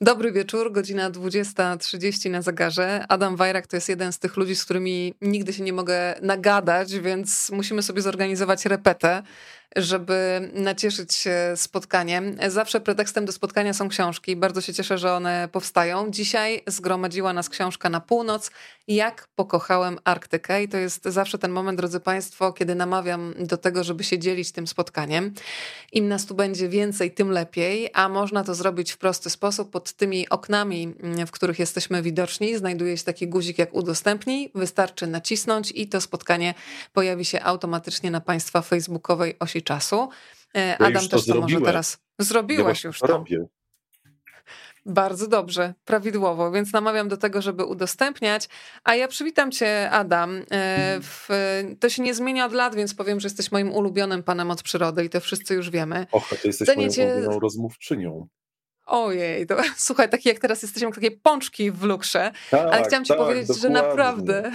Dobry wieczór, godzina 20.30 na zegarze. Adam Wajrak to jest jeden z tych ludzi, z którymi nigdy się nie mogę nagadać, więc musimy sobie zorganizować repetę żeby nacieszyć się spotkaniem. Zawsze pretekstem do spotkania są książki. Bardzo się cieszę, że one powstają. Dzisiaj zgromadziła nas książka na północ. Jak pokochałem Arktykę. I to jest zawsze ten moment, drodzy Państwo, kiedy namawiam do tego, żeby się dzielić tym spotkaniem. Im nas tu będzie więcej, tym lepiej, a można to zrobić w prosty sposób. Pod tymi oknami, w których jesteśmy widoczni, znajduje się taki guzik jak udostępnij. Wystarczy nacisnąć i to spotkanie pojawi się automatycznie na Państwa facebookowej osi czasu. E, Adam ja też to, to może teraz. Zrobiłeś ja już to. Robię. Bardzo dobrze, prawidłowo, więc namawiam do tego, żeby udostępniać. A ja przywitam cię, Adam. E, w, to się nie zmienia od lat, więc powiem, że jesteś moim ulubionym panem od przyrody i to wszyscy już wiemy. Och, to jesteś Cenię moją cię... rozmówczynią. Ojej, to słuchaj, takie jak teraz jesteśmy, takie pączki w lukrze, tak, ale chciałam ci tak, powiedzieć, dokładnie. że naprawdę,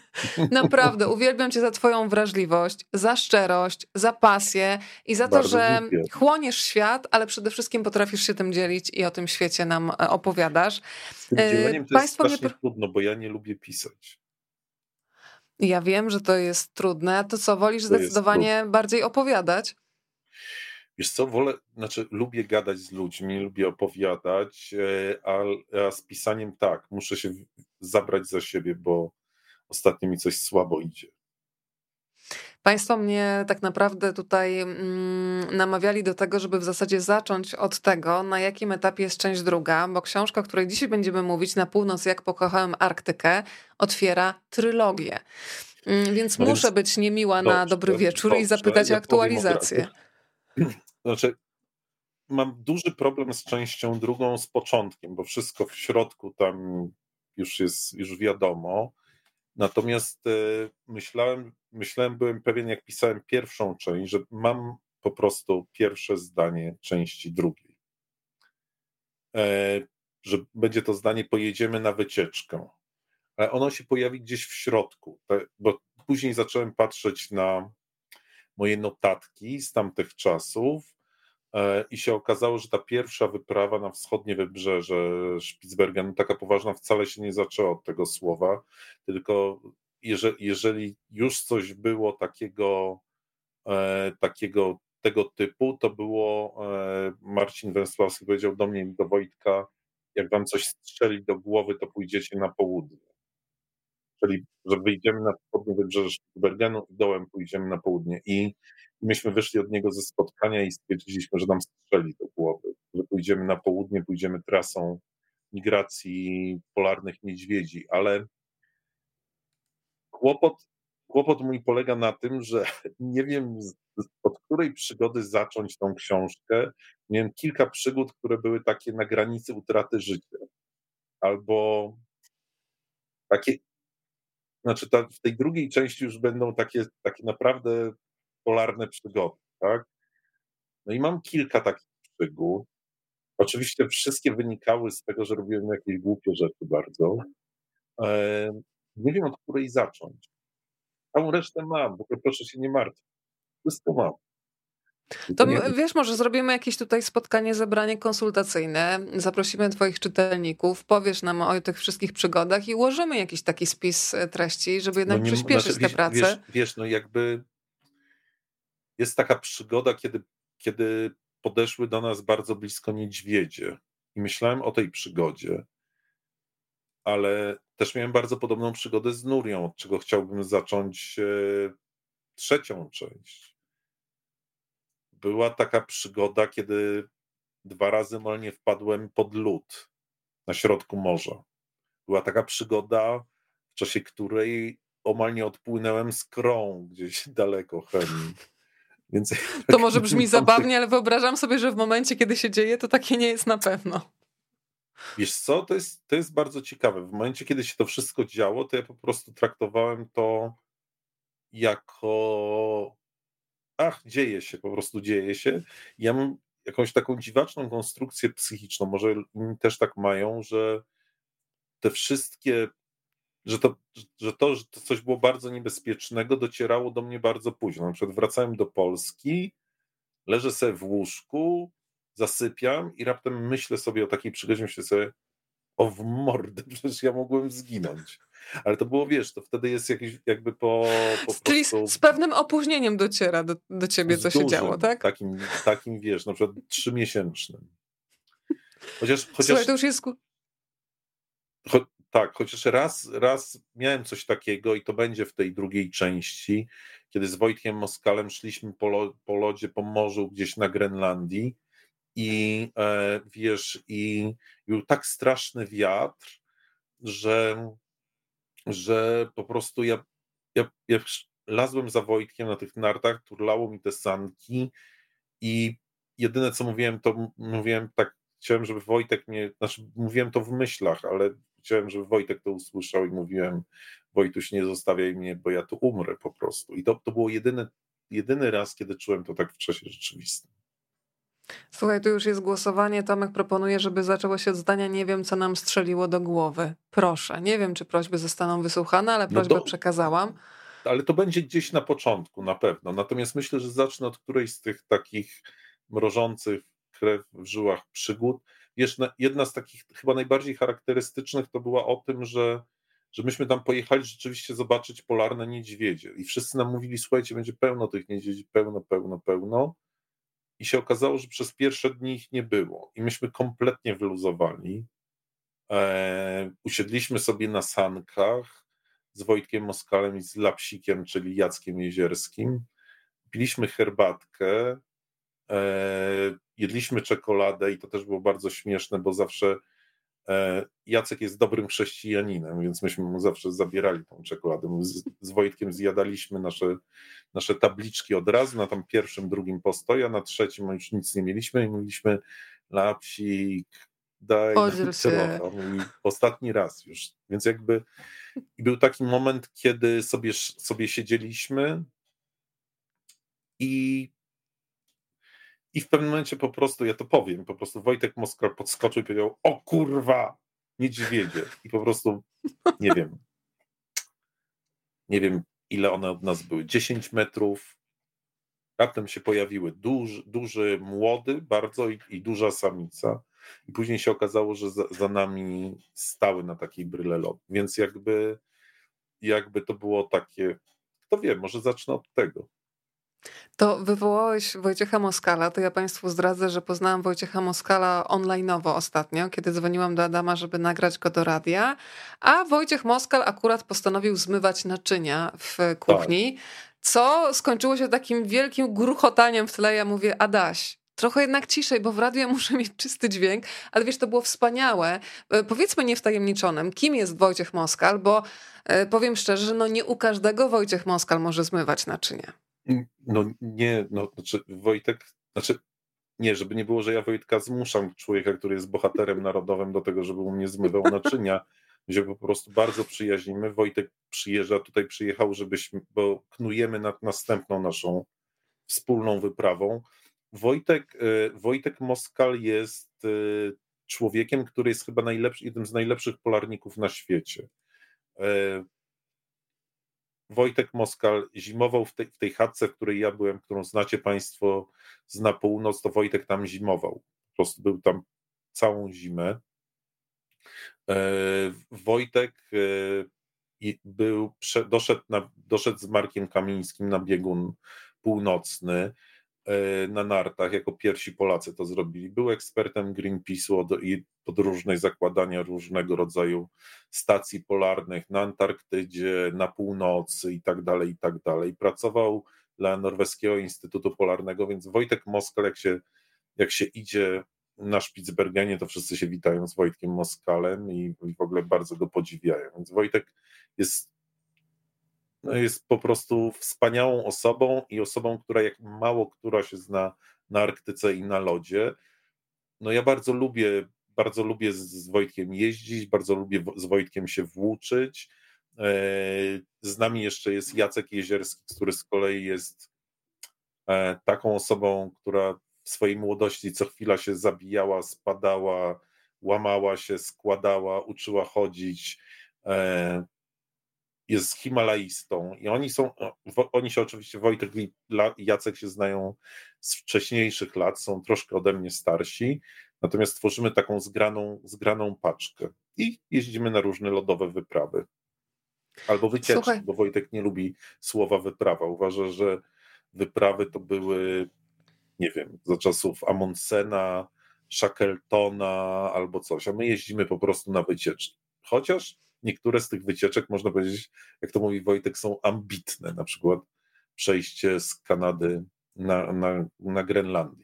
naprawdę uwielbiam cię za twoją wrażliwość, za szczerość, za pasję i za Bardzo to, że dziękuję. chłoniesz świat, ale przede wszystkim potrafisz się tym dzielić i o tym świecie nam e, opowiadasz. Z tym dzieleniem to Państwo jest strasznie mnie... trudno, bo ja nie lubię pisać. Ja wiem, że to jest trudne. To co, wolisz to zdecydowanie bardziej opowiadać? Wiesz co, wolę, znaczy lubię gadać z ludźmi, lubię opowiadać, e, a, a z pisaniem tak, muszę się zabrać za siebie, bo ostatnio mi coś słabo idzie. Państwo mnie tak naprawdę tutaj mm, namawiali do tego, żeby w zasadzie zacząć od tego, na jakim etapie jest część druga, bo książka, o której dzisiaj będziemy mówić, Na północ jak pokochałem Arktykę, otwiera trylogię. Mm, więc no muszę więc, być niemiła dobrze, na dobry wieczór dobrze, i zapytać ja o aktualizację. Znaczy, mam duży problem z częścią drugą, z początkiem, bo wszystko w środku tam już jest, już wiadomo. Natomiast e, myślałem, myślałem, byłem pewien, jak pisałem pierwszą część, że mam po prostu pierwsze zdanie części drugiej. E, że będzie to zdanie, pojedziemy na wycieczkę. Ale ono się pojawi gdzieś w środku, bo później zacząłem patrzeć na moje notatki z tamtych czasów E, i się okazało, że ta pierwsza wyprawa na wschodnie wybrzeże Spitsbergenu, taka poważna, wcale się nie zaczęła od tego słowa, tylko jeżeli, jeżeli już coś było takiego, e, takiego tego typu, to było e, Marcin Węsławski powiedział do mnie i do Wojtka, jak wam coś strzeli do głowy, to pójdziecie na południe. Czyli, że wyjdziemy na południe wybrzeże Spitsbergenu i dołem pójdziemy na południe. I myśmy wyszli od niego ze spotkania i stwierdziliśmy, że nam strzeli do głowy, że pójdziemy na południe, pójdziemy trasą migracji polarnych niedźwiedzi, ale kłopot, kłopot mój polega na tym, że nie wiem od której przygody zacząć tą książkę. Miałem kilka przygód, które były takie na granicy utraty życia. Albo takie, znaczy ta, w tej drugiej części już będą takie, takie naprawdę polarne przygody, tak? No i mam kilka takich przygód. Oczywiście wszystkie wynikały z tego, że robiłem jakieś głupie rzeczy bardzo. Nie wiem, od której zacząć. Całą resztę mam, w ogóle proszę się nie martwić. Wszystko mam. To wiesz, może zrobimy jakieś tutaj spotkanie, zebranie konsultacyjne, zaprosimy twoich czytelników, powiesz nam o tych wszystkich przygodach i ułożymy jakiś taki spis e, treści, żeby jednak no nie, przyspieszyć znaczy, tę pracę. Wiesz, wiesz, no jakby jest taka przygoda, kiedy, kiedy podeszły do nas bardzo blisko niedźwiedzie. I myślałem o tej przygodzie, ale też miałem bardzo podobną przygodę z Nurią, od czego chciałbym zacząć e, trzecią część. Była taka przygoda, kiedy dwa razy malnie wpadłem pod lód na środku morza. Była taka przygoda, w czasie której omal nie odpłynąłem z krą gdzieś daleko chemii. Więc to może brzmi zabawnie, ale wyobrażam sobie, że w momencie, kiedy się dzieje, to takie nie jest na pewno. Wiesz co, to jest, to jest bardzo ciekawe. W momencie, kiedy się to wszystko działo, to ja po prostu traktowałem to jako ach, dzieje się, po prostu dzieje się. Ja mam jakąś taką dziwaczną konstrukcję psychiczną, może też tak mają, że te wszystkie że to, że to, że to coś było bardzo niebezpiecznego, docierało do mnie bardzo późno. Na przykład wracałem do Polski, leżę sobie w łóżku zasypiam i raptem myślę sobie o takiej przygodzie, myślę sobie, o w mordę, przecież ja mogłem zginąć. Ale to było, wiesz, to wtedy jest jakiś jakby po, po Czyli prostu... z pewnym opóźnieniem dociera do, do ciebie, co dużym, się działo, tak? Takim, takim, wiesz, na przykład trzymiesięcznym. Chociaż, chociaż... Słuchaj, to już jest... Cho, tak, chociaż raz, raz miałem coś takiego i to będzie w tej drugiej części, kiedy z Wojtkiem Moskalem szliśmy po, lo, po lodzie, po morzu gdzieś na Grenlandii i e, wiesz, i był tak straszny wiatr, że, że po prostu ja, ja, ja lazłem za Wojtkiem na tych nartach, turlało mi te sanki i jedyne co mówiłem, to mówiłem tak, chciałem, żeby Wojtek mnie, znaczy mówiłem to w myślach, ale chciałem, żeby Wojtek to usłyszał i mówiłem, Wojtuś, nie zostawiaj mnie, bo ja tu umrę po prostu. I to, to było jedyny, jedyny raz, kiedy czułem to tak w czasie rzeczywistym. Słuchaj, tu już jest głosowanie. Tomek proponuje, żeby zaczęło się od zdania nie wiem, co nam strzeliło do głowy. Proszę. Nie wiem, czy prośby zostaną wysłuchane, ale no prośbę no to, przekazałam. Ale to będzie gdzieś na początku, na pewno. Natomiast myślę, że zacznę od którejś z tych takich mrożących krew w żyłach przygód. Jedna z takich chyba najbardziej charakterystycznych to była o tym, że, że myśmy tam pojechali rzeczywiście zobaczyć polarne niedźwiedzie i wszyscy nam mówili, słuchajcie, będzie pełno tych niedźwiedzi, pełno, pełno, pełno i się okazało, że przez pierwsze dni ich nie było i myśmy kompletnie wyluzowali. E, usiedliśmy sobie na sankach z Wojtkiem Moskalem i z Lapsikiem, czyli Jackiem Jezierskim. Piliśmy herbatkę, e, jedliśmy czekoladę i to też było bardzo śmieszne, bo zawsze Jacek jest dobrym chrześcijaninem, więc myśmy mu zawsze zabierali tą czekoladę. Z, z Wojtkiem zjadaliśmy nasze, nasze tabliczki od razu, na tam pierwszym, drugim postoju, a na trzecim już nic nie mieliśmy i mówiliśmy lapsik, daj telefon. I ostatni raz już. Więc jakby i był taki moment, kiedy sobie, sobie siedzieliśmy i i w pewnym momencie po prostu, ja to powiem, po prostu Wojtek Moskal podskoczył i powiedział, o kurwa, niedźwiedzie. I po prostu, nie wiem, nie wiem ile one od nas były, 10 metrów, raptem się pojawiły duży, duży młody bardzo i, i duża samica. I później się okazało, że za, za nami stały na takiej bryle lot. Więc jakby, jakby to było takie, kto wie, może zacznę od tego. To wywołałeś Wojciecha Moskala, to ja Państwu zdradzę, że poznałam Wojciecha Moskala online'owo ostatnio, kiedy dzwoniłam do Adama, żeby nagrać go do radia, a Wojciech Moskal akurat postanowił zmywać naczynia w kuchni, tak. co skończyło się takim wielkim gruchotaniem w tle. Ja mówię, Adaś, trochę jednak ciszej, bo w radiu ja muszę mieć czysty dźwięk, ale wiesz, to było wspaniałe. E, powiedzmy niewtajemniczonym, kim jest Wojciech Moskal, bo e, powiem szczerze, że no nie u każdego Wojciech Moskal może zmywać naczynia. No nie, no znaczy Wojtek, znaczy nie, żeby nie było, że ja Wojtka zmuszam człowieka, który jest bohaterem narodowym do tego, żeby u mnie zmywał naczynia, gdzie po prostu bardzo przyjaźnimy. Wojtek przyjeżdża, tutaj przyjechał, żebyśmy, bo knujemy nad następną naszą wspólną wyprawą. Wojtek, e, Wojtek Moskal jest e, człowiekiem, który jest chyba najlepszy, jednym z najlepszych polarników na świecie. Wojtek Moskal zimował w tej, w tej chatce, w której ja byłem, którą znacie Państwo z na północ, to Wojtek tam zimował. Po prostu był tam całą zimę. E, Wojtek e, był, doszedł, na, doszedł z Markiem Kamińskim na biegun północny na nartach, jako pierwsi Polacy to zrobili. Był ekspertem Greenpeace'u i podróżnej zakładania różnego rodzaju stacji polarnych na Antarktydzie, na północy i tak dalej, i tak dalej. Pracował dla Norweskiego Instytutu Polarnego, więc Wojtek Moskal, jak się, jak się idzie na Spitsbergenie, to wszyscy się witają z Wojtkiem Moskalem i, i w ogóle bardzo go podziwiają. Więc Wojtek jest, jest po prostu wspaniałą osobą i osobą, która jak mało która się zna na Arktyce i na lodzie. No ja bardzo lubię bardzo lubię z Wojtkiem jeździć, bardzo lubię z Wojtkiem się włóczyć. E, z nami jeszcze jest Jacek Jezierski, który z kolei jest e, taką osobą, która w swojej młodości co chwila się zabijała, spadała, łamała się, składała, uczyła chodzić. Jest himalaistą i oni są, oni się oczywiście, Wojtek i Jacek się znają z wcześniejszych lat, są troszkę ode mnie starsi, natomiast tworzymy taką zgraną, zgraną paczkę i jeździmy na różne lodowe wyprawy. Albo wycieczki, Słuchaj. bo Wojtek nie lubi słowa wyprawa. Uważa, że wyprawy to były, nie wiem, za czasów Amundsena, Shackletona albo coś, a my jeździmy po prostu na wycieczki. Chociaż niektóre z tych wycieczek, można powiedzieć, jak to mówi Wojtek, są ambitne, na przykład przejście z Kanady na, na, na Grenlandię.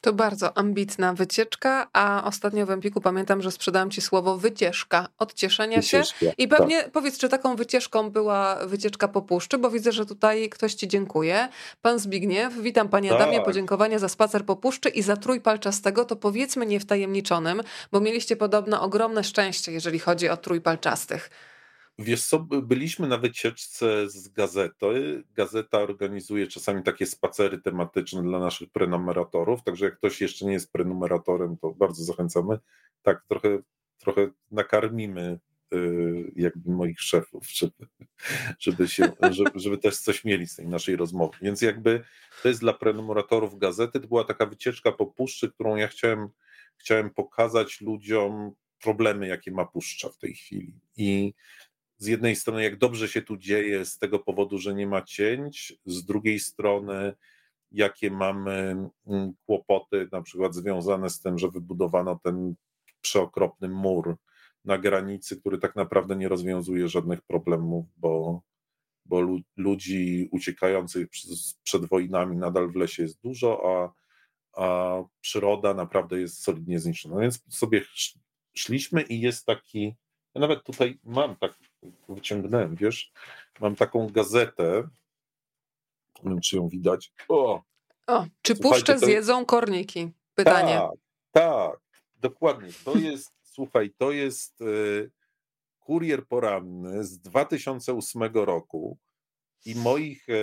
To bardzo ambitna wycieczka, a ostatnio w Empiku pamiętam, że sprzedałam ci słowo wycieczka, odcieszenia Wycieczka, się. I pewnie tak. powiedz, czy taką wycieczką była wycieczka po puszczy, bo widzę, że tutaj ktoś ci dziękuję. Pan Zbigniew, witam panie tak. Adamie, podziękowania za spacer po puszczy i za trój palczastego, to powiedzmy niewtajemniczonym, bo mieliście podobno ogromne szczęście, jeżeli chodzi o trój palczastych. Wiesz co, byliśmy na wycieczce z gazety. Gazeta organizuje czasami takie spacery tematyczne dla naszych prenumeratorów, także jak ktoś jeszcze nie jest prenumeratorem, to bardzo zachęcamy. Tak, trochę, trochę nakarmimy y, jakby moich szefów, żeby, żeby, się, żeby, żeby też coś mieli z tej naszej rozmowy. Więc jakby to jest dla prenumeratorów gazety. To była taka wycieczka po puszczy, którą ja chciałem, chciałem pokazać ludziom problemy, jakie ma puszcza w tej chwili. I z jednej strony, jak dobrze się tu dzieje z tego powodu, że nie ma cięć, z drugiej strony, jakie mamy mm, kłopoty, na przykład związane z tym, że wybudowano ten przeokropny mur na granicy, który tak naprawdę nie rozwiązuje żadnych problemów, bo, bo ludzi uciekających przed wojnami nadal w lesie jest dużo, a, a przyroda naprawdę jest solidnie zniszczona. Więc sobie szliśmy i jest taki ja nawet tutaj mam tak, wyciągnąłem, wiesz, mam taką gazetę, nie wiem, czy ją widać. O, o czy puszczę to... zjedzą korniki? Pytanie. Tak, tak, dokładnie. To jest, słuchaj, to jest y, kurier poranny z 2008 roku i moich e,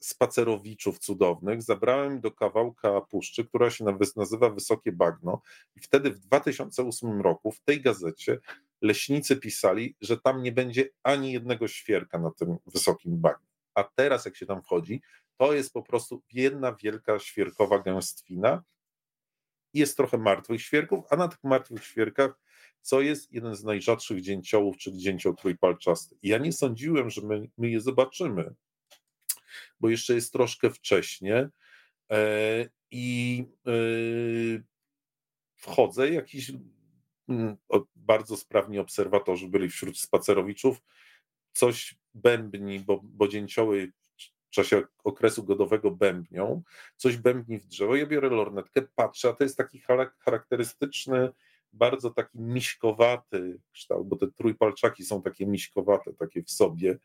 spacerowiczów cudownych zabrałem do kawałka puszczy, która się nazywa Wysokie Bagno. I wtedy w 2008 roku w tej gazecie leśnicy pisali, że tam nie będzie ani jednego świerka na tym wysokim bagnie. A teraz, jak się tam wchodzi, to jest po prostu jedna wielka świerkowa gęstwina. Jest trochę martwych świerków, a na tych martwych świerkach co jest jeden z najrzadszych dzięciołów, czyli dzięcioł trójpalczasty. Ja nie sądziłem, że my, my je zobaczymy, bo jeszcze jest troszkę wcześnie e, i e, wchodzę, jakiś bardzo sprawni obserwatorzy byli wśród spacerowiczów, coś bębni, bo, bo dzięcioły w czasie okresu godowego bębnią, coś bębni w drzewo, ja biorę lornetkę, patrzę, a to jest taki charakterystyczny bardzo taki miśkowaty kształt, bo te trójpalczaki są takie miśkowate, takie w sobie.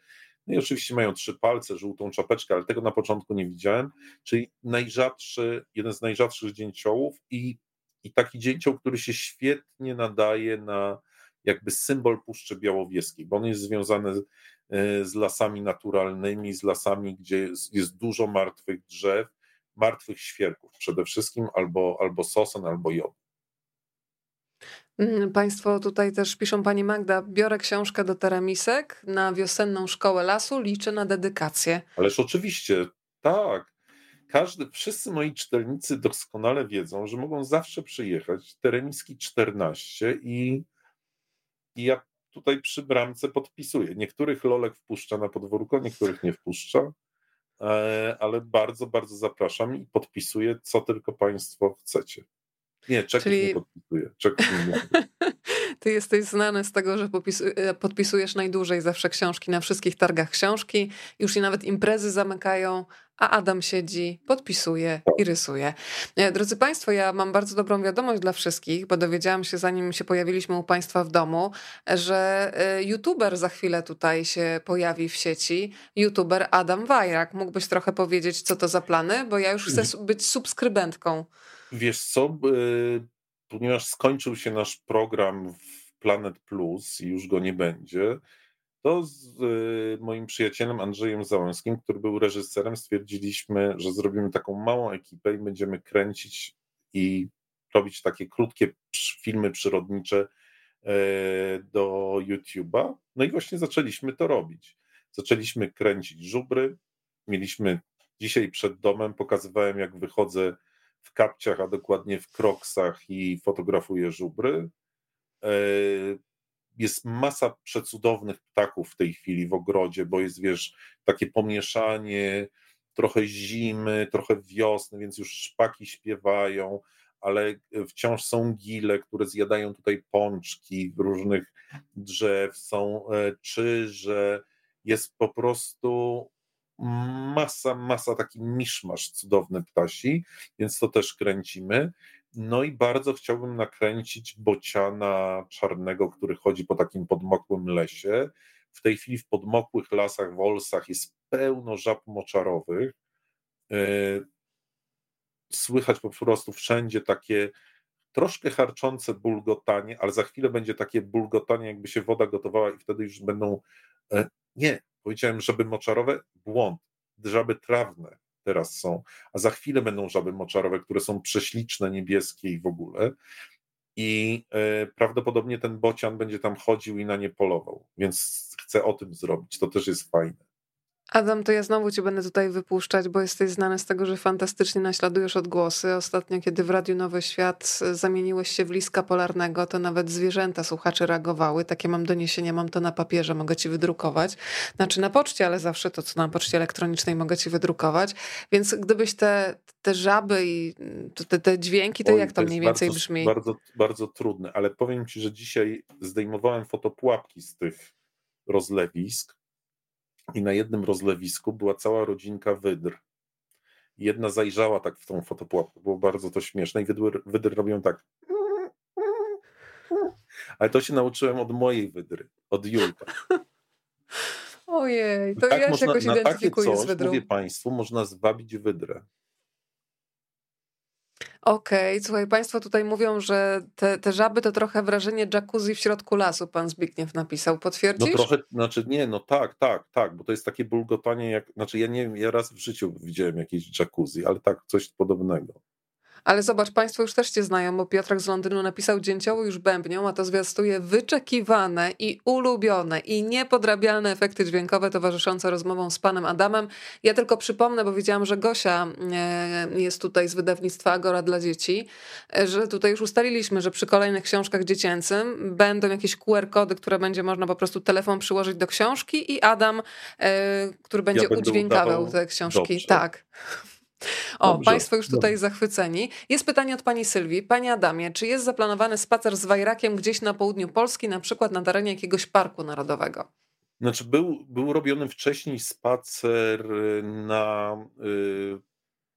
No i oczywiście mają trzy palce, żółtą czapeczkę, ale tego na początku nie widziałem. Czyli najrzadszy, jeden z najrzadszych dzięciołów i, i taki dzięcioł, który się świetnie nadaje na jakby symbol Puszczy Białowieskiej, bo on jest związany z, e, z lasami naturalnymi, z lasami, gdzie jest, jest dużo martwych drzew, martwych świerków przede wszystkim, albo, albo sosen, albo jod. Mm, państwo tutaj też piszą, pani Magda, biorę książkę do teramisek na wiosenną szkołę lasu, liczę na dedykację. Ależ oczywiście, tak. Każdy, wszyscy moi czytelnicy doskonale wiedzą, że mogą zawsze przyjechać. Teremiski 14 i, i ja tutaj przy bramce podpisuję. Niektórych lolek wpuszcza na podwórko, niektórych nie wpuszcza, e, ale bardzo, bardzo zapraszam i podpisuję, co tylko Państwo chcecie. Nie, czeków Czyli... nie podpisuję. Czeków nie Ty jesteś znany z tego, że e, podpisujesz najdłużej zawsze książki na wszystkich targach książki. Już i nawet imprezy zamykają, a Adam siedzi, podpisuje i rysuje. E, drodzy Państwo, ja mam bardzo dobrą wiadomość dla wszystkich, bo dowiedziałam się, zanim się pojawiliśmy u Państwa w domu, że e, youtuber za chwilę tutaj się pojawi w sieci. YouTuber Adam Wajrak. Mógłbyś trochę powiedzieć, co to za plany? Bo ja już chcę być subskrybentką. Wiesz co, ponieważ skończył się nasz program w Planet Plus i już go nie będzie, to z e, moim przyjacielem Andrzejem Załęskim, który był reżyserem, stwierdziliśmy, że zrobimy taką małą ekipę i będziemy kręcić i robić takie krótkie filmy przyrodnicze do YouTube'a. No i właśnie zaczęliśmy to robić. Zaczęliśmy kręcić żubry. Mieliśmy dzisiaj przed domem, pokazywałem jak wychodzę w kapciach, a dokładnie w kroksach i fotografuję żubry. Jest masa przecudownych ptaków w tej chwili w ogrodzie, bo jest, wiesz, takie pomieszanie, trochę zimy, trochę wiosny, więc już szpaki śpiewają, ale wciąż są gile, które zjadają tutaj pączki różnych drzew, są e, czyże, jest po prostu masa, masa taki miszmasz cudowny ptasi, więc to też kręcimy. No i bardzo chciałbym nakręcić bociana czarnego, który chodzi po takim podmokłym lesie. W tej chwili w podmokłych lasach, wolsach jest pełno żab moczarowych. E, słychać po prostu wszędzie takie troszkę harczące bulgotanie, ale za chwilę będzie takie bulgotanie, jakby się woda gotowała i wtedy już będą. E, nie, powiedziałem żaby moczarowe, błąd. Żaby trawne teraz są, a za chwilę będą żaby moczarowe, które są prześliczne, niebieskie i w ogóle. I e, prawdopodobnie ten bocian będzie tam chodził i na nie polował, więc chcę o tym zrobić. To też jest fajne. Adam, to ja znowu cię będę tutaj wypuszczać, bo jesteś znany z tego, że fantastycznie naśladujesz odgłosy. Ostatnio, kiedy w Radiu Nowy Świat zamieniłeś się w liska polarnego, to nawet zwierzęta słuchacze reagowały. Takie mam doniesienia, mam to na papierze, mogę ci wydrukować. Znaczy na poczcie, ale zawsze to, co na poczcie elektronicznej mogę ci wydrukować. Więc gdybyś te, te żaby i te, te dźwięki, to Oj, jak to, to mniej więcej bardzo, brzmi? Bardzo, bardzo trudne, ale powiem ci, że dzisiaj zdejmowałem fotopułapki z tych rozlewisk i na jednym rozlewisku była cała rodzinka wydr. Jedna zajrzała tak w tą fotopułapkę, było bardzo to śmieszne i wydry, wydry robią tak. Ale to się nauczyłem od mojej wydry, od Julka. Ojej, to tak ja można, się jakoś identyfikuję takie coś, z wydrą. mówię Państwu, można zwabić wydrę. Okej, okay. słuchaj, Państwo tutaj mówią, że te, te żaby to trochę wrażenie jacuzzi w środku lasu, pan Zbigniew napisał. Potwierdzisz? No trochę, znaczy nie, no tak, tak, tak, bo to jest takie bulgotanie jak, znaczy ja nie wiem, ja raz w życiu widziałem jakieś jacuzzi, ale tak, coś podobnego. Ale zobacz, Państwo już też Cię znają, bo Piotrek z Londynu napisał dzięcioło już bębnią, a to zwiastuje wyczekiwane i ulubione i niepodrabialne efekty dźwiękowe towarzyszące rozmową z panem Adamem. Ja tylko przypomnę, bo wiedziałam, że Gosia e, jest tutaj z wydawnictwa Agora dla dzieci, e, że tutaj już ustaliliśmy, że przy kolejnych książkach dziecięcym będą jakieś QR-kody, które będzie można po prostu telefon przyłożyć do książki i Adam, e, który będzie ja udźwiękawiał te książki. Dobrze. Tak. O, Dobrze, Państwo już tutaj dobrze. zachwyceni. Jest pytanie od Pani Sylwii. Panie Adamie, czy jest zaplanowany spacer z Wajrakiem gdzieś na południu Polski, na przykład na terenie jakiegoś parku narodowego? Znaczy, był, był robiony wcześniej spacer na y,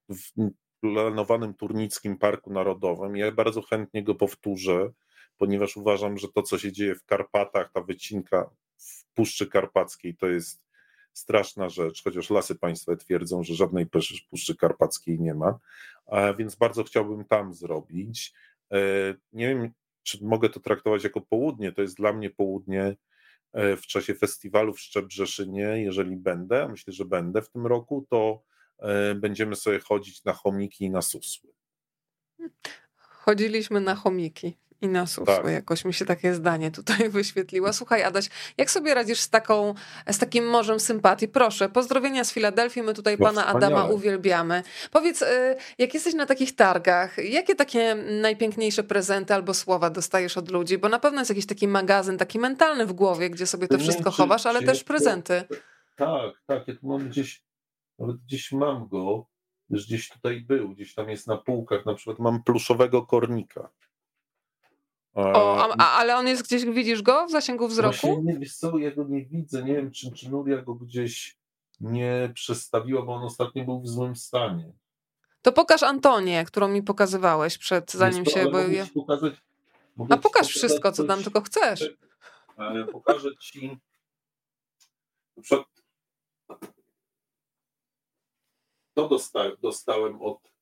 w planowanym Turnickim Parku Narodowym. Ja bardzo chętnie go powtórzę, ponieważ uważam, że to, co się dzieje w Karpatach, ta wycinka w Puszczy Karpackiej, to jest straszna rzecz, chociaż lasy państwowe twierdzą, że żadnej Puszczy Karpackiej nie ma, więc bardzo chciałbym tam zrobić. E, nie wiem, czy mogę to traktować jako południe, to jest dla mnie południe e, w czasie festiwalu w Szczebrzeszynie, jeżeli będę, myślę, że będę w tym roku, to e, będziemy sobie chodzić na chomiki i na susły. Chodziliśmy na chomiki. I na susły. Tak. Jakoś mi się takie zdanie tutaj wyświetliło. Słuchaj, Adaś, jak sobie radzisz z, taką, z takim morzem sympatii? Proszę, pozdrowienia z Filadelfii. My tutaj no, pana. Adama uwielbiamy. Powiedz, y, jak jesteś na takich targach, jakie takie najpiękniejsze prezenty albo słowa dostajesz od ludzi? Bo na pewno jest jakiś taki magazyn, taki mentalny w głowie, gdzie sobie to wszystko czy, chowasz, ale też prezenty. Tak, tak. Ja tu mam gdzieś, nawet gdzieś mam go, już gdzieś tutaj był, gdzieś tam jest na półkach. Na przykład mam pluszowego kornika. O, a, ale on jest gdzieś, widzisz go w zasięgu wzroku? Właśnie nie, wiesz co, ja go nie widzę, nie wiem czy, czy Nuria go gdzieś nie przestawiła, bo on ostatnio był w złym stanie. To pokaż Antonię, którą mi pokazywałeś przed, zanim się... Bo ja... pokazać, a pokaż wszystko, co tam tylko chcesz. Ale pokażę ci to dostałem, dostałem od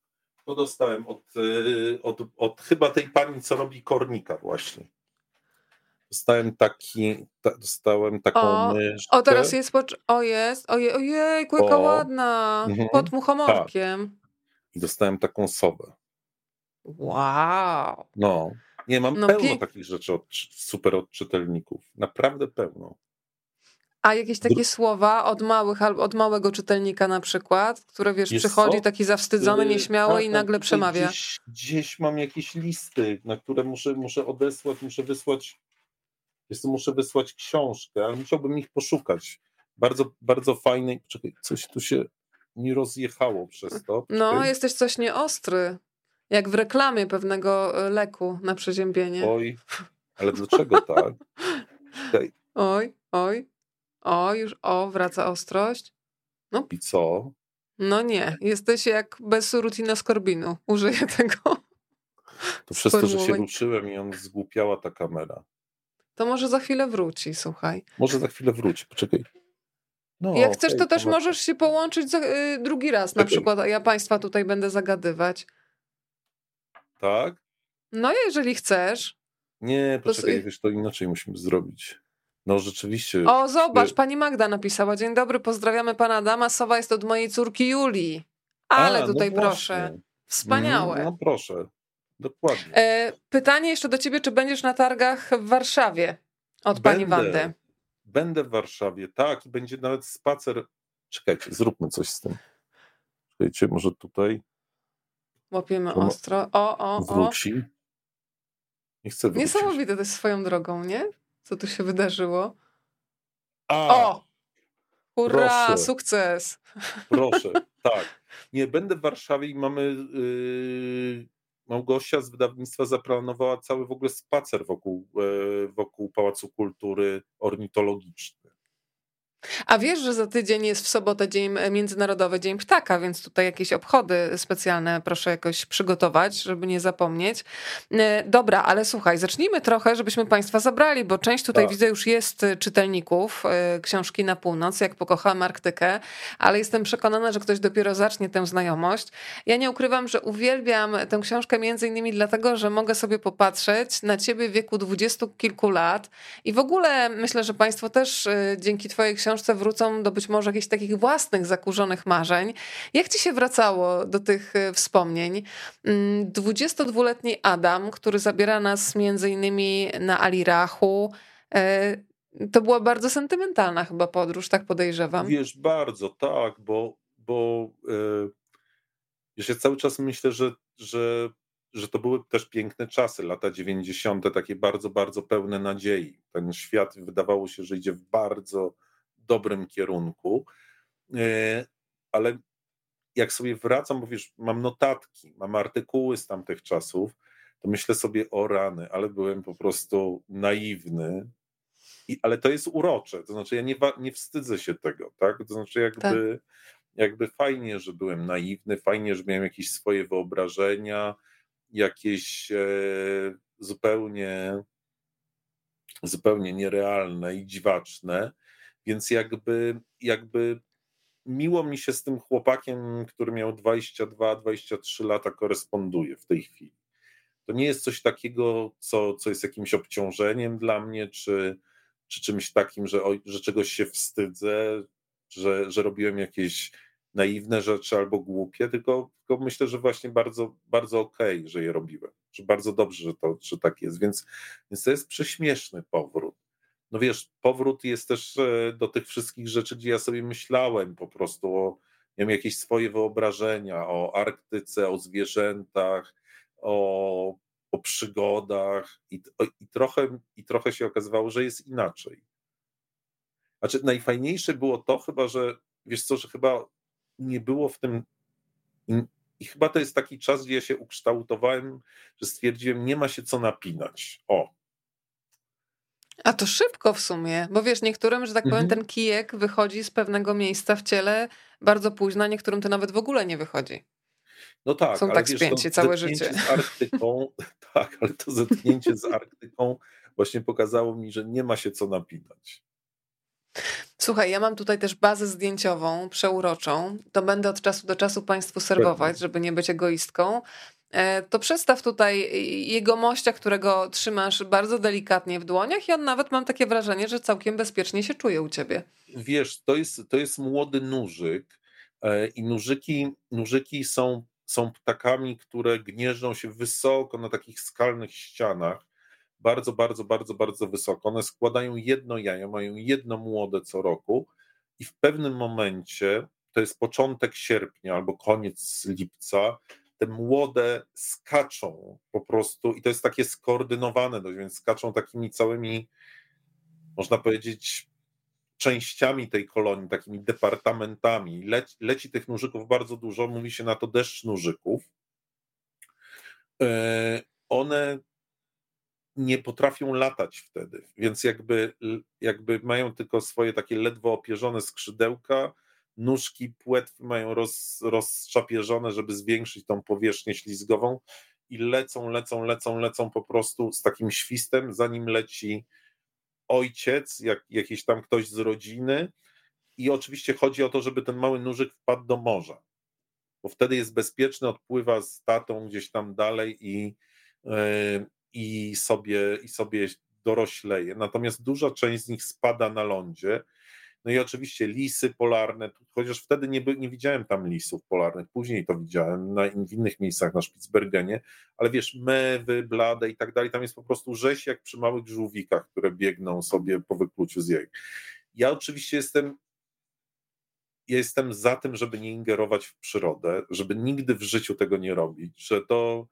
to dostałem od, y, od, od chyba tej pani, co robi kornika właśnie. Dostałem taki, ta, dostałem taką o, myszkę. O, teraz jest, o jest, ojej, ojej, jaka ładna, mhm, pod muchomorkiem. Tak. I dostałem taką sobę. Wow. No. Nie, mam no, pełno takich rzeczy od super od czytelników. Naprawdę pełno. A jakieś takie słowa od małych albo od małego czytelnika na przykład, które wiesz, Jest przychodzi co? taki zawstydzony, y, nieśmiały tak, i nagle przemawia. Gdzieś, gdzieś, mam jakieś listy, na które muszę, muszę odesłać, muszę wysłać, jest, muszę wysłać książkę, ale musiałbym ich poszukać. Bardzo, bardzo fajny. Czekaj, coś tu się mi rozjechało przez to. No, Czekaj. No, jesteś coś nieostry. Jak w reklamie pewnego e, leku na przeziębienie. Oj, ale dlaczego tak? Oj, oj. O, już, o, wraca ostrość. No. I co? No nie, jesteś jak bez rutina skorbinu. Użyję tego. To przez to, że się ruszyłem i on zgłupiała ta kamera. To może za chwilę wróci, słuchaj. Może za chwilę wróci, poczekaj. No, Jak chcesz, to też możesz się połączyć za, y, drugi raz. Na przykład ja Państwa tutaj będę zagadywać. Tak? No, jeżeli chcesz. Nie, poczekaj, to... wiesz, to inaczej musimy zrobić. No rzeczywiście. O, zobacz, pani Magda napisała. Dzień dobry, pozdrawiamy pana Adama. Sowa jest od mojej córki Julii. Ale A, no tutaj no proszę. Wspaniałe. Mm, no proszę, dokładnie. E, pytanie jeszcze do ciebie, czy będziesz na targach w Warszawie od Będę. pani Wandy? Będę w Warszawie, tak, i będzie nawet spacer. Czekajcie, zróbmy coś z tym. Czekajcie, może tutaj. Łapiemy ostro. O, o, o. Wróci. Nie chcę wrócić. Niesamowite to jest swoją drogą, nie? Co tu się wydarzyło? A, o! Hurra, proszę, sukces! Proszę, tak. Nie, będę w Warszawie i mamy yy, Małgosia z wydawnictwa zaplanowała cały w ogóle spacer wokół, yy, wokół Pałacu Kultury ornitologiczny. A wiesz, że za tydzień jest w sobotę dzień e, Międzynarodowy Dzień Ptaka, więc tutaj jakieś obchody specjalne proszę jakoś przygotować, żeby nie zapomnieć. E, dobra, ale słuchaj, zacznijmy trochę, żebyśmy Państwa zabrali, bo część tutaj tak. widzę już jest e, czytelników książki na północ, jak pokochałam Arktykę, ale jestem przekonana, że ktoś dopiero zacznie tę znajomość. Ja nie ukrywam, że uwielbiam tę książkę między innymi dlatego, że mogę sobie popatrzeć na ciebie w wieku dwudziestu kilku lat i w ogóle myślę, że Państwo też dzięki Twojej książce książce wrócą do być może jakichś takich własnych zakurzonych marzeń. Jak ci się wracało do tych e, wspomnień? 22-letni mm, Adam, który zabiera nas między innymi na Alirachu, e, to była bardzo sentymentalna chyba podróż, tak podejrzewam. Wiesz, bardzo, tak, bo, bo yy, ja cały czas myślę, że, że, że to były też piękne czasy, lata 90., takie bardzo, bardzo pełne nadziei. Ten świat wydawało się, że idzie w bardzo dobrym kierunku, e, ale jak sobie wracam, bo wiesz, mam notatki, mam artykuły z tamtych czasów, to myślę sobie o rany, ale byłem po prostu naiwny. I, ale to jest urocze, to znaczy ja nie, nie wstydzę się tego, tak? To znaczy jakby, tak. jakby fajnie, że byłem naiwny, fajnie, że miałem jakieś swoje wyobrażenia, jakieś e, zupełnie zupełnie nierealne i dziwaczne, więc jakby, jakby miło mi się z tym chłopakiem, który miał 22-23 lata, koresponduje w tej chwili. To nie jest coś takiego, co, co jest jakimś obciążeniem dla mnie, czy, czy czymś takim, że, że czegoś się wstydzę, że, że robiłem jakieś naiwne rzeczy albo głupie, tylko, tylko myślę, że właśnie bardzo, bardzo okej, okay, że je robiłem, że bardzo dobrze, że, to, że tak jest, więc, więc to jest prześmieszny powrót no wiesz, powrót jest też e, do tych wszystkich rzeczy, gdzie ja sobie myślałem po prostu o, wiem, jakieś swoje wyobrażenia o Arktyce, o zwierzętach, o, o przygodach i, i, trochę, i trochę się okazywało, że jest inaczej. Znaczy, najfajniejsze było to chyba, że wiesz co, że chyba nie było w tym. I chyba to jest taki czas, gdzie ja się ukształtowałem, że stwierdziłem, nie ma się co napinać. O, a to szybko w sumie, bo wiesz, niektórym, że tak powiem, mhm. ten kijek wychodzi z pewnego miejsca w ciele bardzo późno, a niektórym to nawet w ogóle nie wychodzi. No tak, Są tak wiesz, spięci całe życie. Z Arktyką, tak, ale to zetknięcie z Arktyką właśnie pokazało mi, że nie ma się co napinać. Słuchaj, ja mam tutaj też bazę zdjęciową, przeuroczą. To będę od czasu do czasu Państwu serwować, żeby nie być egoistką. E, to przedstaw tutaj jego mościa, którego trzymasz bardzo delikatnie w dłoniach i on nawet mam takie wrażenie, że całkiem bezpiecznie się czuje u ciebie. Wiesz, to jest, to jest młody nużyk e, i nużyki, nużyki są są ptakami, które gnieżdżą się wysoko na takich skalnych ścianach, bardzo, bardzo, bardzo, bardzo wysoko. One składają jedno jajo, mają jedno młode co roku i w pewnym momencie, to jest początek sierpnia albo koniec lipca, te młode skaczą po prostu i to jest takie skoordynowane dość, więc skaczą takimi całymi, można powiedzieć, częściami tej kolonii, takimi departamentami. Leci, leci tych nużyków bardzo dużo, mówi się na to deszcz nużyków. E, one nie potrafią latać wtedy, więc jakby, jakby mają tylko swoje takie ledwo opierzone skrzydełka, nóżki, płetwy mają roz, rozczapieżone, żeby zwiększyć tą powierzchnię ślizgową i lecą, lecą, lecą, lecą po prostu z takim świstem, zanim leci ojciec, jak, jakiś tam ktoś z rodziny i oczywiście chodzi o to, żeby ten mały nóżyk wpadł do morza, bo wtedy jest bezpieczny, odpływa z tatą gdzieś tam dalej i, yy, i, sobie, i sobie dorośleje. Natomiast duża część z nich spada na lądzie, no i oczywiście lisy polarne, chociaż wtedy nie, nie widziałem tam lisów polarnych, później to widziałem na, w innych miejscach na Spitsbergenie, ale wiesz, mewy, blade i tak dalej, tam jest po prostu rzeź jak przy małych żółwikach, które biegną sobie po wykluciu z jej. Ja oczywiście jestem ja jestem za tym, żeby nie ingerować w przyrodę, żeby nigdy w życiu tego nie robić, że to,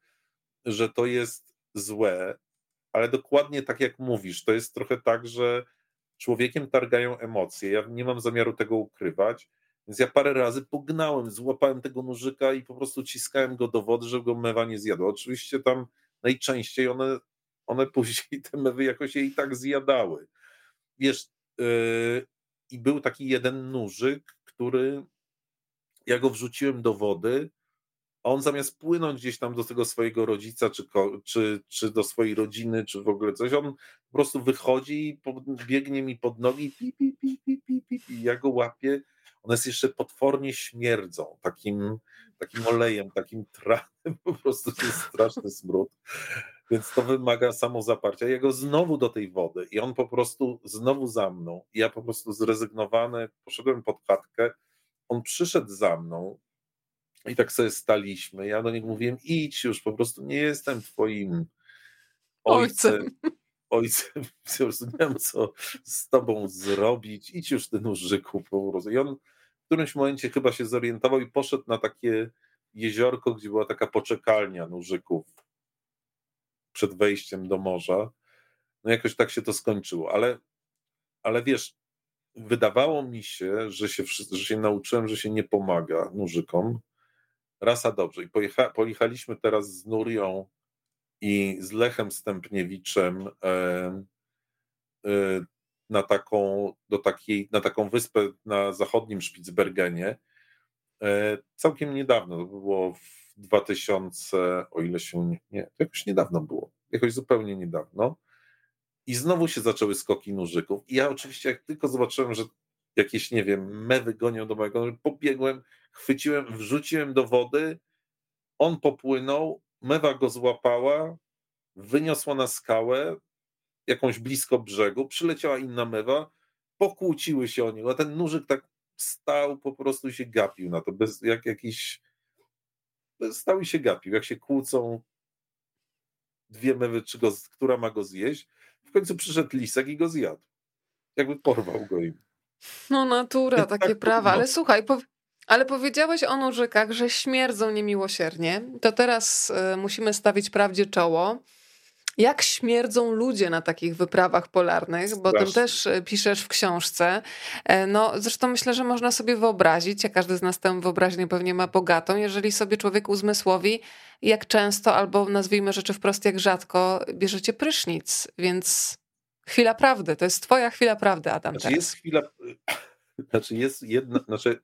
że to jest złe, ale dokładnie tak jak mówisz, to jest trochę tak, że człowiekiem targają emocje. Ja nie mam zamiaru tego ukrywać, więc ja parę razy pognałem, złapałem tego nożyka i po prostu ciskałem go do wody, żeby go mewa nie zjadła. Oczywiście tam najczęściej one, one później te mewy jakoś je i tak zjadały. Wiesz, yy, i był taki jeden nóżyk, który ja go wrzuciłem do wody, a on zamiast płynąć gdzieś tam do tego swojego rodzica, czy, czy, czy do swojej rodziny, czy w ogóle coś, on po prostu wychodzi i biegnie mi pod nogi, pi, pi, pi, pi, pi, pi, pi, ja go łapię, one jest jeszcze potwornie śmierdzą, takim, takim olejem, takim tranem, po prostu to jest straszny smród, więc to wymaga samozaparcia. Ja go znowu do tej wody i on po prostu znowu za mną, ja po prostu zrezygnowany, poszedłem pod chatkę, on przyszedł za mną, i tak sobie staliśmy. Ja do niego mówiłem: idź już, po prostu nie jestem twoim ojcem. Ojcem, po prostu nie wiem, co z tobą zrobić. Idź już, ty nóżyku, po prostu. I on w którymś momencie chyba się zorientował i poszedł na takie jeziorko, gdzie była taka poczekalnia nóżyków przed wejściem do morza. No jakoś tak się to skończyło, ale, ale wiesz, wydawało mi się, że się, że się nauczyłem, że się nie pomaga nóżykom, Rasa dobrze. I pojecha, pojechaliśmy teraz z Nurią i z Lechem Stępniewiczem e, e, na taką, do takiej, na taką wyspę na zachodnim Spitsbergenie. E, całkiem niedawno, to było w 2000, o ile się nie, nie, to jakoś niedawno było, jakoś zupełnie niedawno. I znowu się zaczęły skoki nużyków. I ja oczywiście, jak tylko zobaczyłem, że jakieś, nie wiem, mewy gonią do mojego, pobiegłem, chwyciłem, wrzuciłem do wody, on popłynął, mewa go złapała, wyniosła na skałę, jakąś blisko brzegu, przyleciała inna mewa, pokłóciły się o niego, a ten nóżyk tak stał, po prostu się gapił na to, bez, jak jakiś stał i się gapił, jak się kłócą dwie mewy, czy go, która ma go zjeść, w końcu przyszedł lisek i go zjadł. Jakby porwał go im. No natura, takie tak, prawa. Ale słuchaj, po, ale powiedziałeś o nożykach, że śmierdzą niemiłosiernie. To teraz y, musimy stawić prawdzie czoło. Jak śmierdzą ludzie na takich wyprawach polarnych, bo o tym też e, piszesz w książce. E, no, zresztą myślę, że można sobie wyobrazić, a każdy z nas tę wyobraźnię pewnie ma bogatą, jeżeli sobie człowiek uzmysłowi, jak często, albo nazwijmy rzeczy wprost, jak rzadko bierzecie prysznic. Więc chwila prawdy, to jest twoja chwila prawdy, Adam. Znaczy jest chwila, znaczy jest jedna, znaczy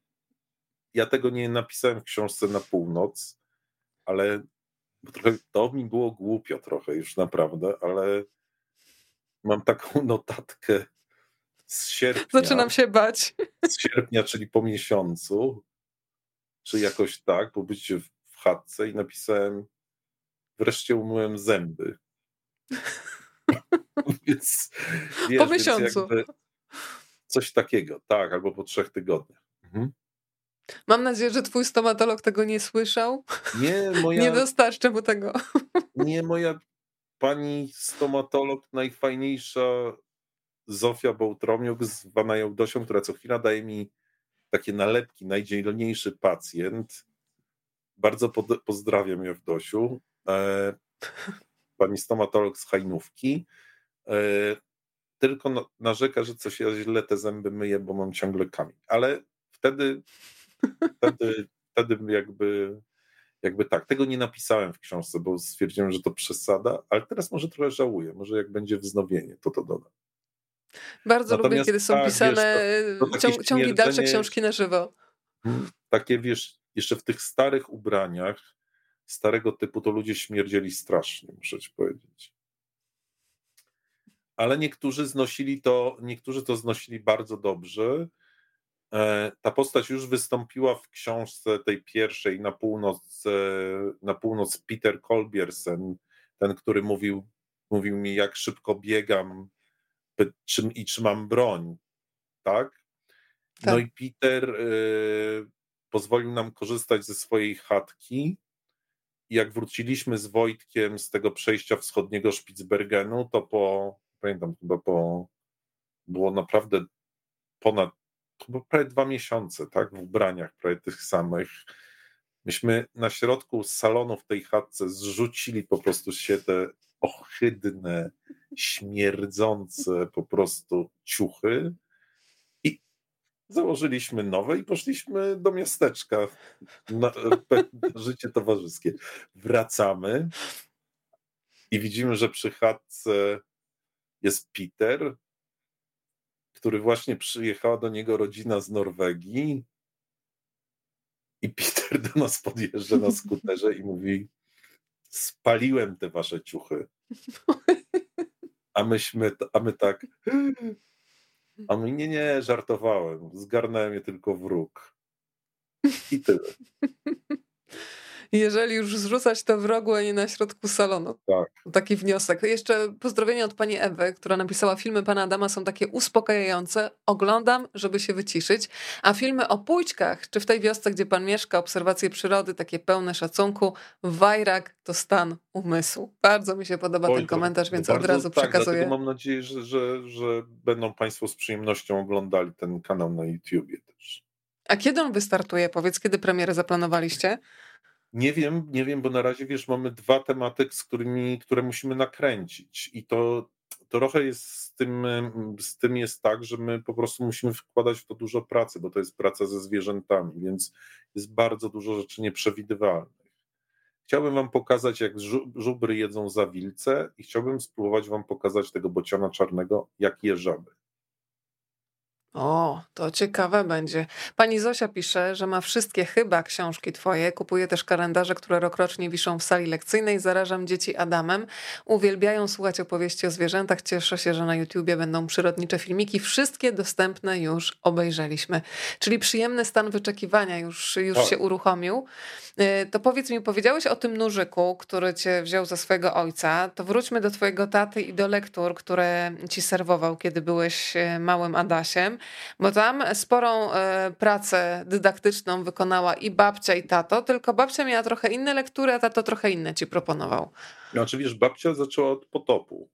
ja tego nie napisałem w książce na północ, ale trochę, to mi było głupio trochę już naprawdę, ale mam taką notatkę z sierpnia. Zaczynam się bać. Z sierpnia, czyli po miesiącu, czy jakoś tak, bo bycie w chatce i napisałem wreszcie umyłem zęby. więc, wiesz, po miesiącu. coś takiego, tak, albo po trzech tygodniach. Mhm. Mam nadzieję, że twój stomatolog tego nie słyszał. Nie, moja... nie dostarczę mu tego. Nie, moja pani stomatolog najfajniejsza Zofia Bołtromiuk zwana Jałdosią, która co chwila daje mi takie nalepki, najdzielniejszy pacjent. Bardzo pod, pozdrawiam Jawdosiu. E, pani stomatolog z Hajnówki. E, tylko narzeka, że coś ja źle te zęby myję, bo mam ciągle kamień. Ale wtedy, wtedy, wtedy jakby, jakby tak. Tego nie napisałem w książce, bo stwierdziłem, że to przesada, ale teraz może trochę żałuję. Może jak będzie wznowienie, to to dodam. Bardzo Natomiast, lubię, kiedy są tak, pisane wiesz, to, to ciąg, ciągi dalsze książki na żywo. Takie, wiesz, jeszcze w tych starych ubraniach, starego typu, to ludzie śmierdzieli strasznie, muszę ci powiedzieć. Ale niektórzy znosili to, niektórzy to znosili bardzo dobrze. E, ta postać już wystąpiła w książce tej pierwszej na północ, e, na północ Peter Kolbiersen, ten, który mówił, mówił mi, jak szybko biegam czym, i czy mam broń, tak? tak. No i Peter y, pozwolił nam korzystać ze swojej chatki. I jak wróciliśmy z Wojtkiem z tego przejścia wschodniego Spitsbergenu, to po, pamiętam, chyba po, było naprawdę ponad, chyba prawie dwa miesiące, tak, w ubraniach prawie tych samych. Myśmy na środku salonu w tej chatce zrzucili po prostu się te ohydne, śmierdzące po prostu ciuchy i założyliśmy nowe i poszliśmy do miasteczka na życie towarzyskie. Wracamy i widzimy, że przy chatce jest Peter, który właśnie przyjechała do niego rodzina z Norwegii i Peter do nas podjeżdża na skuterze i mówi spaliłem te wasze ciuchy. A myśmy, a my tak, a my nie, nie, żartowałem, zgarnąłem je tylko w róg. I tyle. Jeżeli już zrzucać to w rogu, a nie na środku salonu. Tak. Taki wniosek. Jeszcze pozdrowienia od pani Ewy, która napisała filmy pana Adama są takie uspokajające. Oglądam, żeby się wyciszyć. A filmy o pójczkach, czy w tej wiosce, gdzie pan mieszka, obserwacje przyrody, takie pełne szacunku, Wajrak to stan umysłu. Bardzo mi się podoba Oj, ten komentarz, więc bardzo, od razu tak, przekazuję. mam nadzieję, że, że, że będą państwo z przyjemnością oglądali ten kanał na YouTubie też. A kiedy on wystartuje? Powiedz, kiedy premierę zaplanowaliście? Nie wiem, nie wiem, bo na razie wiesz, mamy dwa tematy, z którymi, które musimy nakręcić i to, to trochę jest z tym, z tym jest tak, że my po prostu musimy wkładać w to dużo pracy, bo to jest praca ze zwierzętami, więc jest bardzo dużo rzeczy nieprzewidywalnych. Chciałbym wam pokazać, jak żubry jedzą za wilce i chciałbym spróbować wam pokazać tego bociana czarnego, jak je żaby. O, to ciekawe będzie. Pani Zosia pisze, że ma wszystkie chyba książki twoje. Kupuje też kalendarze, które rokrocznie wiszą w sali lekcyjnej. Zarażam dzieci Adamem. Uwielbiają słuchać opowieści o zwierzętach. Cieszę się, że na YouTubie będą przyrodnicze filmiki. Wszystkie dostępne już obejrzeliśmy. Czyli przyjemny stan wyczekiwania już, już się uruchomił. Y, to powiedz mi, powiedziałeś o tym nużyku, który cię wziął za swojego ojca. To wróćmy do twojego taty i do lektur, które ci serwował, kiedy byłeś y, małym Adasiem bo tam sporą e, pracę dydaktyczną wykonała i babcia, i tato, tylko babcia miała trochę inne lektury, a tato trochę inne ci proponował. No oczywiście babcia zaczęła od potopu.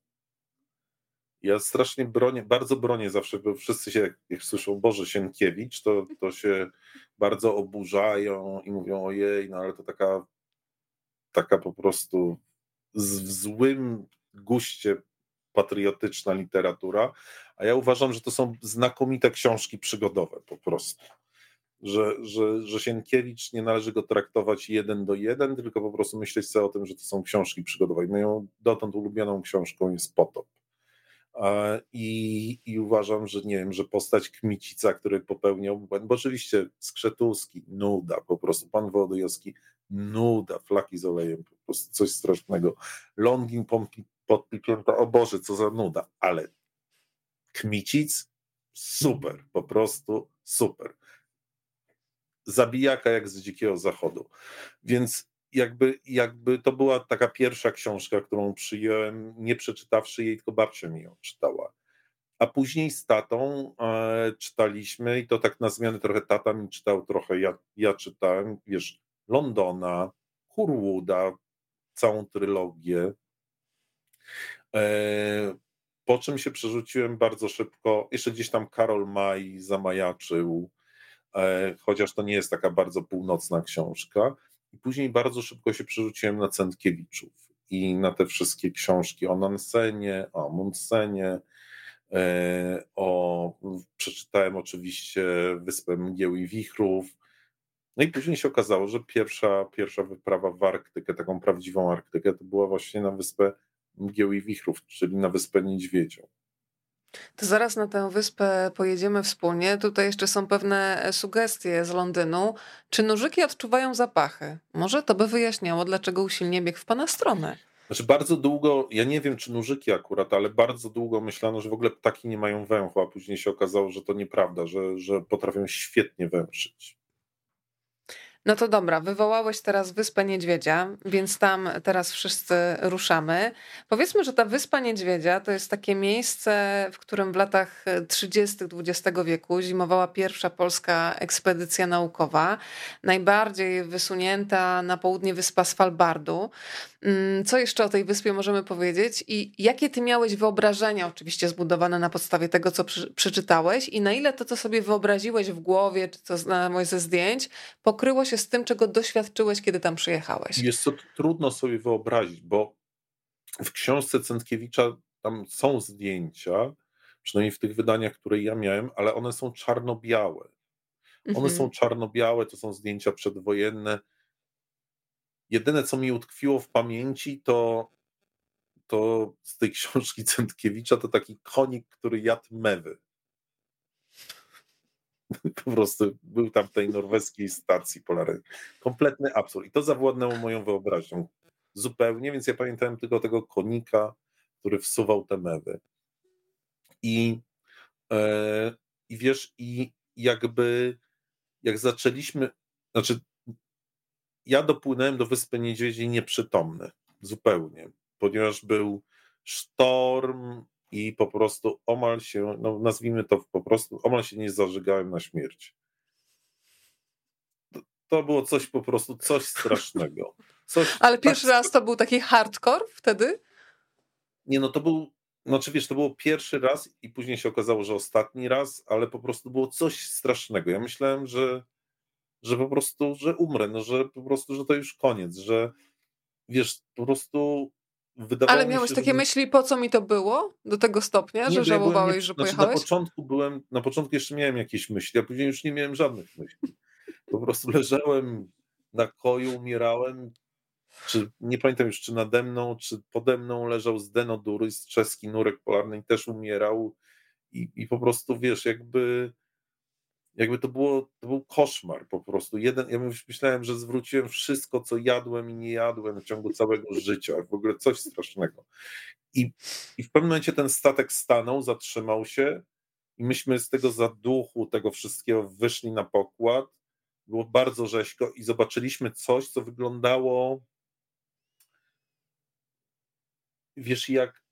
Ja strasznie bronię, bardzo bronię zawsze, bo wszyscy się, jak, jak słyszą Boże Sienkiewicz, to, to się bardzo oburzają i mówią ojej, no ale to taka, taka po prostu z, w złym guście patriotyczna literatura, a ja uważam, że to są znakomite książki przygodowe po prostu. Że, że, że Sienkiewicz nie należy go traktować jeden do jeden, tylko po prostu myśleć sobie o tym, że to są książki przygodowe. Moją dotąd ulubioną książką jest Potop. I, I uważam, że nie wiem, że postać Kmicica, który popełniał błęd, bo oczywiście Skrzetuski, nuda, po prostu pan Wołodyjowski, nuda, flaki z olejem, po prostu coś strasznego. Longin podpięta, o Boże, co za nuda, ale Kmicic, super, po prostu super. Zabijaka jak z dzikiego zachodu. Więc jakby, jakby to była taka pierwsza książka, którą przyjąłem, nie przeczytawszy jej, tylko babcia mi ją czytała. A później z tatą e, czytaliśmy, i to tak na zmianę trochę tata mi czytał, trochę ja, ja czytałem, wiesz, Londona, Hurwooda, całą trylogię. E, po czym się przerzuciłem bardzo szybko, jeszcze gdzieś tam Karol Maj zamajaczył, e, chociaż to nie jest taka bardzo północna książka. I później bardzo szybko się przerzuciłem na Centkiewiczów i na te wszystkie książki o Nansenie, o Mundsenie, e, o, przeczytałem oczywiście Wyspę Mgieł i Wichrów, no i później się okazało, że pierwsza, pierwsza wyprawa w Arktykę, taką prawdziwą Arktykę, to była właśnie na wyspę Mgieł i Wichrów, czyli na wyspę Niedźwiedzią. To zaraz na tę wyspę pojedziemy wspólnie. Tutaj jeszcze są pewne sugestie z Londynu. Czy nożyki odczuwają zapachy? Może to by wyjaśniało, dlaczego usilnie biegł w pana stronę. Znaczy bardzo długo, ja nie wiem czy nużyki akurat, ale bardzo długo myślano, że w ogóle ptaki nie mają węchu, a później się okazało, że to nieprawda, że, że potrafią świetnie węszyć. No to dobra, wywołałeś teraz Wyspę Niedźwiedzia, więc tam teraz wszyscy ruszamy. Powiedzmy, że ta Wyspa Niedźwiedzia to jest takie miejsce, w którym w latach 30. XX wieku zimowała pierwsza polska ekspedycja naukowa, najbardziej wysunięta na południe wyspa Svalbardu. Mm, co jeszcze o tej wyspie możemy powiedzieć i jakie ty miałeś wyobrażenia, oczywiście zbudowane na podstawie tego, co przeczytałeś i na ile to, co sobie wyobraziłeś w głowie, czy co znałeś ze zdjęć, pokryło się z tym, czego doświadczyłeś, kiedy tam przyjechałeś? Jest to trudno sobie wyobrazić, bo w książce Centkiewicza tam są zdjęcia, przynajmniej w tych wydaniach, które ja miałem, ale one są czarno-białe. One mhm. są czarno-białe, to są zdjęcia przedwojenne, Jedyne, co mi utkwiło w pamięci, to, to z tej książki Centkiewicza, to taki konik, który jadł mewy. Po prostu był tam w tej norweskiej stacji polarnej. Kompletny absurd. I to zawładnęło moją wyobraźnią zupełnie, więc ja pamiętałem tylko tego konika, który wsuwał te mewy. I, e, i wiesz, i jakby jak zaczęliśmy, znaczy ja dopłynąłem do Wyspy Niedźwiedzi nieprzytomny, zupełnie, ponieważ był sztorm i po prostu omal się, no nazwijmy to po prostu, omal się nie zażygałem na śmierć. To, to było coś po prostu, coś strasznego. Coś Ale pierwszy tak... raz to był taki hardcore wtedy? Nie, no to był, znaczy wiesz, to było pierwszy raz i później się okazało, że ostatni raz, ale po prostu było coś strasznego. Ja myślałem, że że po prostu, że umrę, no, że po prostu, że to już koniec, że wiesz, po prostu wydawało Ale miałeś się, takie że... myśli, po co mi to było? Do tego stopnia, nie, że żałowałeś, nie, że znaczy pojechałeś? Na początku byłem, na początku jeszcze miałem jakieś myśli, a później już nie miałem żadnych myśli. Po prostu leżałem na koju, umierałem, czy nie pamiętam już, czy nade mną, czy pode mną leżał z czeski nurek polarny i też umierał i, i po prostu, wiesz, jakby jakby to było, to był koszmar po prostu. Jeden, ja myślałem, że zwróciłem wszystko, co jadłem i nie jadłem w ciągu całego życia, w ogóle coś strasznego. I, I w pewnym momencie ten statek stanął, zatrzymał się i myśmy z tego zaduchu, tego wszystkiego wyszli na pokład. Było bardzo rzeźko i zobaczyliśmy coś, co wyglądało wiesz, jak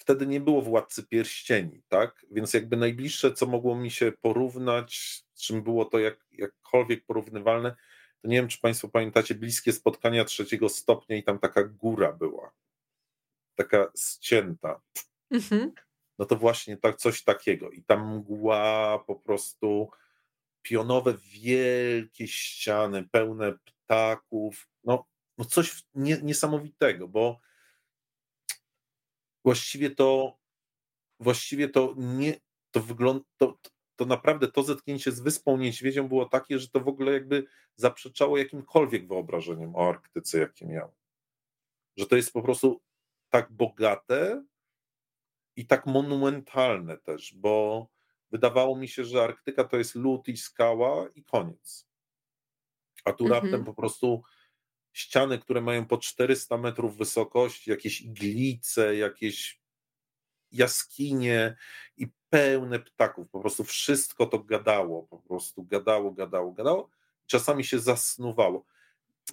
wtedy nie było władcy pierścieni, tak? Więc jakby najbliższe, co mogło mi się porównać, czym było to jak, jakkolwiek porównywalne, to nie wiem, czy Państwo pamiętacie bliskie spotkania trzeciego stopnia i tam taka góra była. Taka ścięta. Mhm. No to właśnie tak, coś takiego. I tam mgła po prostu pionowe, wielkie ściany, pełne ptaków. No, no coś nie, niesamowitego, bo właściwie to właściwie to nie, to wygląda, to, to naprawdę to zetknięcie z Wyspą Niedźwiedzią było takie, że to w ogóle jakby zaprzeczało jakimkolwiek wyobrażeniem o Arktyce, jakie miał. Że to jest po prostu tak bogate i tak monumentalne też, bo wydawało mi się, że Arktyka to jest lód i skała i koniec. A tu mhm. raptem po prostu ściany, które mają po 400 metrów wysokości, jakieś iglice, jakieś jaskinie i pełne ptaków. Po prostu wszystko to gadało, po prostu gadało, gadało, gadało. Czasami się zasnuwało.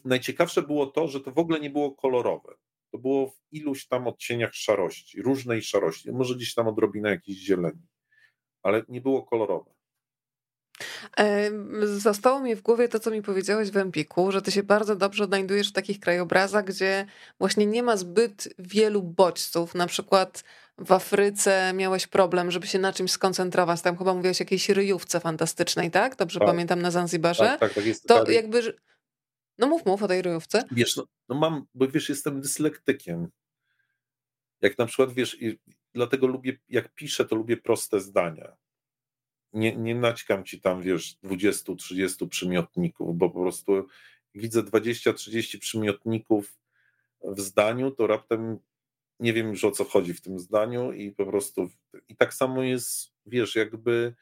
Najciekawsze było to, że to w ogóle nie było kolorowe. to było w iluś tam odcieniach szarości, różnej szarości, może gdzieś tam odrobinę jakiejś zieleni, ale nie było kolorowe. Zostało mi w głowie to, co mi powiedziałeś w Empiku, że ty się bardzo dobrze odnajdujesz w takich krajobrazach, gdzie właśnie nie ma zbyt wielu bodźców. Na przykład w Afryce miałeś problem, żeby się na czymś skoncentrować. Tam chyba mówiłeś o jakiejś ryjówce fantastycznej, tak? Dobrze tak. pamiętam na Zanzibarze. Tak, tak, tak jest. To jakby... No mów, mów o tej ryjówce. Wiesz, no, no mam, bo wiesz, jestem dyslektykiem. Jak na przykład, wiesz, dlatego lubię, jak piszę, to lubię proste zdania nie, nie naćkam ci tam, wiesz, 20-30 przymiotników, bo po prostu widzę 20-30 przymiotników w zdaniu, to raptem nie wiem już o co chodzi w tym zdaniu i po prostu i tak samo jest, wiesz, jakby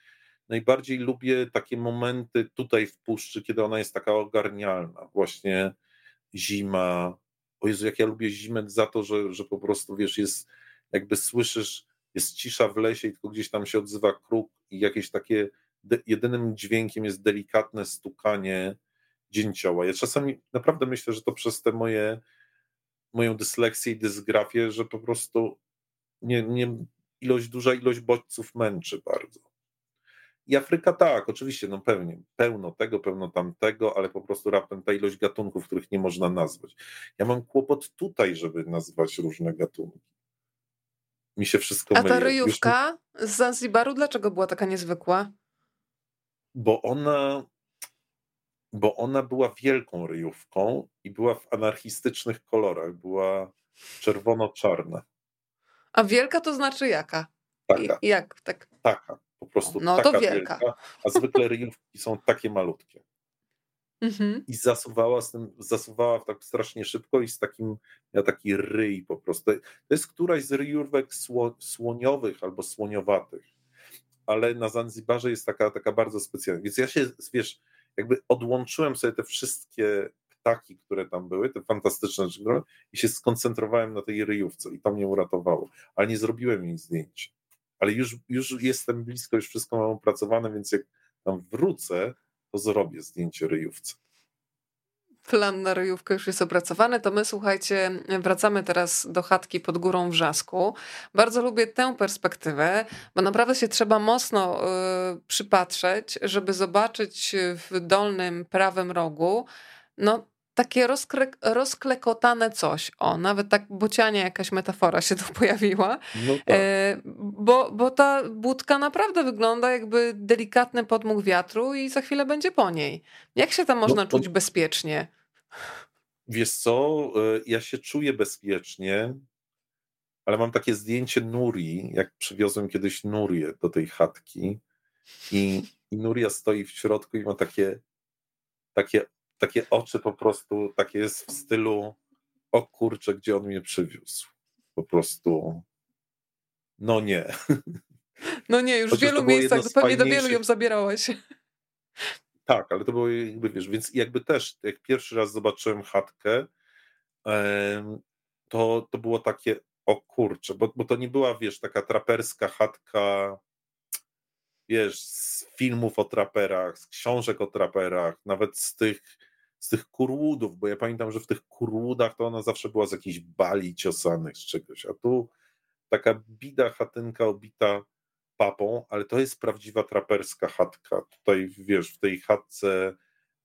najbardziej lubię takie momenty tutaj w puszczy, kiedy ona jest taka ogarnialna, właśnie zima, o Jezu, jak ja lubię zimę za to, że, że po prostu, wiesz, jest, jakby słyszysz jest cisza w lesie i tylko gdzieś tam się odzywa kruk i jakieś takie, jedynym dźwiękiem jest delikatne stukanie dzięcioła. Ja czasami naprawdę myślę, że to przez te moje, moją dysleksję i dysgrafię, że po prostu nie, nie, ilość, duża ilość bodźców męczy bardzo. I Afryka tak, oczywiście, no pewnie, pełno tego, pełno tamtego, ale po prostu raptem ta ilość gatunków, których nie można nazwać. Ja mam kłopot tutaj, żeby nazwać różne gatunki mi się wszystko A ta ryjówka Już... z Zanzibaru, dlaczego była taka niezwykła? Bo ona, bo ona była wielką ryjówką i była w anarchistycznych kolorach. Była czerwono-czarna. A wielka to znaczy jaka? Taka. I, jak? Tak. Taka. Po prostu no, taka to wielka. wielka. A zwykle ryjówki są takie malutkie. Mhm. I zasuwała, z tym, zasuwała tak strasznie szybko i z takim, ja taki ryj po prostu. To jest któraś z ryjówek sło, słoniowych albo słoniowatych, ale na Zanzibarze jest taka, taka bardzo specjalna. Więc ja się, wiesz, jakby odłączyłem sobie te wszystkie ptaki, które tam były, te fantastyczne rzeczy, i się skoncentrowałem na tej ryjówce i to mnie uratowało. Ale nie zrobiłem jej zdjęcia. Ale już, już jestem blisko, już wszystko mam opracowane, więc jak tam wrócę, to zrobię zdjęcie ryjówce. Plan na ryjówkę już jest opracowany, to my słuchajcie, wracamy teraz do chatki pod górą Wrzasku. Bardzo lubię tę perspektywę, bo naprawdę się trzeba mocno y, przypatrzeć, żeby zobaczyć w dolnym prawym rogu no, takie rozkle, rozklekotane coś. O, nawet tak bocianie jakaś metafora się tu pojawiła. No tak. e, bo, bo ta budka naprawdę wygląda jakby delikatny podmuch wiatru i za chwilę będzie po niej. Jak się tam można no, czuć bezpiecznie? Wiesz co, e, ja się czuję bezpiecznie, ale mam takie zdjęcie Nuri, jak przywiozłem kiedyś Nurię do tej chatki i, i Nuria stoi w środku i ma takie, takie takie oczy po prostu, takie jest w stylu o kurczę, gdzie on mnie przywiózł. Po prostu no nie. No nie, już w wielu miejscach, zupełnie do wielu ją zabierałeś. Tak, ale to było jakby, wiesz, więc jakby też, jak pierwszy raz zobaczyłem chatkę, to, to było takie, o kurczę, bo, bo to nie była, wiesz, taka traperska chatka, wiesz, z filmów o traperach, z książek o traperach, nawet z tych z tych kurłudów, bo ja pamiętam, że w tych kurłudach to ona zawsze była z jakichś bali ciosanych, z czegoś, a tu taka bida chatynka obita papą, ale to jest prawdziwa traperska chatka. Tutaj, wiesz, w tej chatce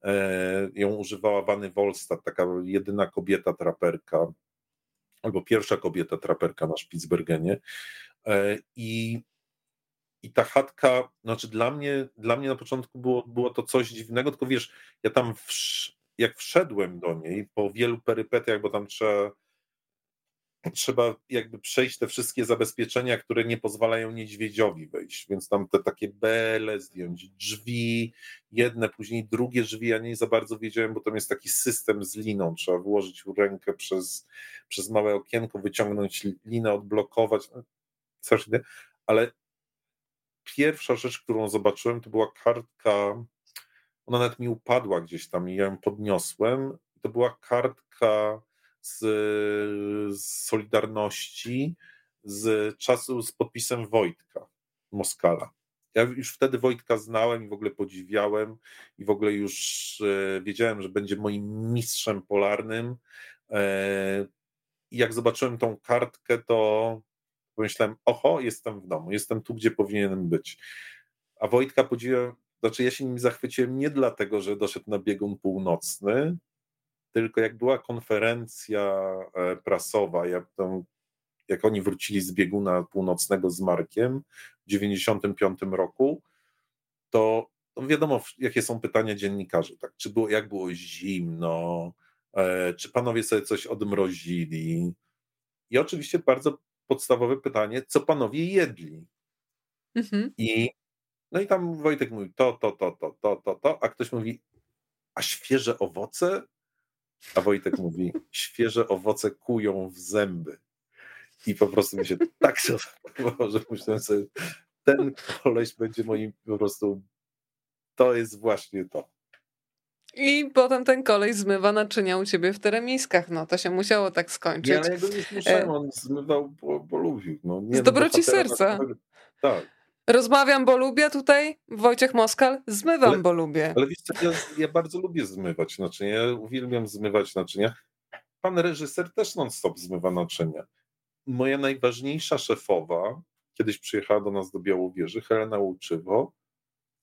e, ją używała Wany Wolstad, taka jedyna kobieta traperka, albo pierwsza kobieta traperka na Spitsbergenie. E, I i ta chatka, znaczy dla mnie, dla mnie na początku było, było to coś dziwnego, tylko wiesz, ja tam wsz, jak wszedłem do niej po wielu perypetiach, bo tam trzeba, trzeba jakby przejść te wszystkie zabezpieczenia, które nie pozwalają niedźwiedziowi wejść, więc tam te takie bele, zdjąć drzwi, jedne, później drugie drzwi, ja nie za bardzo wiedziałem, bo tam jest taki system z liną, trzeba włożyć rękę przez, przez małe okienko, wyciągnąć linę, odblokować, ale pierwsza rzecz, którą zobaczyłem, to była kartka ona nawet mi upadła gdzieś tam i ja ją podniosłem. To była kartka z, z Solidarności z czasu z podpisem Wojtka Moskala. Ja już wtedy Wojtka znałem i w ogóle podziwiałem i w ogóle już e, wiedziałem, że będzie moim mistrzem polarnym. E, I jak zobaczyłem tą kartkę, to pomyślałem, oho, jestem w domu, jestem tu, gdzie powinienem być. A Wojtka podziwiam, znaczy ja się nim zachwyciłem nie dlatego, że doszedł na biegun północny, tylko jak była konferencja e, prasowa, jak, tam, jak oni wrócili z bieguna północnego z Markiem w 1995 roku, to, to wiadomo, jakie są pytania dziennikarzy. Tak? Czy było, jak było zimno, e, czy panowie sobie coś odmrozili? I oczywiście bardzo podstawowe pytanie, co panowie jedli? Mhm. I no i tam Wojtek mówi to, to, to, to, to, to, to, a ktoś mówi, a świeże owoce? A Wojtek mówi, świeże owoce kują w zęby. I po prostu mi się tak się że myślałem sobie, ten koleś będzie moim po prostu, to jest właśnie to. I potem ten kolej zmywa naczynia u ciebie w teremiskach. No to się musiało tak skończyć. Nie, ale ja go nie zmuszałem, on zmywał, bo, bo lubił. No, nie Z dobroci serca. Tak. Rozmawiam, bo lubię tutaj, Wojciech Moskal, zmywam, ale, bo lubię. Ale wiesz co, ja, ja, bardzo lubię zmywać naczynia, ja uwielbiam zmywać naczynia. Pan reżyser też non-stop zmywa naczynia. Moja najważniejsza szefowa kiedyś przyjechała do nas do Białowieży, Helena Łuczywo,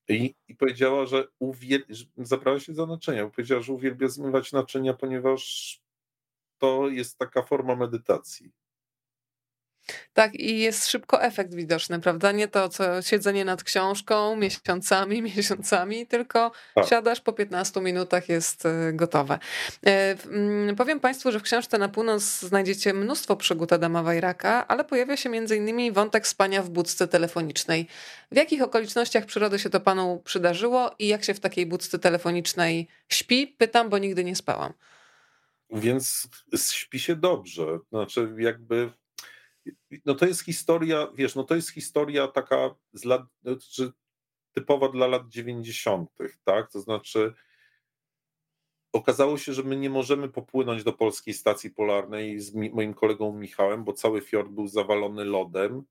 i, i powiedziała, że uwiel... zabrała się za naczynia, powiedziała, że uwielbia zmywać naczynia, ponieważ to jest taka forma medytacji. Tak, i jest szybko efekt widoczny, prawda? Nie to, co siedzenie nad książką miesiącami, miesiącami, tylko tak. siadasz po 15 minutach, jest e, gotowe. E, mm, powiem Państwu, że w książce Na północ znajdziecie mnóstwo przygód Adama Wajraka, ale pojawia się m.in. wątek spania w budce telefonicznej. W jakich okolicznościach przyrody się to Panu przydarzyło i jak się w takiej budce telefonicznej śpi? Pytam, bo nigdy nie spałam. Więc śpi się dobrze. Znaczy, jakby no to jest historia, wiesz, no to jest historia taka z lat, znaczy typowa dla lat 90., tak? To znaczy okazało się, że my nie możemy popłynąć do polskiej stacji polarnej z moim kolegą Michałem, bo cały fiord był zawalony lodem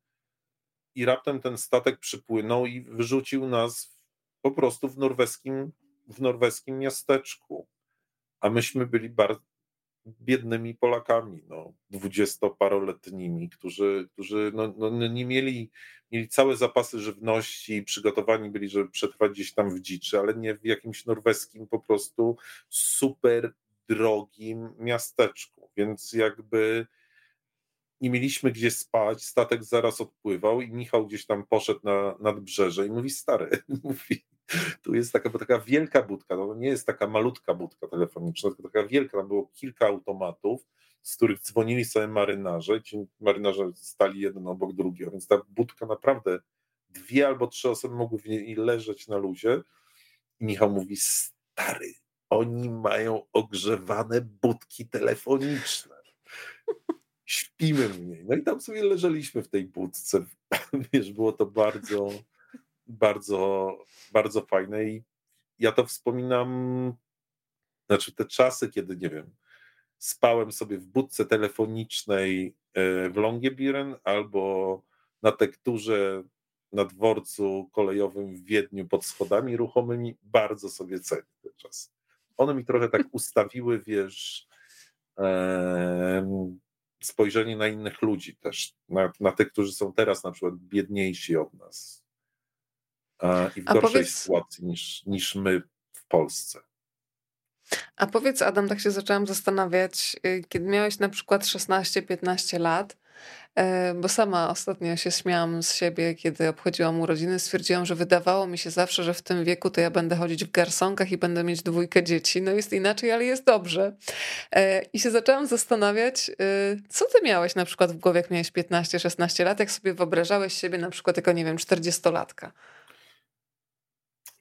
i raptem ten statek przypłynął i wyrzucił nas po prostu w norweskim, w norweskim miasteczku. A myśmy byli bardzo, biednymi Polakami, no, dwudziestoparoletnimi, którzy, którzy no, no, no, nie mieli, mieli całe zapasy żywności i przygotowani byli, żeby przetrwać gdzieś tam w dziczy, ale nie w jakimś norweskim po prostu super drogim miasteczku, więc jakby nie mieliśmy gdzie spać, statek zaraz odpływał i Michał gdzieś tam poszedł na nadbrzeże i mówi, stary, mówi, tu jest taka, taka wielka budka, no nie jest taka malutka budka telefoniczna, tylko taka wielka, tam było kilka automatów, z których dzwonili sobie marynarze, ci marynarze stali jeden obok drugiego, więc ta budka naprawdę dwie albo trzy osoby mogły w niej leżeć na luzie i Michał mówi, stary, oni mają ogrzewane budki telefoniczne. Śpimy w niej. No i tam sobie leżeliśmy w tej budce. Wiesz, było to bardzo, bardzo, bardzo fajne i ja to wspominam, znaczy te czasy, kiedy, nie wiem, spałem sobie w budce telefonicznej e, w Longyearbyen albo na tekturze na dworcu kolejowym w Wiedniu pod schodami ruchomymi, bardzo sobie cenię ten czas. One mi trochę tak ustawiły, wiesz, spojrzenie na innych ludzi też, na, na tych, którzy są teraz na przykład biedniejsi od nas i w gorszej powiedz... sytuacji niż, niż my w Polsce. A powiedz, Adam, tak się zaczęłam zastanawiać, y, kiedy miałeś na przykład 16-15 lat, bo sama ostatnio się śmiałam z siebie, kiedy obchodziłam urodziny. Stwierdziłam, że wydawało mi się zawsze, że w tym wieku to ja będę chodzić w garsonkach i będę mieć dwójkę dzieci. No jest inaczej, ale jest dobrze. E, I się zaczęłam zastanawiać, e, co ty miałeś na przykład w głowie, jak miałeś 15-16 lat, jak sobie wyobrażałeś siebie na przykład jako, nie wiem, 40-latka.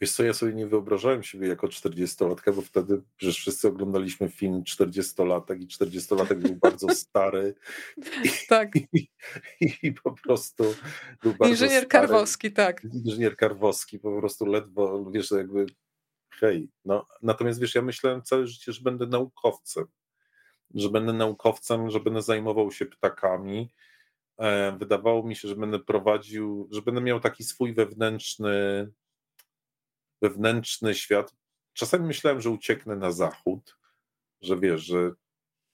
Wiesz co, ja sobie nie wyobrażałem siebie jako 40-latka, bo wtedy przecież wszyscy oglądaliśmy film 40-latek i 40-latek był bardzo stary. tak. I, i, I, po prostu był bardzo Inżynier stary. Karwowski, tak. Inżynier Karwowski, po prostu ledwo, wiesz, jakby hej. No, natomiast wiesz, ja myślałem całe życie, że będę naukowcem. Że będę naukowcem, że będę zajmował się ptakami. E, wydawało mi się, że będę prowadził, że będę miał taki swój wewnętrzny wewnętrzny świat. Czasami myślałem, że ucieknę na zachód, że wiesz, że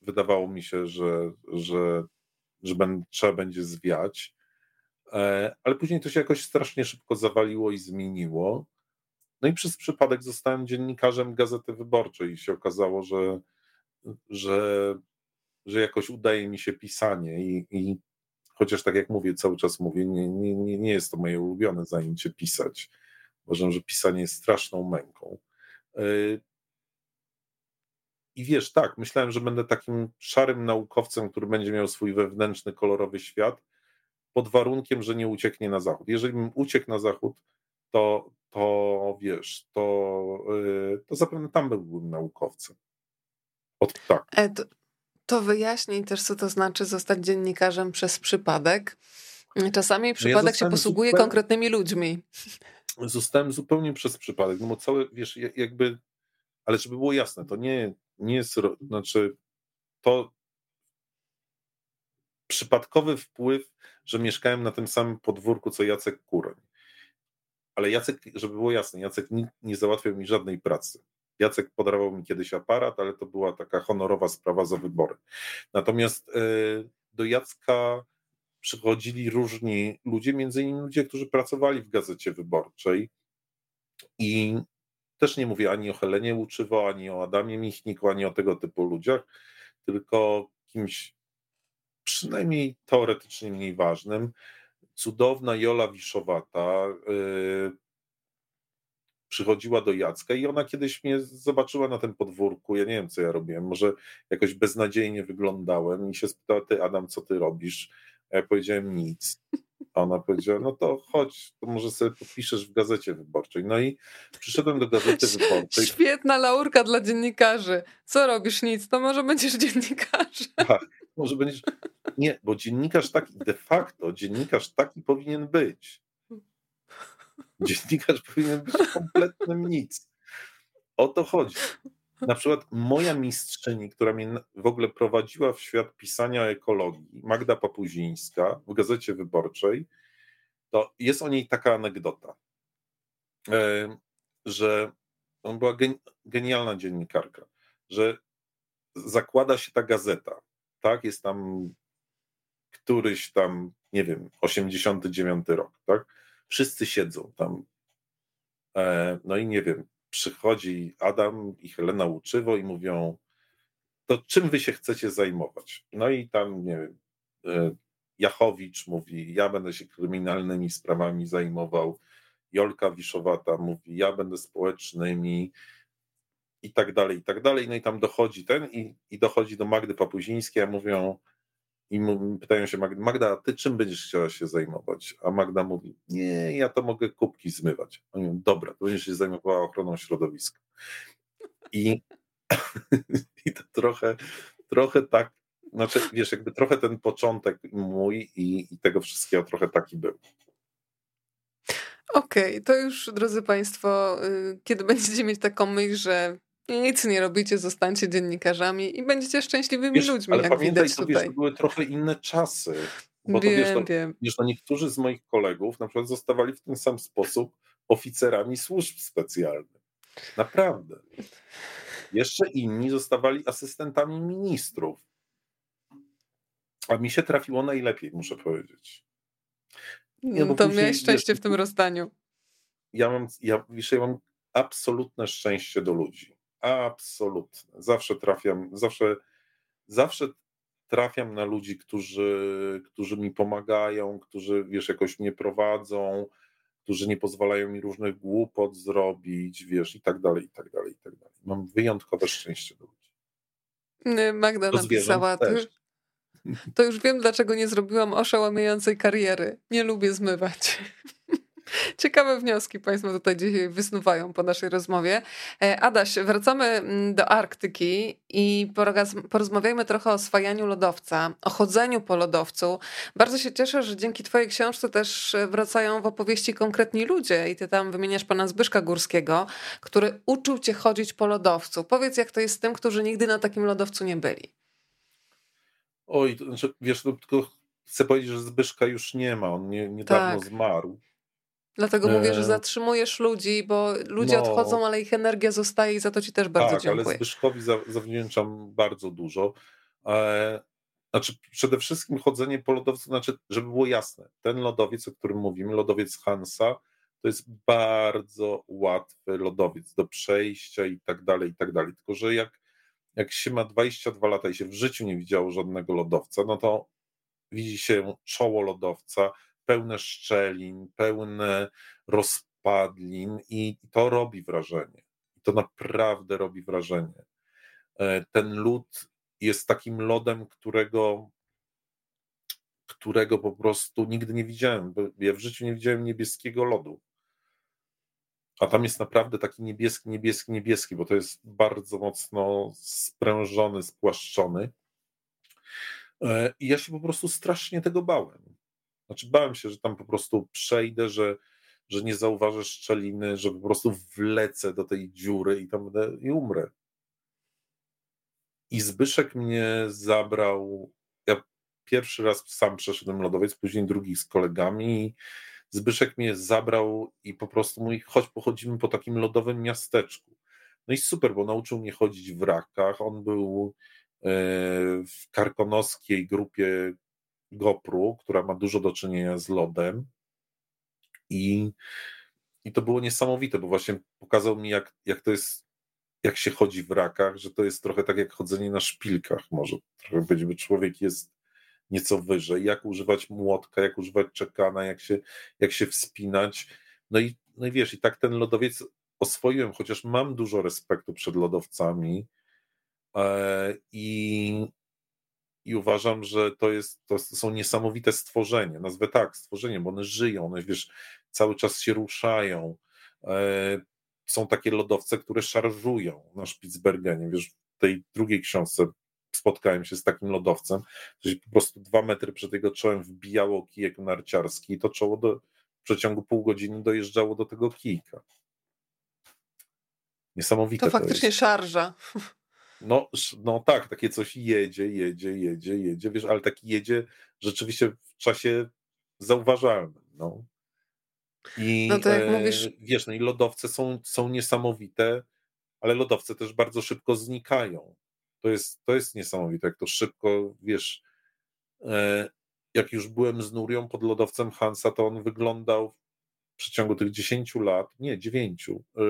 wydawało mi się, że, że, że ben, trzeba będzie zwiać, e, ale później to się jakoś strasznie szybko zawaliło i zmieniło. No i przez przypadek zostałem dziennikarzem Gazety Wyborczej i się okazało, że, że, że jakoś udaje mi się pisanie i, i chociaż tak jak mówię, cały czas mówię, nie, nie, nie jest to moje ulubione zajęcie pisać. Uważam, że pisanie jest straszną męką. E, I wiesz, tak, myślałem, że będę takim szarym naukowcem, który będzie miał swój wewnętrzny, kolorowy świat, pod warunkiem, że nie ucieknie na zachód. Jeżeli bym uciekł na zachód, to, to wiesz, to, yy, to zapewne tam byłbym naukowcem. Od, tak. E, to, to wyjaśnij też, co to znaczy zostać dziennikarzem przez przypadek. Czasami przypadek no ja się posługuje zupełnie, konkretnymi ludźmi. Zostałem zupełnie przez przypadek, no bo całe, wiesz, jakby, ale żeby było jasne, to nie, nie jest, znaczy, to przypadkowy wpływ, że mieszkałem na tym samym podwórku, co Jacek Kuroń. Ale Jacek, żeby było jasne, Jacek nie, nie załatwiał mi żadnej pracy. Jacek podarował mi kiedyś aparat, ale to była taka honorowa sprawa za wybory. Natomiast y, do Jacka przychodzili różni ludzie, między innymi ludzie, którzy pracowali w Gazecie Wyborczej i też nie mówię ani o Helenie Łuczywo, ani o Adamie Michniku, ani o tego typu ludziach, tylko kimś przynajmniej teoretycznie mniej ważnym. Cudowna Jola Wiszowata yy, przychodziła do Jacka i ona kiedyś mnie zobaczyła na tym podwórku, ja nie wiem, co ja robiłem, może jakoś beznadziejnie wyglądałem i się spytała, ty Adam, co ty robisz? Ja powiedziałem nic. A ona powiedziała, no to chodź, to może sobie podpiszesz w gazecie wyborczej. No i przyszedłem do gazety wyborczej. Świetna laurka dla dziennikarzy. Co robisz? Nic, to może będziesz dziennikarzem. Tak, może będziesz... Nie, bo dziennikarz taki, de facto dziennikarz taki powinien być. Dziennikarz powinien być kompletnym nic. O to chodzi. Na przykład moja mistrzyni, która mnie w ogóle prowadziła w świat pisania ekologii, Magda Papuzińska w Gazecie Wyborczej, to jest o niej taka anegdota, e, że on była genialna dziennikarka, że zakłada się ta gazeta, tak, jest tam któryś tam, nie wiem, 89 rok, tak, wszyscy siedzą tam, e, no i nie wiem, przychodzi Adam i Helena Łuczywo i mówią, to czym wy się chcecie zajmować? No i tam, nie wiem, e, Jachowicz mówi, ja będę się kryminalnymi sprawami zajmował, Jolka Wiszowata mówi, ja będę społecznymi i tak dalej, i tak dalej. No i tam dochodzi ten i, i dochodzi do Magdy Papuzińskiej, a mówią, i pytają się Magda, Magda, ty czym będziesz chciała się zajmować? A Magda mówi, nie, ja to mogę kubki zmywać. Oni mówią, dobra, to będziesz się zajmowała ochroną środowiska. I, i to trochę, trochę tak, znaczy wiesz, jakby trochę ten początek mój i, i tego wszystkiego trochę taki był. Okej, okay, to już, drodzy Państwo, y, kiedy będziecie mieć taką myśl, że nic nie robicie, zostańcie dziennikarzami i będziecie szczęśliwymi wiesz, ludźmi, ale jak pamiętaj, widać to, tutaj. Wiesz, to były trochę inne czasy. Bo wiem, to, wiesz, to, wiem. Wiesz, to niektórzy z moich kolegów na przykład zostawali w ten sam sposób oficerami służb specjalnych. Naprawdę. Jeszcze inni zostawali asystentami ministrów. A mi się trafiło najlepiej, muszę powiedzieć. Nie, no to później, miałeś szczęście wiesz, w tym rozdaniu. Ja mam, ja, wiesz, ja mam absolutne szczęście do ludzi. Absolutne. Zawsze trafiam, zawsze, zawsze trafiam na ludzi, którzy, którzy mi pomagają, którzy, wiesz, jakoś mnie prowadzą, którzy nie pozwalają mi różnych głupot zrobić, wiesz, i tak dalej, i tak dalej, i tak dalej. Mam wyjątkowe szczęście do ludzi. Magda do napisała, to już, to już wiem, dlaczego nie zrobiłam oszałamiającej kariery. Nie lubię zmywać. Ciekawe wnioski Państwo tutaj dzisiaj wysnuwają po naszej rozmowie. E, Adaś, wracamy mm, do Arktyki i porozmawiajmy trochę o swajaniu lodowca, o chodzeniu po lodowcu. Bardzo się cieszę, że dzięki Twojej książce też wracają w opowieści konkretni ludzie i Ty tam wymieniasz pana Zbyszka Górskiego, który uczył Cię chodzić po lodowcu. Powiedz, jak to jest z tym, którzy nigdy na takim lodowcu nie byli. Oj, to znaczy, wiesz, tylko chcę powiedzieć, że Zbyszka już nie ma, on nie, niedawno tak. zmarł. Dlatego e... mówię, że zatrzymujesz ludzi, bo ludzie no, odchodzą, ale ich energia zostaje i za to ci też bardzo tak, dziękuję. ale Zbyszkowi zawdzięczam bardzo dużo. E, znaczy, przede wszystkim chodzenie po lodowcu, znaczy, żeby było jasne, ten lodowiec, o którym mówimy, lodowiec Hansa, to jest bardzo łatwy lodowiec do przejścia i tak dalej, i tak dalej. Tylko, że jak, jak się ma 22 lata i się w życiu nie widziało żadnego lodowca, no to widzi się czoło lodowca, pełne szczelin, pełne rozpadlin i to robi wrażenie. To naprawdę robi wrażenie. E, ten lód jest takim lodem, którego, którego po prostu nigdy nie widziałem. Ja w życiu nie widziałem niebieskiego lodu. A tam jest naprawdę taki niebieski, niebieski, niebieski, bo to jest bardzo mocno sprężony, spłaszczony. E, I ja się po prostu strasznie tego bałem. Znaczy, bałem się, że tam po prostu przejdę, że, że nie zauważę szczeliny, że po prostu wlecę do tej dziury i tam będę i umrę. I Zbyszek mnie zabrał. Ja pierwszy raz sam przeszedłem lodowiec, później drugi z kolegami. Zbyszek mnie zabrał i po prostu mówi: chodź, pochodzimy po takim lodowym miasteczku. No i super, bo nauczył mnie chodzić w rakach. On był e, w karkonoskiej grupie GoPro, która ma dużo do czynienia z lodem. I, i to było niesamowite, bo właśnie pokazał mi, jak, jak to jest jak się chodzi w rakach, że to jest trochę tak jak chodzenie na szpilkach, może trochę być, by człowiek jest nieco wyżej, jak używać młotka, jak używać czekana, jak się, jak się wspinać. No i, no i wiesz, i tak ten lodowiec oswoiłem, chociaż mam dużo respektu przed lodowcami e, i, i uważam, że to, jest, to są niesamowite stworzenia, nazwę tak, stworzenie, bo one żyją, one wiesz, cały czas się ruszają, e, są takie lodowce, które szarżują na Spitsbergenie. Wiesz, w tej drugiej książce spotkałem się z takim lodowcem, że po prostu dwa metry przed jego czołem wbijało kijek narciarski i to czoło do, w przeciągu pół godziny dojeżdżało do tego kijka. Niesamowite. To faktycznie to szarża. No, no tak, takie coś jedzie, jedzie, jedzie, jedzie, wiesz, ale taki jedzie rzeczywiście w czasie zauważalnym. No. I no e, mówisz... wiesz, no i lodowce są, są niesamowite, ale lodowce też bardzo szybko znikają. To jest, to jest niesamowite, jak to szybko, wiesz, e, jak już byłem z Nurią pod lodowcem Hansa, to on wyglądał w przeciągu tych 10 lat, nie, 9, e,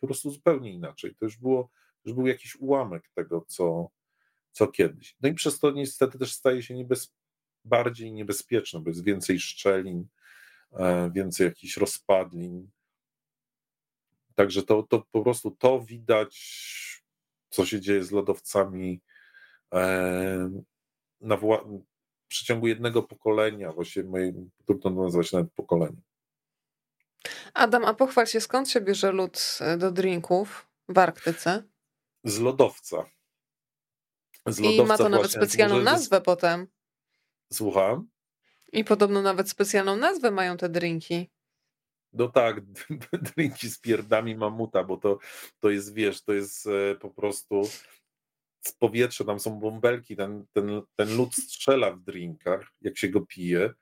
po prostu zupełnie inaczej. To już było, już był jakiś ułamek tego, co, co kiedyś. No i przez to niestety też staje się niebez, bardziej niebezpieczne, bo jest więcej szczelin, E, więcej jakichś rozpadlin. Także to, to po prostu to widać, co się dzieje z lodowcami e, na wła- w przeciągu jednego pokolenia, właściwie moim, trudno to nazwać nawet pokoleniem. Adam, a pochwal się, skąd się bierze lód e, do drinków w Arktyce? Z lodowca. Z lodowca I ma to nawet specjalną nazwę potem. Słucham? I podobno nawet specjalną nazwę mają te drinki. No tak, drinki z pierdami mamuta, bo to, to jest, wiesz, to jest e, po prostu z powietrza, tam są bąbelki, ten, ten, ten lód strzela w drinkach, jak się go pije,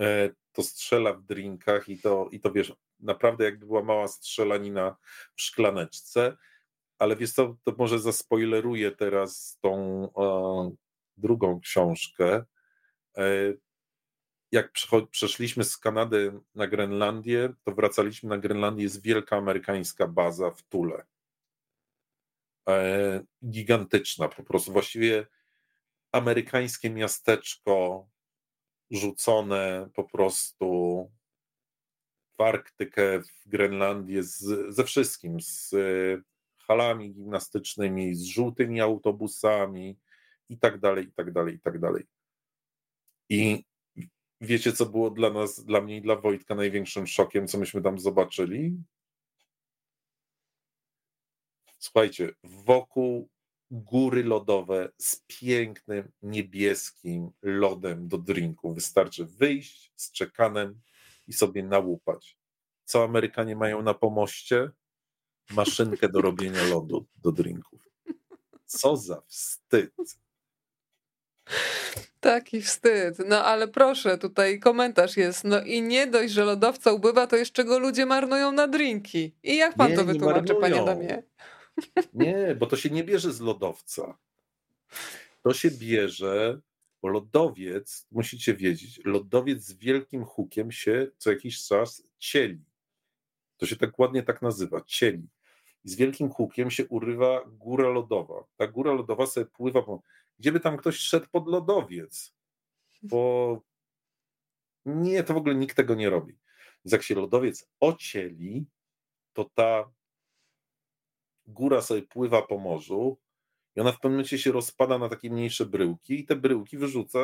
e, to strzela w drinkach i to, i to wiesz, naprawdę jakby była mała strzelanina w szklaneczce, ale wiesz co, to może zaspoileruję teraz tą e, drugą książkę, e, jak przeszliśmy z Kanady na Grenlandię, to wracaliśmy na Grenlandię, jest wielka amerykańska baza w Tule. E, gigantyczna po prostu, właściwie amerykańskie miasteczko rzucone po prostu w Arktykę, w Grenlandię z, ze wszystkim, z halami gimnastycznymi, z żółtymi autobusami i tak dalej, i tak dalej, i tak dalej. I Wiecie, co było dla nas, dla mnie i dla Wojtka największym szokiem, co myśmy tam zobaczyli? Słuchajcie, wokół góry lodowe z pięknym niebieskim lodem do drinku. Wystarczy wyjść z czekanem i sobie nałupać. Co Amerykanie mają na pomoście? Maszynkę do robienia lodu do drinków. Co za wstyd. Taki wstyd. No ale proszę, tutaj komentarz jest. No i nie dość, że lodowca ubywa, to jeszcze go ludzie marnują na drinki. I jak pan nie, to wytłumaczy, panie Damie? Nie, bo to się nie bierze z lodowca. To się bierze, bo lodowiec, musicie wiedzieć, lodowiec z wielkim hukiem się co jakiś czas cieli. To się tak ładnie tak nazywa, cieli. I z wielkim hukiem się urywa góra lodowa. Ta góra lodowa sobie pływa, po... gdzieby tam ktoś szedł pod lodowiec, bo nie, to w ogóle nikt tego nie robi. Więc jak się lodowiec ocieli, to ta góra sobie pływa po morzu i ona w pewnym momencie się rozpada na takie mniejsze bryłki i te bryłki wyrzuca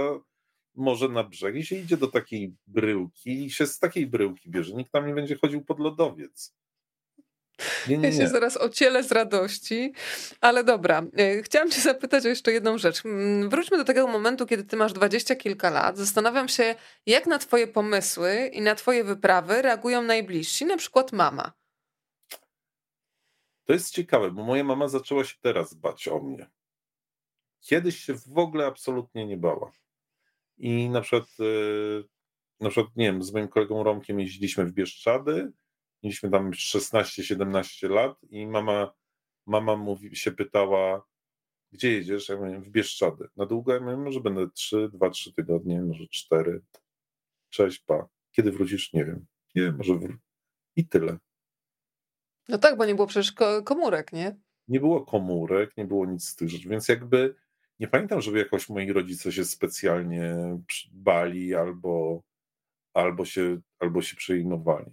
może na brzeg i się idzie do takiej bryłki i się z takiej bryłki bierze. Nikt tam nie będzie chodził pod lodowiec. Nie, nie, nie. Ja się zaraz ocielę z radości, ale dobra. E, chciałam cię zapytać o jeszcze jedną rzecz. Mm, wróćmy do tego momentu, kiedy ty masz dwadzieścia kilka lat. Zastanawiam się, jak na twoje pomysły i na twoje wyprawy reagują najbliżsi, na przykład mama. To jest ciekawe, bo moja mama zaczęła się teraz bać o mnie. Kiedyś się w ogóle absolutnie nie bała. I na przykład, e, na przykład, nie wiem, z moim kolegą Romkiem jeździliśmy w Bieszczady, mieliśmy tam 16-17 lat i mama, mama mówi, się pytała, gdzie jedziesz? Ja mówię, w Bieszczady. Na długo? Ja mówię, może będę 3, 2-3 tygodnie, może 4. Cześć, pa. Kiedy wrócisz? Nie wiem. Nie wiem, może wr... I tyle. No tak, bo nie było przecież komórek, nie? Nie było komórek, nie było nic z tych rzeczy, więc jakby nie pamiętam, żeby jakoś moi rodzice się specjalnie bali albo, albo, się, albo się przejmowali.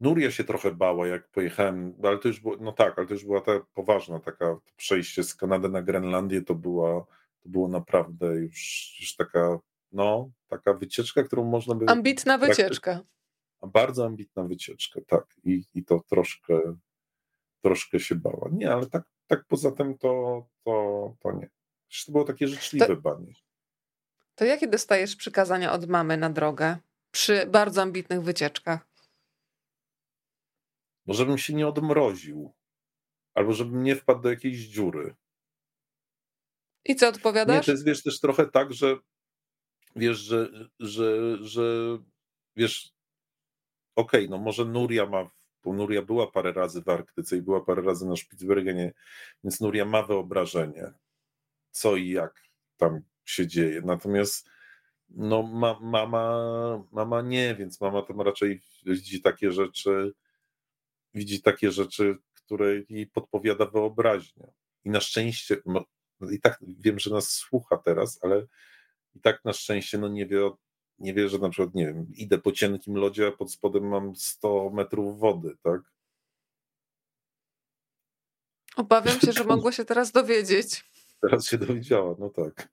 Nuria się trochę bała, jak pojechałem, ale to już było, no tak, ale to już była ta poważna taka przejście z Kanady na Grenlandię, to była, to było naprawdę już, już taka, no, taka wycieczka, którą można by... Ambitna wycieczka. Bardzo ambitna wycieczka, tak. I, i to troszkę, troszkę się bała. Nie, ale tak, tak poza tym to, to, to nie. Przecież to było takie życzliwe to, banie. To jakie dostajesz przykazania od mamy na drogę przy bardzo ambitnych wycieczkach? No, żebym się nie odmroził, albo żebym nie wpadł do jakiejś dziury. I co odpowiadasz? Nie, to jest wiesz też trochę tak, że wiesz, że, że, że wiesz, okej, okay, no może Nuria ma, Nuria była parę razy w Arktyce i była parę razy na Spitsbergenie, więc Nuria ma wyobrażenie, co i jak tam się dzieje. Natomiast no ma, mama, mama nie, więc mama tam raczej widzi takie rzeczy, widzi takie rzeczy, które jej podpowiada wyobraźnia. I na szczęście, no, i tak wiem, że nas słucha teraz, ale i tak na szczęście no nie wie, nie wie, że na przykład, nie wiem, idę po cienkim lodzie, a pod spodem mam 100 metrów wody, tak? Obawiam się, że mogło się teraz dowiedzieć. Teraz się dowiedziała, no tak.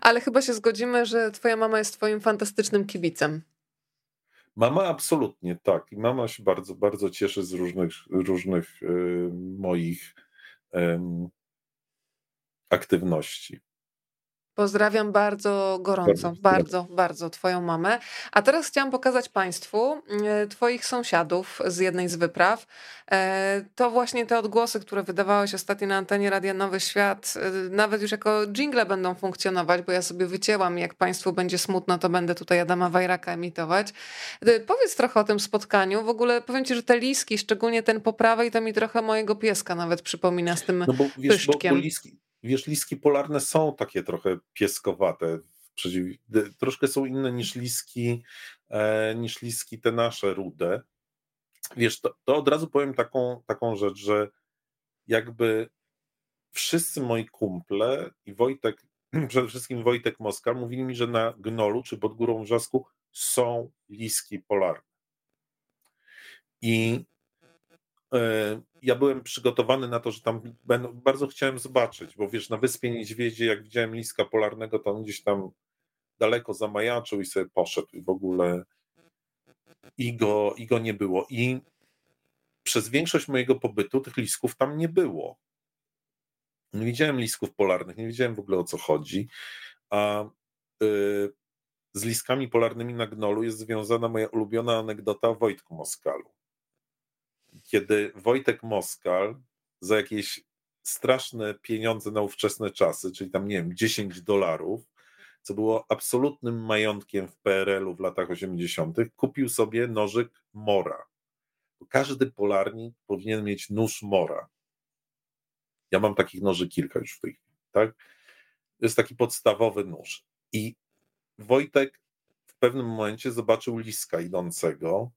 Ale chyba się zgodzimy, że twoja mama jest twoim fantastycznym kibicem. Mama absolutnie tak. I mama się bardzo, bardzo cieszy z różnych, różnych y, moich aktywności. Pozdrawiam bardzo gorąco, bardzo, bardzo, bardzo Twoją mamę. A teraz chciałam pokazać Państwu e, Twoich sąsiadów z jednej z wypraw. E, to właśnie te odgłosy, które wydawałeś ostatnio na antenie Radia Nowy Świat, e, nawet już jako jingle będą funkcjonować, bo ja sobie wycięłam, jak Państwu będzie smutno, to będę tutaj Adama Wajraka emitować. Powiedz trochę o tym spotkaniu. W ogóle powiem Ci, że te liski, szczególnie ten po prawej, to mi trochę mojego pieska nawet przypomina z tym no bo, wiesz, pyszczkiem. Bo, bo liski wiesz, liski polarne są takie trochę pieskowate, przeciw, troszkę są inne niż liski, e, niż liski te nasze rude. Wiesz, to, to od razu powiem taką, taką rzecz, że jakby wszyscy moi kumple i Wojtek, przede wszystkim Wojtek Moskal, mówili mi, że na Gnolu czy pod Górą Wrzasku są liski polarne. I ja byłem przygotowany na to, że tam bardzo chciałem zobaczyć, bo wiesz, na Wyspie Niedźwiedzie, jak widziałem liska polarnego, to on gdzieś tam daleko zamajaczył i sobie poszedł i w ogóle i go, i go nie było. I przez większość mojego pobytu tych lisków tam nie było. Nie widziałem lisków polarnych, nie wiedziałem w ogóle o co chodzi, a y, z liskami polarnymi na Gnolu jest związana moja ulubiona anegdota o Wojtku Moskalu kiedy Wojtek Moskal za jakieś straszne pieniądze na ówczesne czasy, czyli tam, nie wiem, 10 dolarów, co było absolutnym majątkiem w PRL-u w latach 80., kupił sobie nożyk Mora. Każdy polarnik powinien mieć nóż Mora. Ja mam takich noży kilka już w tej chwili, tak? To jest taki podstawowy nóż. I Wojtek w pewnym momencie zobaczył liska idącego,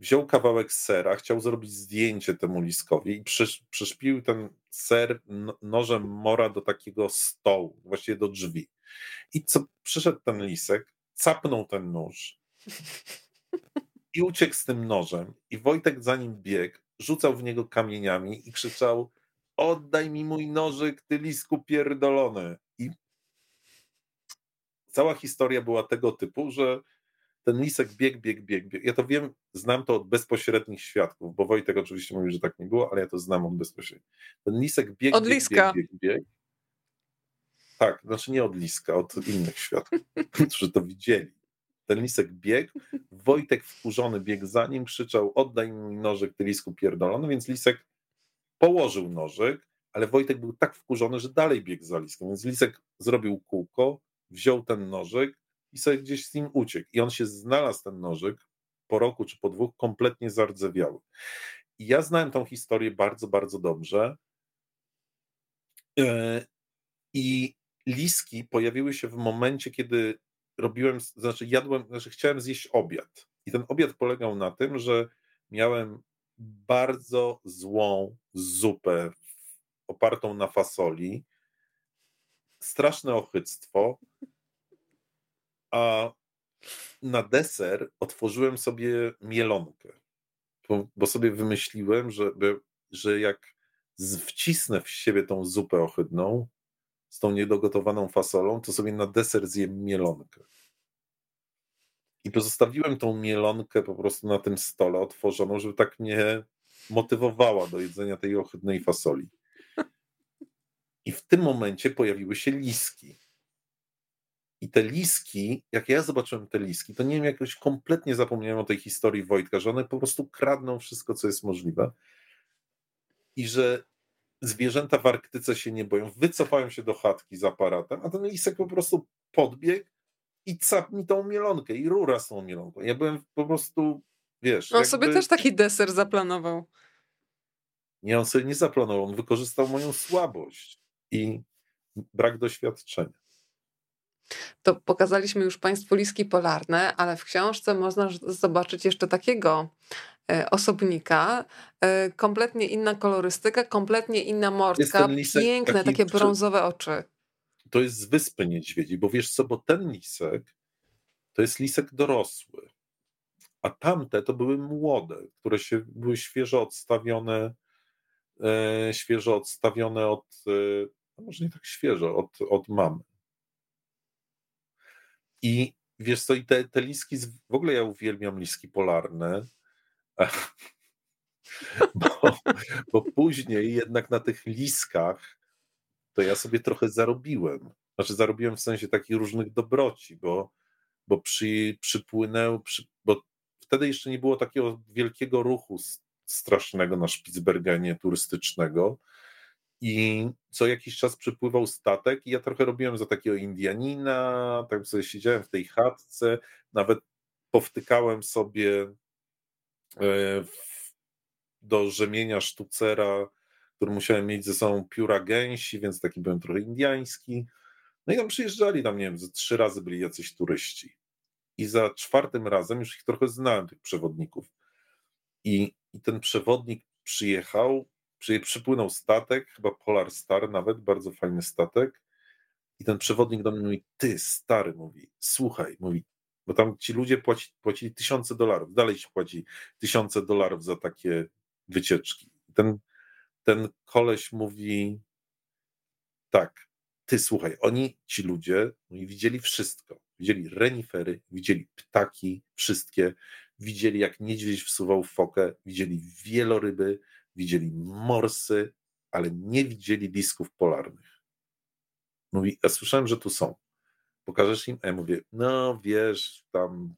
wziął kawałek sera, chciał zrobić zdjęcie temu liskowi i przysz, przyszpił ten ser nożem mora do takiego stołu, właściwie do drzwi. I co przyszedł ten lisek, capnął ten nóż i uciekł z tym nożem. I Wojtek za nim biegł, rzucał w niego kamieniami i krzyczał: Oddaj mi mój nożyk, ty lisku pierdolony. I cała historia była tego typu, że ten lisek bieg, bieg, bieg, bieg. Ja to wiem, znam to od bezpośrednich świadków, bo Wojtek oczywiście mówi, że tak nie było, ale ja to znam od bezpośrednich. Ten lisek bieg, od bieg, liska. bieg, bieg, bieg. Tak, znaczy nie od liska, od innych świadków, którzy to widzieli. Ten lisek biegł, Wojtek wkurzony biegł za nim, krzyczał oddaj mi nożyk, ty lisku pierdolony, więc lisek położył nożyk, ale Wojtek był tak wkurzony, że dalej biegł za liskiem, więc lisek zrobił kółko, wziął ten nożyk i sobie gdzieś z nim uciekł. I on się znalazł, ten nożyk, po roku czy po dwóch, kompletnie zardzewiały. I ja znałem tą historię bardzo, bardzo dobrze. E, I liski pojawiły się w momencie, kiedy robiłem, znaczy jadłem, znaczy chciałem zjeść obiad. I ten obiad polegał na tym, że miałem bardzo złą zupę opartą na fasoli, straszne ochyctwo, a na deser otworzyłem sobie mielonkę, bo, bo sobie wymyśliłem, że, że jak wcisnę w siebie tą zupę ohydną z tą niedogotowaną fasolą, to sobie na deser zjem mielonkę. I pozostawiłem tą mielonkę po prostu na tym stole otworzoną, żeby tak mnie motywowała do jedzenia tej ohydnej fasoli. I w tym momencie pojawiły się liski. I te liski, jak ja zobaczyłem te liski, to nie wiem, jakoś kompletnie zapomniałem o tej historii Wojtka, że one po prostu kradną wszystko, co jest możliwe. I że zwierzęta w Arktyce się nie boją. Wycofają się do chatki z aparatem, a ten lisek po prostu podbiegł i capni tą mielonkę i rura z tą mielonką. Ja byłem po prostu, wiesz... On jakby... sobie też taki deser zaplanował. Nie, on sobie nie zaplanował, on wykorzystał moją słabość i brak doświadczenia. To pokazaliśmy już Państwu liski polarne, ale w książce można zobaczyć jeszcze takiego e, osobnika, e, kompletnie inna kolorystyka, kompletnie inna mordka, piękne, takie brązowe oczy. To jest z Wyspy Niedźwiedzi, bo wiesz co, bo ten lisek to jest lisek dorosły, a tamte to były młode, które się były świeżo odstawione, e, świeżo odstawione od, e, no może nie tak świeżo, od, od mamy. I wiesz co, i te, te liski, w ogóle ja uwielbiam liski polarne, bo, bo później jednak na tych liskach to ja sobie trochę zarobiłem. Znaczy zarobiłem w sensie takich różnych dobroci, bo, bo przy, przypłynęł, przy, bo wtedy jeszcze nie było takiego wielkiego ruchu strasznego na Spitsbergenie turystycznego, i co jakiś czas przypływał statek i ja trochę robiłem za takiego Indianina, tak sobie siedziałem w tej chatce, nawet powtykałem sobie e, do rzemienia sztucera, który musiałem mieć ze sobą pióra gęsi, więc taki byłem trochę indiański. No i tam przyjeżdżali tam, nie wiem, ze trzy razy byli jacyś turyści. I za czwartym razem już ich trochę znałem, tych przewodników. I, i ten przewodnik przyjechał, Przy, przypłynął statek, chyba Polar Star nawet, bardzo fajny statek. I ten przewodnik do mnie mówi, ty stary, mówi, słuchaj, mówi, bo tam ci ludzie płaci, płacili tysiące dolarów, dalej się płaci tysiące dolarów za takie wycieczki. Ten, ten koleś mówi, tak, ty słuchaj, oni, ci ludzie, mówi, widzieli wszystko. Widzieli renifery, widzieli ptaki, wszystkie, widzieli jak niedźwiedź wsuwał fokę, widzieli wieloryby, widzieli morsy, ale nie widzieli lisków polarnych. Mówi, ja słyszałem, że tu są. Pokażesz im? A ja mówię, no wiesz, tam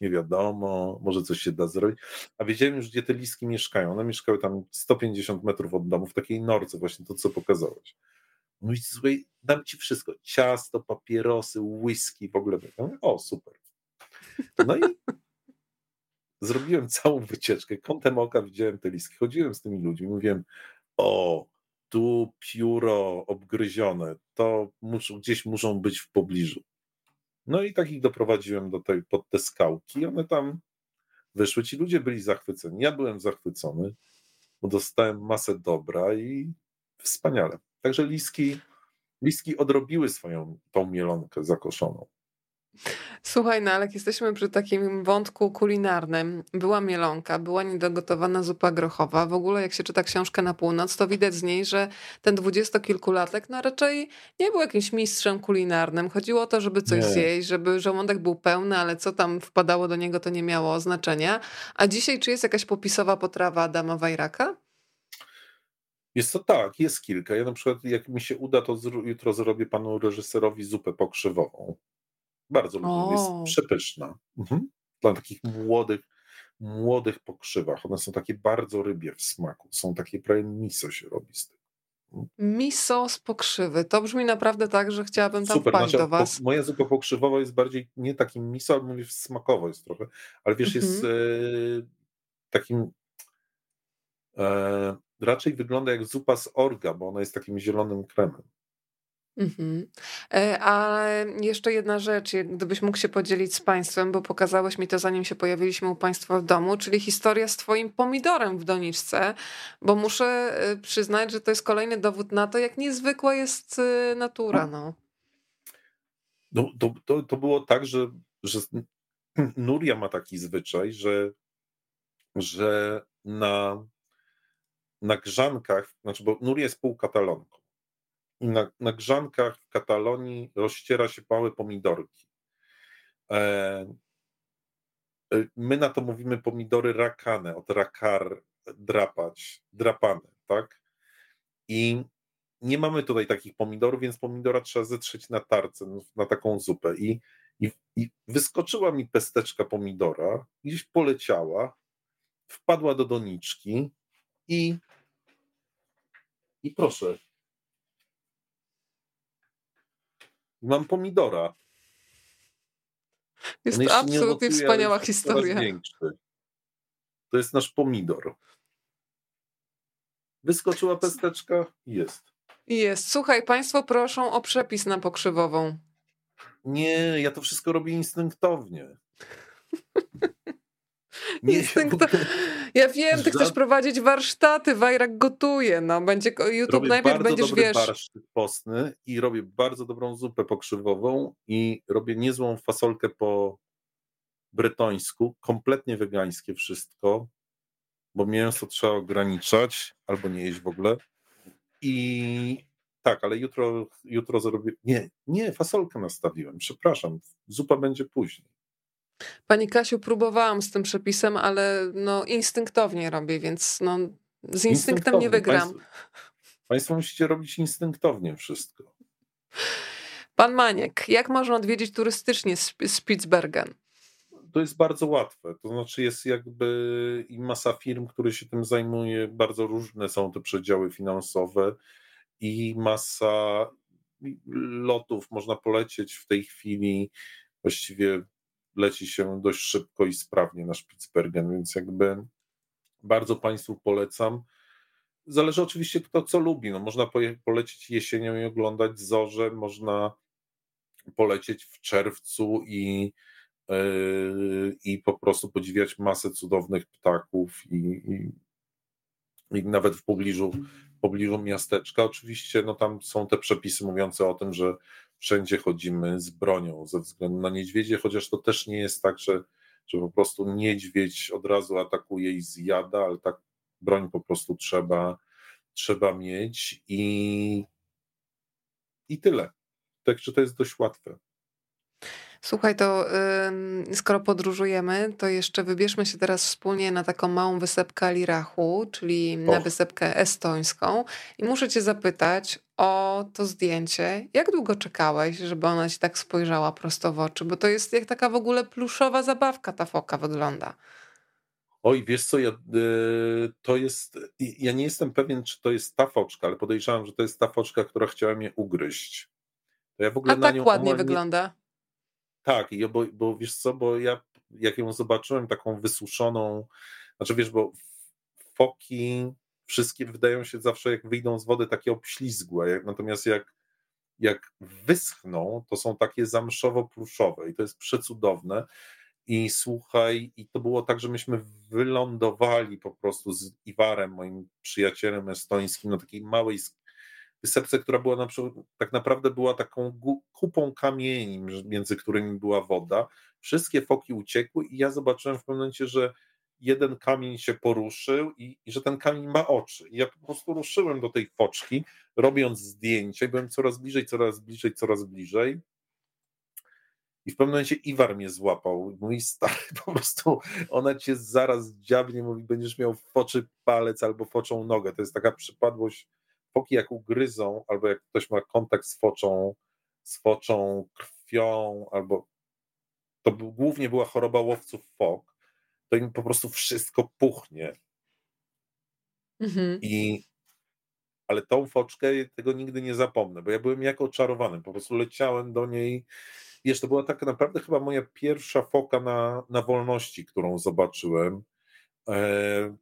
nie wiadomo, może coś się da zrobić. A wiedziałem już, gdzie te liski mieszkają. One mieszkały tam 150 metrów od domu, w takiej norce, właśnie to, co pokazałeś. Mówi, słuchaj, dam ci wszystko. Ciasto, papierosy, whisky, w ogóle. Ja mówię, o, super. No i zrobiłem całą wycieczkę. Kątem oka widziałem te liski. Chodziłem z tymi ludźmi, mówiłem, o, tu pióro obgryzione, to muszą, gdzieś muszą być w pobliżu. No i takich doprowadziłem do tej, pod te skałki. One tam wyszły. Ci ludzie byli zachwyceni. Ja byłem zachwycony, bo dostałem masę dobra i wspaniale. Także liski, liski odrobiły swoją tą mielonkę zakoszoną. Słuchaj, no ale jak jesteśmy przy takim wątku kulinarnym, była mielonka, była niedogotowana zupa grochowa. W ogóle jak się czyta książkę na północ, to widać z niej, że ten dwudziestokilkulatek no raczej nie był jakimś mistrzem kulinarnym. Chodziło o to, żeby coś nie. zjeść, żeby żołądek był pełny, ale co tam wpadało do niego, to nie miało znaczenia. A dzisiaj czy jest jakaś popisowa potrawa Adama Wajraka? Jest to tak, jest kilka. Ja na przykład, jak mi się uda, to jutro zrobię panu reżyserowi zupę pokrzywową. Bardzo lubię, jest przepyszna. Mhm. Dla takich młodych, młodych pokrzywach. One są takie bardzo rybie w smaku. Są takie prawie miso się robi z tego. Mhm. Miso z pokrzywy. To brzmi naprawdę tak, że chciałabym tam Super, wpaść znaczy, do was. Po, moja zupa pokrzywowa jest bardziej nie takim miso, ale mówię smakowo jest trochę, ale wiesz, mhm. jest e, takim e, raczej wygląda jak zupa z orga, bo ona jest takim zielonym kremem. Mhm. E, a jeszcze jedna rzecz, gdybyś mógł się podzielić z Państwem, bo pokazałeś mi to zanim się pojawiliśmy u Państwa w domu, czyli historia z Twoim pomidorem w doniczce, bo muszę e, przyznać, że to jest kolejny dowód na to, jak niezwykła jest e, natura. No. No, to, to, to było tak, że, że Nuria ma taki zwyczaj, że, że na, na grzankach, znaczy, bo Nuria jest półkatalonką i na, na grzankach w Katalonii rozściera się małe pomidorki. E, e, my na to mówimy pomidory rakane, od rakar, drapać, drapane, tak? I nie mamy tutaj takich pomidorów, więc pomidora trzeba zetrzeć na tarce, na taką zupę. I, i, i wyskoczyła mi pesteczka pomidora, gdzieś poleciała, wpadła do doniczki i, i proszę, Mam pomidora. Jest to absolutnie wspaniała historia. To jest nasz pomidor. Wyskoczyła pesteczka i jest. Jest. Słuchaj, Państwo proszą o przepis na pokrzywową. Nie, ja to wszystko robię instynktownie. Ja wiem, ty chcesz prowadzić warsztaty, Wajrak gotuje, no będzie YouTube robię najpierw bardzo będziesz, dobry wiesz... barszcz postny i robię bardzo dobrą zupę pokrzywową i robię niezłą fasolkę po bretońsku, kompletnie wegańskie wszystko, bo mięso trzeba ograniczać albo nie jeść w ogóle. I tak, ale jutro, jutro zrobię. Nie, nie, fasolkę nastawiłem, przepraszam. Zupa będzie później. Pani Kasiu, próbowałam z tym przepisem, ale no instynktownie robię, więc no, z instynktem nie wygram. Państwo, państwo musicie robić instynktownie wszystko. Pan Maniek, jak można odwiedzić turystycznie Spitsbergen? To jest bardzo łatwe. To znaczy jest jakby i masa firm, które się tym zajmuje, bardzo różne są te przedziały finansowe i masa lotów można polecieć w tej chwili. Właściwie leci się dość szybko i sprawnie na Spitsbergen, więc jakby bardzo Państwu polecam. Zależy oczywiście kto co lubi. No, można polecieć jesienią i oglądać zorze, można polecieć w czerwcu i, yy, i po prostu podziwiać masę cudownych ptaków i, i, i nawet w pobliżu, w pobliżu miasteczka. Oczywiście no, tam są te przepisy mówiące o tym, że wszędzie chodzimy z bronią ze względu na niedźwiedzie, chociaż to też nie jest tak, że, że po prostu niedźwiedź od razu atakuje i zjada, ale tak broń po prostu trzeba, trzeba mieć i, i tyle. Także to jest dość łatwe. Słuchaj, to skoro podróżujemy, to jeszcze wybierzmy się teraz wspólnie na taką małą wysepkę Alirachu, czyli na wysepkę estońską. I muszę cię zapytać o to zdjęcie. Jak długo czekałeś, żeby ona ci tak spojrzała prosto w oczy? Bo to jest jak taka w ogóle pluszowa zabawka ta foka wygląda. Oj, wiesz co, ja, y, to jest, ja nie jestem pewien, czy to jest ta foczka, ale podejrzewam, że to jest ta foczka, która chciała mnie ugryźć. To ja w ogóle A tak ładnie wygląda. Tak, bo, bo wiesz co, bo ja jak ją zobaczyłem taką wysuszoną, znaczy wiesz, bo foki wszystkie wydają się zawsze, jak wyjdą z wody, takie obślizgłe, natomiast jak, jak wyschną, to są takie zamszowo-pluszowe i to jest przecudowne. I słuchaj, i to było tak, że myśmy wylądowali po prostu z Iwarem, moim przyjacielem estońskim, na takiej małej wysepce, która była na przykład, tak naprawdę była taką kupą kamieni, między którymi była woda. Wszystkie foki uciekły i ja zobaczyłem w pewnym momencie, że jeden kamień się poruszył i, i, że ten kamień ma oczy. I ja po prostu ruszyłem do tej foczki, robiąc zdjęcia i byłem coraz bliżej, coraz bliżej, coraz bliżej. I w pewnym momencie Iwar mnie złapał. Mój stary, po prostu ona cię zaraz dziabnie, mówi, będziesz miał foczy palec albo foczą nogę. To jest taka przypadłość. Foki jak ugryzą, albo jak ktoś ma kontakt z foczą, z foczą krwią, albo to głównie była choroba łowców fok, to im po prostu wszystko puchnie. Mhm. I ale tą foczkę tego nigdy nie zapomnę, bo ja byłem jak oczarowany, po prostu leciałem do niej. Wiesz, to była tak naprawdę chyba moja pierwsza foka na, na wolności, którą zobaczyłem. E...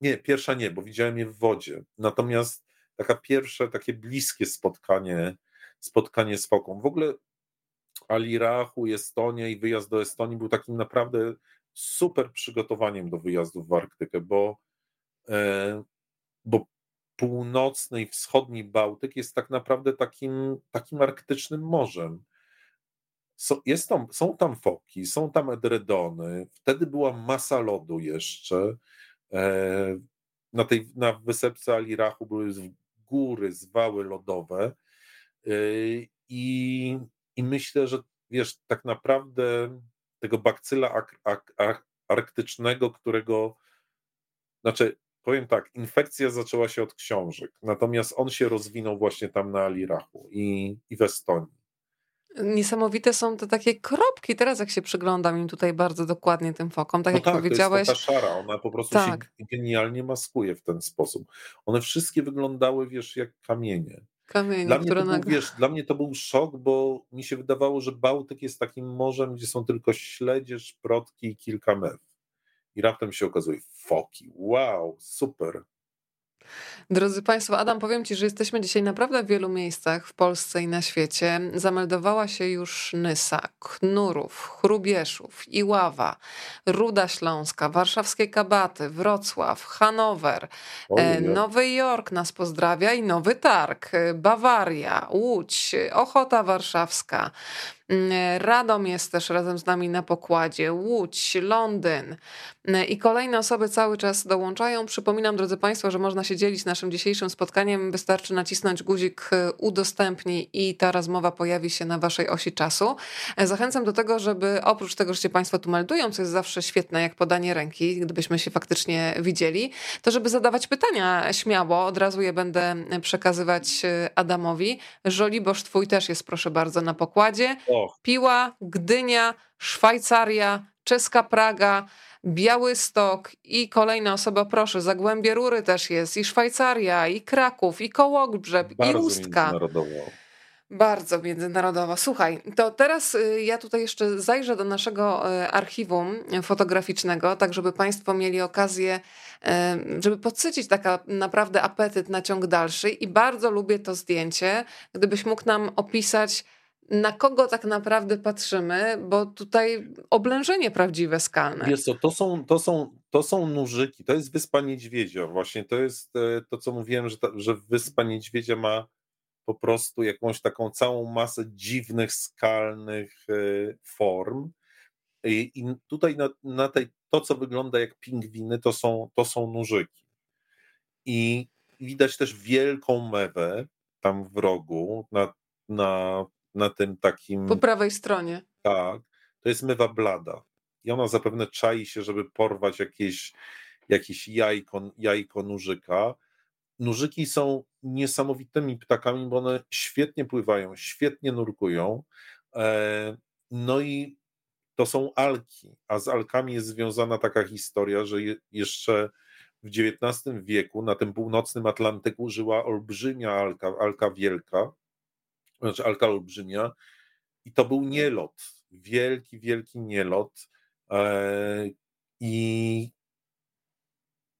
Nie, pierwsza nie, bo widziałem je w wodzie. Natomiast taka pierwsze, takie bliskie spotkanie, spotkanie z foką. W ogóle Alirachu, Estonia i wyjazd do Estonii był takim naprawdę super przygotowaniem do wyjazdu w Arktykę, bo, e, bo północny i wschodni Bałtyk jest tak naprawdę takim, takim arktycznym morzem. Jest tam, są tam foki, są tam edredony, wtedy była masa lodu jeszcze. E, na tej na wysepce Alirachu były góry, zwały lodowe. E, I, I myślę, że wiesz, tak naprawdę tego bakcyla ak, ak, ak, arktycznego, którego, znaczy, powiem tak, infekcja zaczęła się od książek, natomiast on się rozwinął właśnie tam na Alirachu i, i w Estonii. Niesamowite są te takie kropki. Teraz jak się przyglądam im tutaj bardzo dokładnie tym fokom, tak no jak tak, powiedziałeś. To jest taka szara, ona po prostu tak. się genialnie maskuje w ten sposób. One wszystkie wyglądały, wiesz, jak kamienie. Kamienie, dla, mnie to był, wiesz, dla mnie to był szok, bo mi się wydawało, że Bałtyk jest takim morzem, gdzie są tylko śledzie, szprotki i kilka mew. I raptem się okazuje, foki, wow, super. Drodzy Państwo, Adam, powiem Ci, że jesteśmy dzisiaj naprawdę w wielu miejscach w Polsce i na świecie. Zameldowała się już Nysa, Knurów, Chrubieszów, Iława, Ruda Śląska, Warszawskie Kabaty, Wrocław, Hanower, Ojej. Nowy Jork nas pozdrawia i Nowy Targ, Bawaria, Łódź, Ochota Warszawska, Radom jest też razem z nami na pokładzie, Łódź, Londyn mm, i kolejne osoby cały czas dołączają. Przypominam, drodzy Państwo, że można się dzielić naszym dzisiejszym spotkaniem. Wystarczy nacisnąć guzik y, udostępnij i ta rozmowa pojawi się na Waszej osi czasu. E, zachęcam do tego, żeby oprócz tego, że się Państwo tu meldują, co jest zawsze świetne, jak podanie ręki, gdybyśmy się faktycznie widzieli, to żeby zadawać pytania śmiało. Od razu je będę przekazywać y, Adamowi. Żoliborz Twój też jest, proszę bardzo, na pokładzie. Piła, Gdynia, Szwajcaria, czeska Praga, Białystok i kolejne osoby, proszę, Zagłębie Rury też jest, i Szwajcaria, i Kraków, i Kołobrzeg, i Ustka. Bardzo międzynarodowa. Słuchaj, to teraz y, ja tutaj jeszcze zajrzę do naszego y, archiwum fotograficznego, tak żeby Państwo mieli okazję, y, żeby podsycić taka naprawdę apetyt na ciąg dalszy i bardzo lubię to zdjęcie. Gdybyś mógł nam opisać na kogo tak naprawdę patrzymy, bo tutaj oblężenie prawdziwe skalne. Wiesz co, to są, to są, to są nurzyki, to jest Wyspa Niedźwiedzia właśnie, to jest e, to, co mówiłem, że, ta, że Wyspa Niedźwiedzia ma po prostu jakąś taką całą masę dziwnych, skalnych e, form i, i tutaj na, na tej, to, co wygląda jak pingwiny, to są, to są nurzyki. I widać też wielką mewę tam w rogu, na, na na tym takim. Po prawej stronie. Tak. To jest mywa blada. I ona zapewne czai się, żeby porwać jakieś, jakieś jajko, jajko nużyka. Nużyki są niesamowitymi ptakami, bo one świetnie pływają, świetnie nurkują. E, no i to są alki, a z alkami jest związana taka historia, że jeszcze w XIX wieku na tym północnym Atlantyku żyła olbrzymia alka, alka wielka, znaczy Alka Olbrzymia. I to był nielot, wielki, wielki nielot. E, i,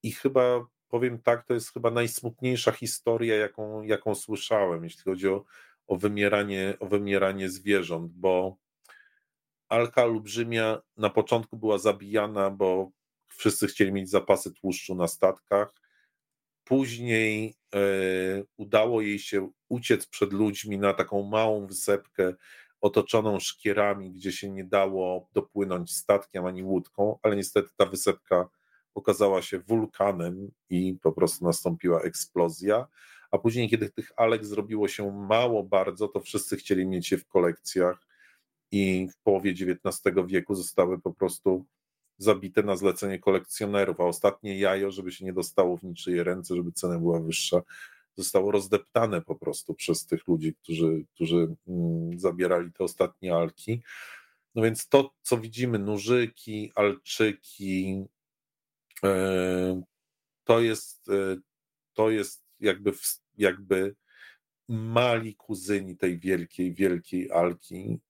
i chyba powiem tak, to jest chyba najsmutniejsza historia, jaką, jaką słyszałem, jeśli chodzi o, o, wymieranie, o wymieranie zwierząt, bo alka olbrzymia na początku była zabijana, bo wszyscy chcieli mieć zapasy tłuszczu na statkach. Później udało jej się uciec przed ludźmi na taką małą wysepkę otoczoną szkierami, gdzie się nie dało dopłynąć statkiem ani łódką, ale niestety ta wysepka okazała się wulkanem i po prostu nastąpiła eksplozja. A później, kiedy tych alek zrobiło się mało bardzo, to wszyscy chcieli mieć je w kolekcjach i w połowie XIX wieku zostały po prostu zabite na zlecenie kolekcjonerów, a ostatnie jajo, żeby się nie dostało w niczyje ręce, żeby cena była wyższa, zostało rozdeptane po prostu przez tych ludzi, którzy, którzy mm, zabierali te ostatnie alki. No więc to, co widzimy, nużyki, alczyki, e, to jest, e, to jest jakby, jakby mali kuzyni tej wielkiej, wielkiej alki.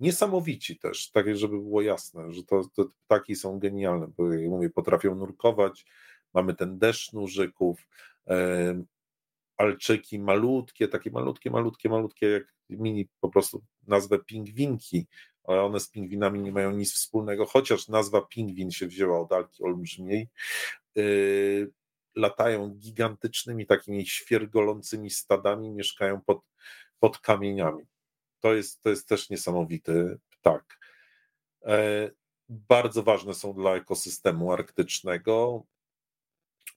E, niesamowici też, tak żeby było jasne, że to, to ptaki są genialne, bo jak mówię, potrafią nurkować, mamy ten deszcz nurzyków, alczyki malutkie, takie malutkie, malutkie, malutkie, jak mini po prostu nazwę pingwinki, ale one z pingwinami nie mają nic wspólnego, chociaż nazwa pingwin się wzięła od alki olbrzymiej. Yy, latają gigantycznymi, takimi świergolącymi stadami, mieszkają pod, pod kamieniami. To jest, to jest też niesamowity ptak. E, bardzo ważne są dla ekosystemu arktycznego.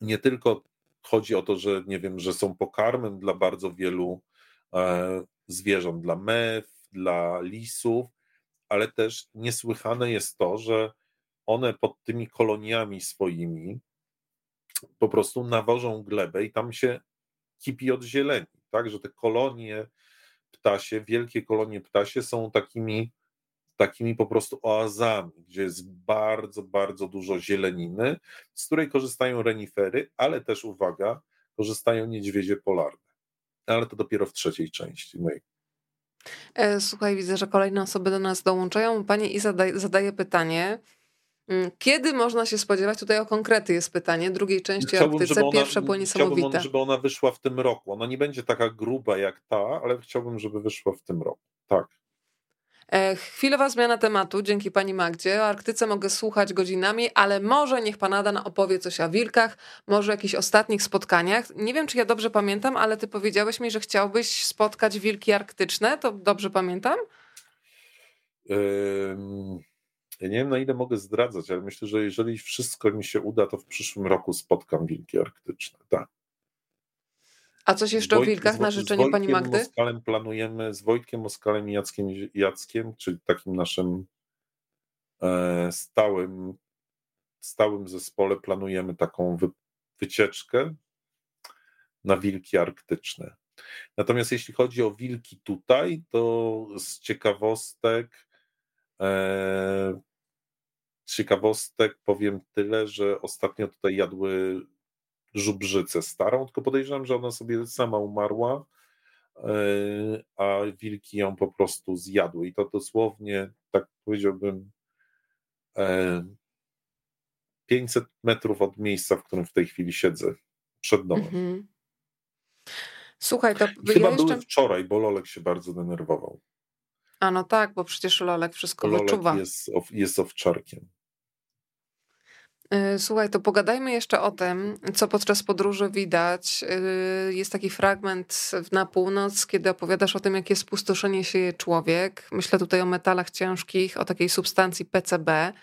Nie tylko chodzi o to, że nie wiem, że są pokarmem dla bardzo wielu e, zwierząt, dla mew, dla lisów, ale też niesłychane jest to, że one pod tymi koloniami swoimi po prostu nawożą glebę i tam się kipi od zieleni, tak, że te kolonie ptasie, wielkie kolonie ptasie są takimi takimi po prostu oazami, gdzie jest bardzo, bardzo dużo zieleniny, z której korzystają renifery, ale też, uwaga, korzystają niedźwiedzie polarne. Ale to dopiero w trzeciej części mojej. E, słuchaj, widzę, że kolejne osoby do nas dołączają. Pani Iza zadaje pytanie, kiedy można się spodziewać, tutaj o konkrety jest pytanie, drugiej części chciałbym, Arktyce, ona, pierwsza była niesamowita. Chciałbym, żeby ona wyszła w tym roku. Ona nie będzie taka gruba jak ta, ale chciałbym, żeby wyszła w tym roku. Tak. E, chwilowa zmiana tematu, dzięki pani Magdzie. O Arktyce mogę słuchać godzinami, ale może niech pan Adan opowie coś o wilkach, może o jakichś ostatnich spotkaniach. Nie wiem, czy ja dobrze pamiętam, ale ty powiedziałeś mi, że chciałbyś spotkać wilki arktyczne. To dobrze pamiętam? Ja nie wiem, na ile mogę zdradzać, ale myślę, że jeżeli wszystko mi się uda, to w przyszłym roku spotkam wilki arktyczne. Tak. A coś jeszcze Wojt, o wilkach na życzenie pani Magdy? Moskalem planujemy, z Wojtkiem Moskalem i Jackiem Jackiem, czyli takim naszym e, stałym, stałym zespole planujemy taką wy, wycieczkę na wilki arktyczne. Natomiast jeśli chodzi o wilki tutaj, to z ciekawostek z ciekawostek powiem tyle, że ostatnio tutaj jadły żubrzycę starą, tylko podejrzewam, że ona sobie sama umarła, e, a wilki ją po prostu zjadły. I to dosłownie, tak powiedziałbym, 500 e, metrów od miejsca, w którym w tej chwili siedzę, przed domem. Mhm. Słuchaj, to Chyba ja jeszcze... były wczoraj, bo Lolek się bardzo denerwował. A no tak, bo przecież Lolek wszystko Lolek wyczuwa. Jest, jest owczarkiem. Y, słuchaj, to pogadajmy jeszcze o tym, co podczas podróży widać. Y, jest taki fragment na północ, kiedy opowiadasz o tym, jakie spustoszenie sieje człowiek. Myślę tutaj o metalach ciężkich, o takiej substancji PCB.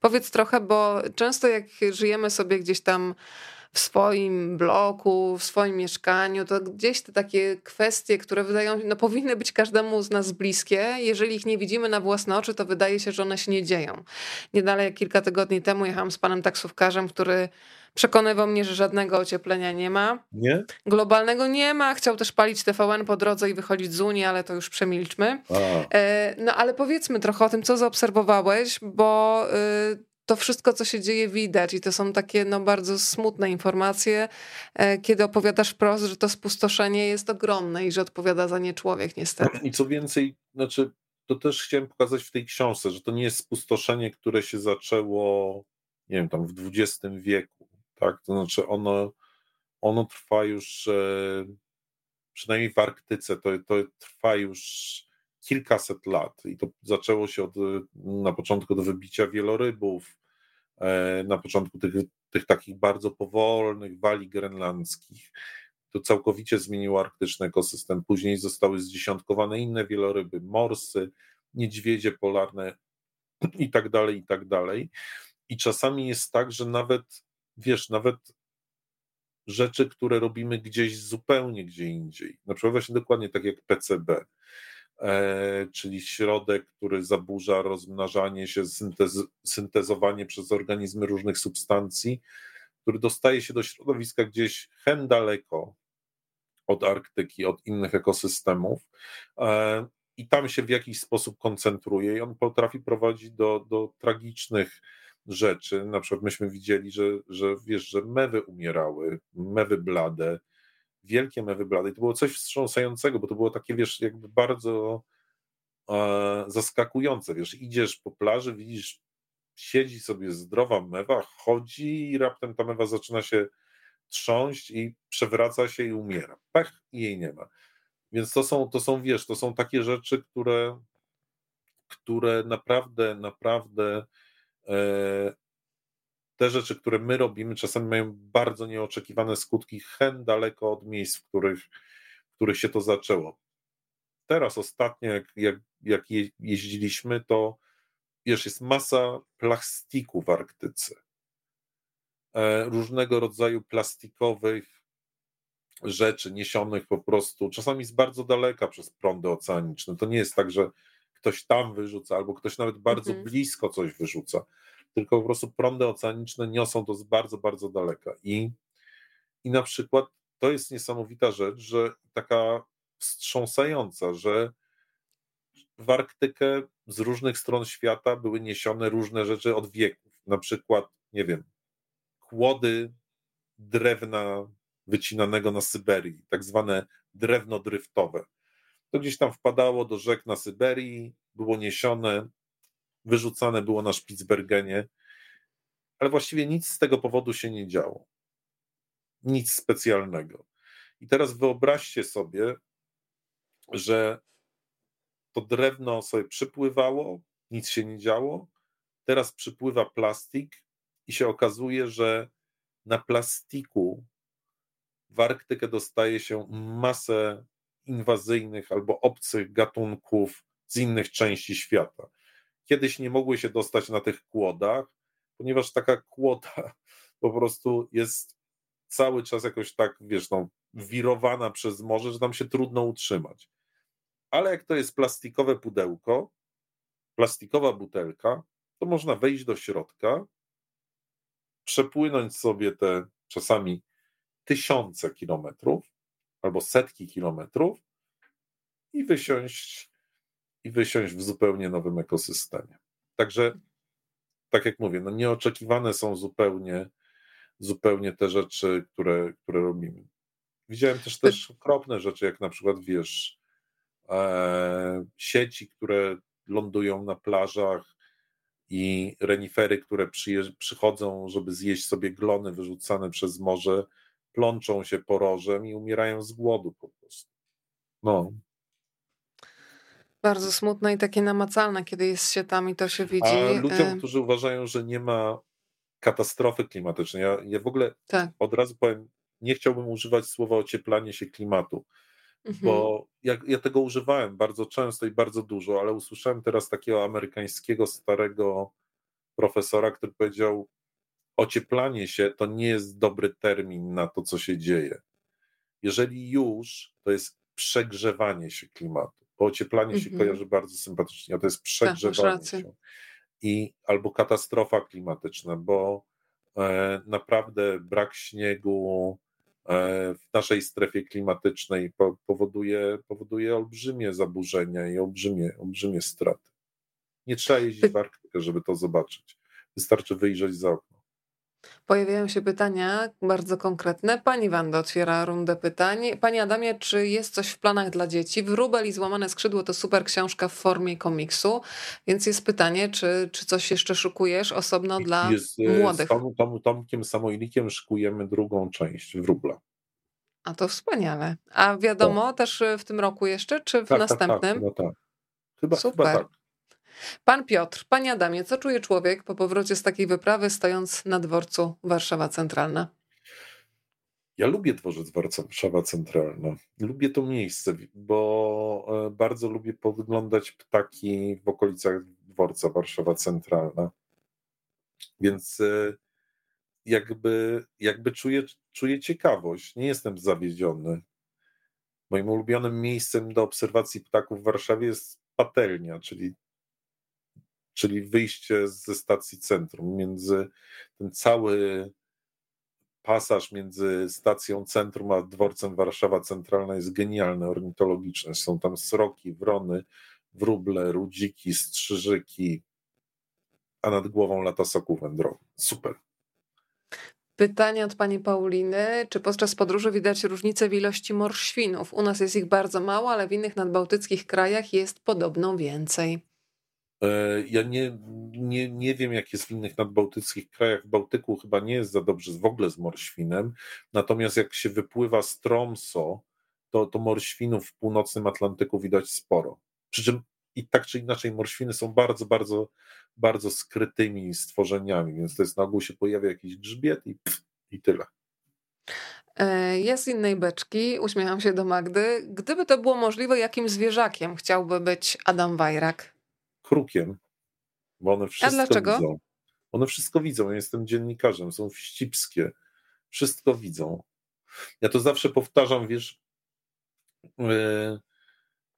Powiedz trochę, bo często jak żyjemy sobie gdzieś tam w swoim bloku, w swoim mieszkaniu, to gdzieś te takie kwestie, które wydają no powinny być każdemu z nas bliskie, jeżeli ich nie widzimy na własne oczy, to wydaje się, że one się nie dzieją. Nie dalej jak kilka tygodni temu jechałam z panem taksówkarzem, który przekonywał mnie, że żadnego ocieplenia nie ma. Nie? Globalnego nie ma. Chciał też palić TVN po drodze i wychodzić z Unii, ale to już przemilczmy. A. E, no ale powiedzmy trochę o tym, co zaobserwowałeś, bo y, to wszystko, co się dzieje, widać i to są takie no, bardzo smutne informacje, e, kiedy opowiadasz wprost, że to spustoszenie jest ogromne i że odpowiada za nie człowiek niestety. I co więcej, znaczy, to też chciałem pokazać w tej książce, że to nie jest spustoszenie, które się zaczęło, nie wiem, tam w XX wieku, tak? To znaczy ono, ono trwa już, e, przynajmniej w Arktyce, to, to trwa już kilkaset lat i to zaczęło się od, na początku do wybicia wielorybów, e, na początku tych, tych takich bardzo powolnych wali grenlandzkich. To całkowicie zmieniło arktyczny ekosystem. Później zostały zdziesiątkowane inne wieloryby, morsy, niedźwiedzie polarne i tak dalej, i tak dalej. I czasami jest tak, że nawet, wiesz, nawet rzeczy, które robimy gdzieś zupełnie gdzie indziej, na przykład właśnie dokładnie tak jak PCB, czyli środek, który zaburza rozmnażanie się, syntez, syntezowanie przez organizmy różnych substancji, który dostaje się do środowiska gdzieś hen daleko od Arktyki, od innych ekosystemów. E, I tam się w jakiś sposób koncentruje, i on potrafi prowadzić do, do tragicznych rzeczy. Na przykład myśmy widzieli, że, że wiesz, że mewy umierały, mewy blade, wielkie mewy blade. I to było coś wstrząsającego, bo to było takie, wiesz, jakby bardzo e, zaskakujące. Wiesz, idziesz po plaży, widzisz, siedzi sobie zdrowa mewa, chodzi i raptem ta mewa zaczyna się trząść i przewraca się i umiera. Pech i jej nie ma. Więc to są, to są, wiesz, to są takie rzeczy, które, które naprawdę, naprawdę E, te rzeczy, które my robimy, czasami mają bardzo nieoczekiwane skutki, hen daleko od miejsc, w których, w których się to zaczęło. Teraz ostatnio, jak, jak, jak jeździliśmy, to wiesz, jest masa plastiku w Arktyce. E, różnego rodzaju plastikowych rzeczy niesionych po prostu, czasami z bardzo daleka przez prądy oceaniczne. To nie jest tak, że ktoś tam wyrzuca, albo ktoś nawet bardzo mhm. blisko coś wyrzuca, tylko po prostu prądy oceaniczne niosą to z bardzo, bardzo daleka. I, I na przykład to jest niesamowita rzecz, że taka wstrząsająca, że w Arktykę z różnych stron świata były niesione różne rzeczy od wieków. Na przykład, nie wiem, kłody drewna wycinanego na Syberii, tak zwane drewno dryftowe to gdzieś tam wpadało do rzek na Syberii, było niesione, wyrzucane było na Spitsbergenie, ale właściwie nic z tego powodu się nie działo. Nic specjalnego. I teraz wyobraźcie sobie, że to drewno sobie przypływało, nic się nie działo. Teraz przypływa plastik i się okazuje, że na plastiku w Arktykę dostaje się masę inwazyjnych albo obcych gatunków z innych części świata. Kiedyś nie mogły się dostać na tych kłodach, ponieważ taka kłoda po prostu jest cały czas jakoś tak, wiesz, no, wirowana przez morze, że tam się trudno utrzymać. Ale jak to jest plastikowe pudełko, plastikowa butelka, to można wejść do środka, przepłynąć sobie te czasami tysiące kilometrów albo setki kilometrów i wysiąść, i wysiąść w zupełnie nowym ekosystemie. Także, tak jak mówię, no nieoczekiwane są zupełnie, zupełnie te rzeczy, które, które robimy. Widziałem też też okropne rzeczy, jak na przykład, wiesz, e, sieci, które lądują na plażach i renifery, które przychodzą, żeby zjeść sobie glony wyrzucane przez morze, plączą się porożem i umierają z głodu po prostu. No. Bardzo smutne i takie namacalne, kiedy jest się tam i to się widzi. A ludziom, którzy uważają, że nie ma katastrofy klimatycznej, ja, ja w ogóle tak. od razu powiem, nie chciałbym używać słowa ocieplanie się klimatu, mhm. bo ja, ja tego używałem bardzo często i bardzo dużo, ale usłyszałem teraz takiego amerykańskiego starego profesora, który powiedział, ocieplanie się to nie jest dobry termin na to, co się dzieje. Jeżeli już, to jest przegrzewanie się klimatu. Bo ocieplanie się mhm. kojarzy bardzo sympatycznie, a to jest przegrzewanie tak, się. I albo katastrofa klimatyczna, bo e, naprawdę brak śniegu e, w naszej strefie klimatycznej po, powoduje, powoduje olbrzymie zaburzenia i olbrzymie, olbrzymie straty. Nie trzeba jeździć w Arktykę, żeby to zobaczyć. Wystarczy wyjrzeć za okno. Pojawiają się pytania bardzo konkretne. Pani Wanda otwiera rundę pytań. Pani Adamie, czy jest coś w planach dla dzieci? Wróbel i Złamane Skrzydło to super książka w formie komiksu, więc jest pytanie, czy, czy coś jeszcze szukujesz osobno dla jest, e, młodych? Z Tom, Tom, Tomkiem Samojlikiem szykujemy drugą część Wróbla. A to wspaniale. A wiadomo tak. też w tym roku jeszcze, czy w tak, następnym? Tak, tak, chyba tak. Chyba, Super. Chyba tak. Pan Piotr, Panie Adamie, co czuje człowiek po powrocie z takiej wyprawy, stojąc na dworcu Warszawa Centralna? Ja lubię dworzec Warszawa Centralna. Lubię to miejsce, bo e, bardzo lubię podglądać ptaki w okolicach dworca Warszawa Centralna. Więc e, jakby, jakby czuję, czuję ciekawość. Nie jestem zawiedziony. Moim ulubionym miejscem do obserwacji ptaków w Warszawie jest patelnia, czyli czyli wyjście ze stacji centrum, między ten cały pasaż między stacją centrum a dworcem Warszawa Centralna jest genialny, ornitologiczny. Są tam sroki, wrony, wróble, rudziki, strzyżyki, a nad głową lata soku wędrowny. Super. Pytanie od pani Pauliny. Czy podczas podróży widać różnicę w ilości morświnów? U nas jest ich bardzo mało, ale w innych nadbałtyckich krajach jest podobno więcej. E, ja nie, nie, nie wiem, jak jest w innych nadbałtyckich krajach. W Bałtyku chyba nie jest za dobrze w ogóle z morświnem. Natomiast jak się wypływa z Tromso, to, to morświnów w północnym Atlantyku widać sporo. Przy czym i tak czy inaczej morświny są bardzo, bardzo, bardzo skrytymi stworzeniami, więc to jest na ogół się pojawia jakiś grzbiet i, pff, i tyle. E, jest innej beczki, uśmiecham się do Magdy. Gdyby to było możliwe, jakim zwierzakiem chciałby być Adam Wajrak? Krukiem, bo one wszystko A dlaczego? widzą. One wszystko widzą. Ja jestem dziennikarzem, są wścibskie. Wszystko widzą. Ja to zawsze powtarzam, wiesz, yy,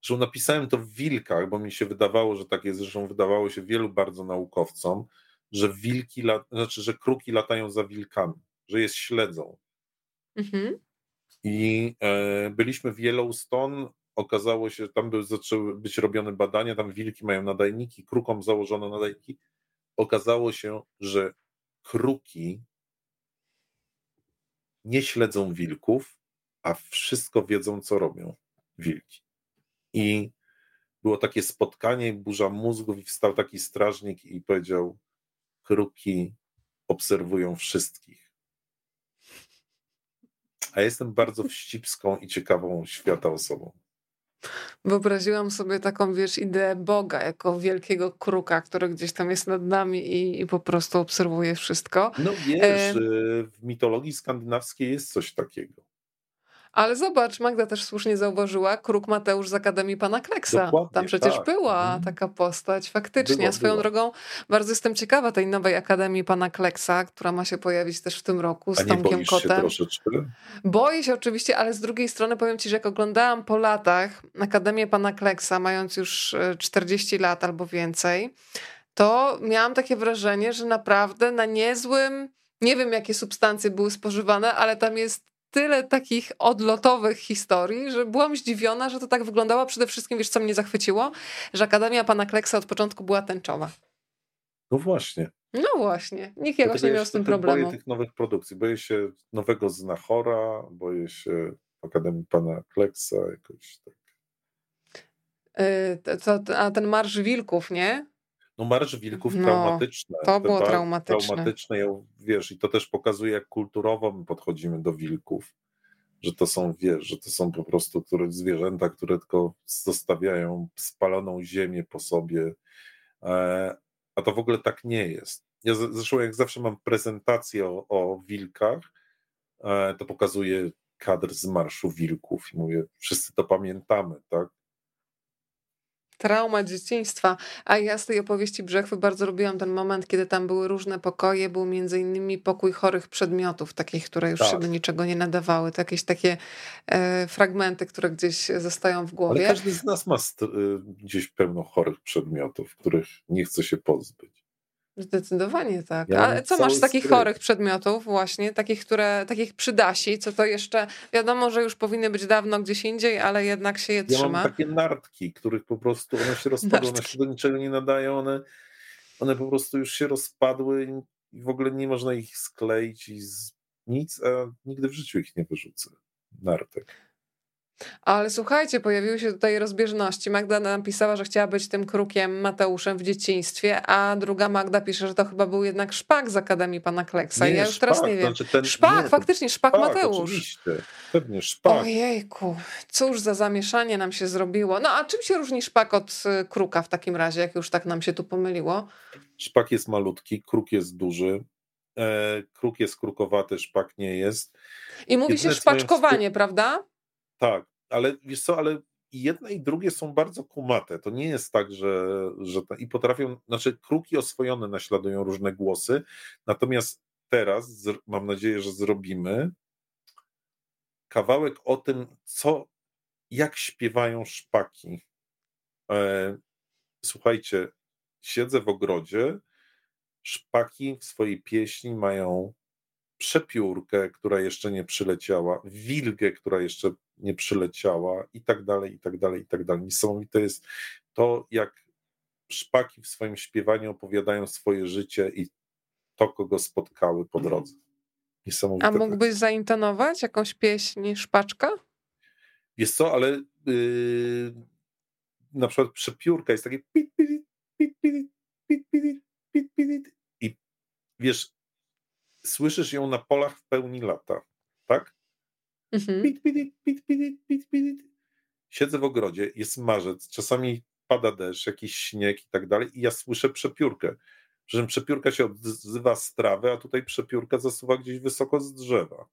że napisałem to w wilkach, bo mi się wydawało, że tak jest, zresztą wydawało się wielu bardzo naukowcom, że wilki, znaczy, że kruki latają za wilkami, że je śledzą. Mhm. I e, byliśmy w Yellowstone, okazało się, że tam były, zaczęły być robione badania, tam wilki mają nadajniki, krukom założono nadajniki. Okazało się, że kruki nie śledzą wilków, a wszystko wiedzą, co robią wilki. I było takie spotkanie, burza mózgów, i wstał taki strażnik i powiedział: Kruki obserwują wszystkich. A jestem bardzo wścibską i ciekawą świata osobą. Wyobraziłam sobie taką, wiesz, ideę Boga jako wielkiego kruka, który gdzieś tam jest nad nami i, i po prostu obserwuje wszystko. No wiesz, e... w mitologii skandynawskiej jest coś takiego. Ale zobacz, Magda też słusznie zauważyła, Kruk Mateusz z Akademii Pana Kleksa. Dokładnie, Tam przecież tak. była mhm. taka postać, faktycznie. Swoją drogą bardzo jestem ciekawa tej nowej Akademii Pana Kleksa, która ma się pojawić też w tym roku z A Tomkiem Kotem. Się troszeczkę? Boję się oczywiście, ale z drugiej strony powiem ci, że jak oglądałam po latach Akademię Pana Kleksa, mając już 40 e, lat albo więcej, to miałam takie wrażenie, że naprawdę na niezłym, nie wiem jakie substancje były spożywane, ale tam jest tyle takich odlotowych historii, że byłam zdziwiona, że to tak wyglądało. Przede wszystkim, wiesz, co mnie zachwyciło? Że Akademia Pana Kleksa od początku była tęczowa. No właśnie. No właśnie. Nikt jakoś nie miał z tym problemu. Boję tych nowych produkcji. Boję się nowego Znachora, boję się Akademii Pana Kleksa jakoś tak. Yy, to, a ten Marsz Wilków, nie? No Marsz Wilków no, traumatyczne. To było traumatyczne. Traumatyczne, wiesz, i to też pokazuje, jak kulturowo my podchodzimy do wilków. Że to są, wiesz, że to są po prostu które, zwierzęta, które tylko zostawiają spaloną ziemię po sobie. E, a to w ogóle tak nie jest. Ja zresztą jak zawsze mam prezentację o, o wilkach, e, to pokazuję kadr z Marszu Wilków i mówię, wszyscy to pamiętamy, tak? Trauma dzieciństwa. A ja z tej opowieści Brzechwy bardzo lubiłam ten moment, kiedy tam były różne pokoje. Był między innymi pokój chorych przedmiotów, takich, które już tak. się do niczego nie nadawały. To jakieś takie e, fragmenty, które gdzieś zostają w głowie. Ale każdy z nas ma y, gdzieś pełno chorych przedmiotów, których nie chce się pozbyć. Zdecydowanie tak. Ja Ale co masz z takich stryk. chorych przedmiotów właśnie, takich, które, takich przydasi, co to jeszcze, wiadomo, że już powinny być dawno gdzieś indziej, ale jednak się je ja trzyma. Mam takie nartki, których po prostu one się rozpadły, one się do niczego nie nadają, one, one po prostu już się rozpadły i w ogóle nie można ich skleić i z nic, a nigdy w życiu ich nie wyrzucę. Nartek. Ale słuchajcie, pojawiły się tutaj rozbieżności. Magda napisała, że chciała być tym krukiem Mateuszem w dzieciństwie, a druga Magda pisze, że to chyba był jednak szpak z Akademii Pana Kleksa. Nie, ja już szpak, teraz nie wiem. Znaczy ten, szpak, nie, faktycznie, szpak, szpak Mateusz. Oczywiście, pewnie szpak. Ojejku, cóż za zamieszanie nam się zrobiło. No a czym się różni szpak od y, kruka w takim razie, jak już tak nam się tu pomyliło? Szpak jest malutki, kruk jest duży. E, kruk jest krukowaty, szpak nie jest. I mówi Jedyne się szpaczkowanie, prawda? Tak, ale wiesz co, ale jedne i drugie są bardzo kumate. To nie jest tak, że, że i potrafią, znaczy kruki oswojone naśladują różne głosy, natomiast teraz mam nadzieję, że zrobimy kawałek o tym, co, jak śpiewają szpaki. E, słuchajcie, siedzę w ogrodzie, szpaki w swojej pieśni mają przepiórkę, która jeszcze nie przyleciała, wilgę, która jeszcze nie przyleciała i tak dalej, i tak dalej, i tak dalej. Niesamowite jest to, jak szpaki w swoim śpiewaniu opowiadają swoje życie i to, kogo spotkały po drodze. Niesamowite. A mógłbyś zaintonować jakąś pieśń szpaczka? Jest co, ale yy, na przykład przepiórka jest takie i wiesz, słyszysz ją na polach w pełni lata, tak? Mhm. Pit, pit, pit, pit, pit, pit. Siedzę w ogrodzie, jest marzec, czasami pada deszcz, jakiś śnieg i tak dalej i ja słyszę przepiórkę. Przy czym przepiórka się odzywa z trawy, a tutaj przepiórka zasuwa gdzieś wysoko z drzewa.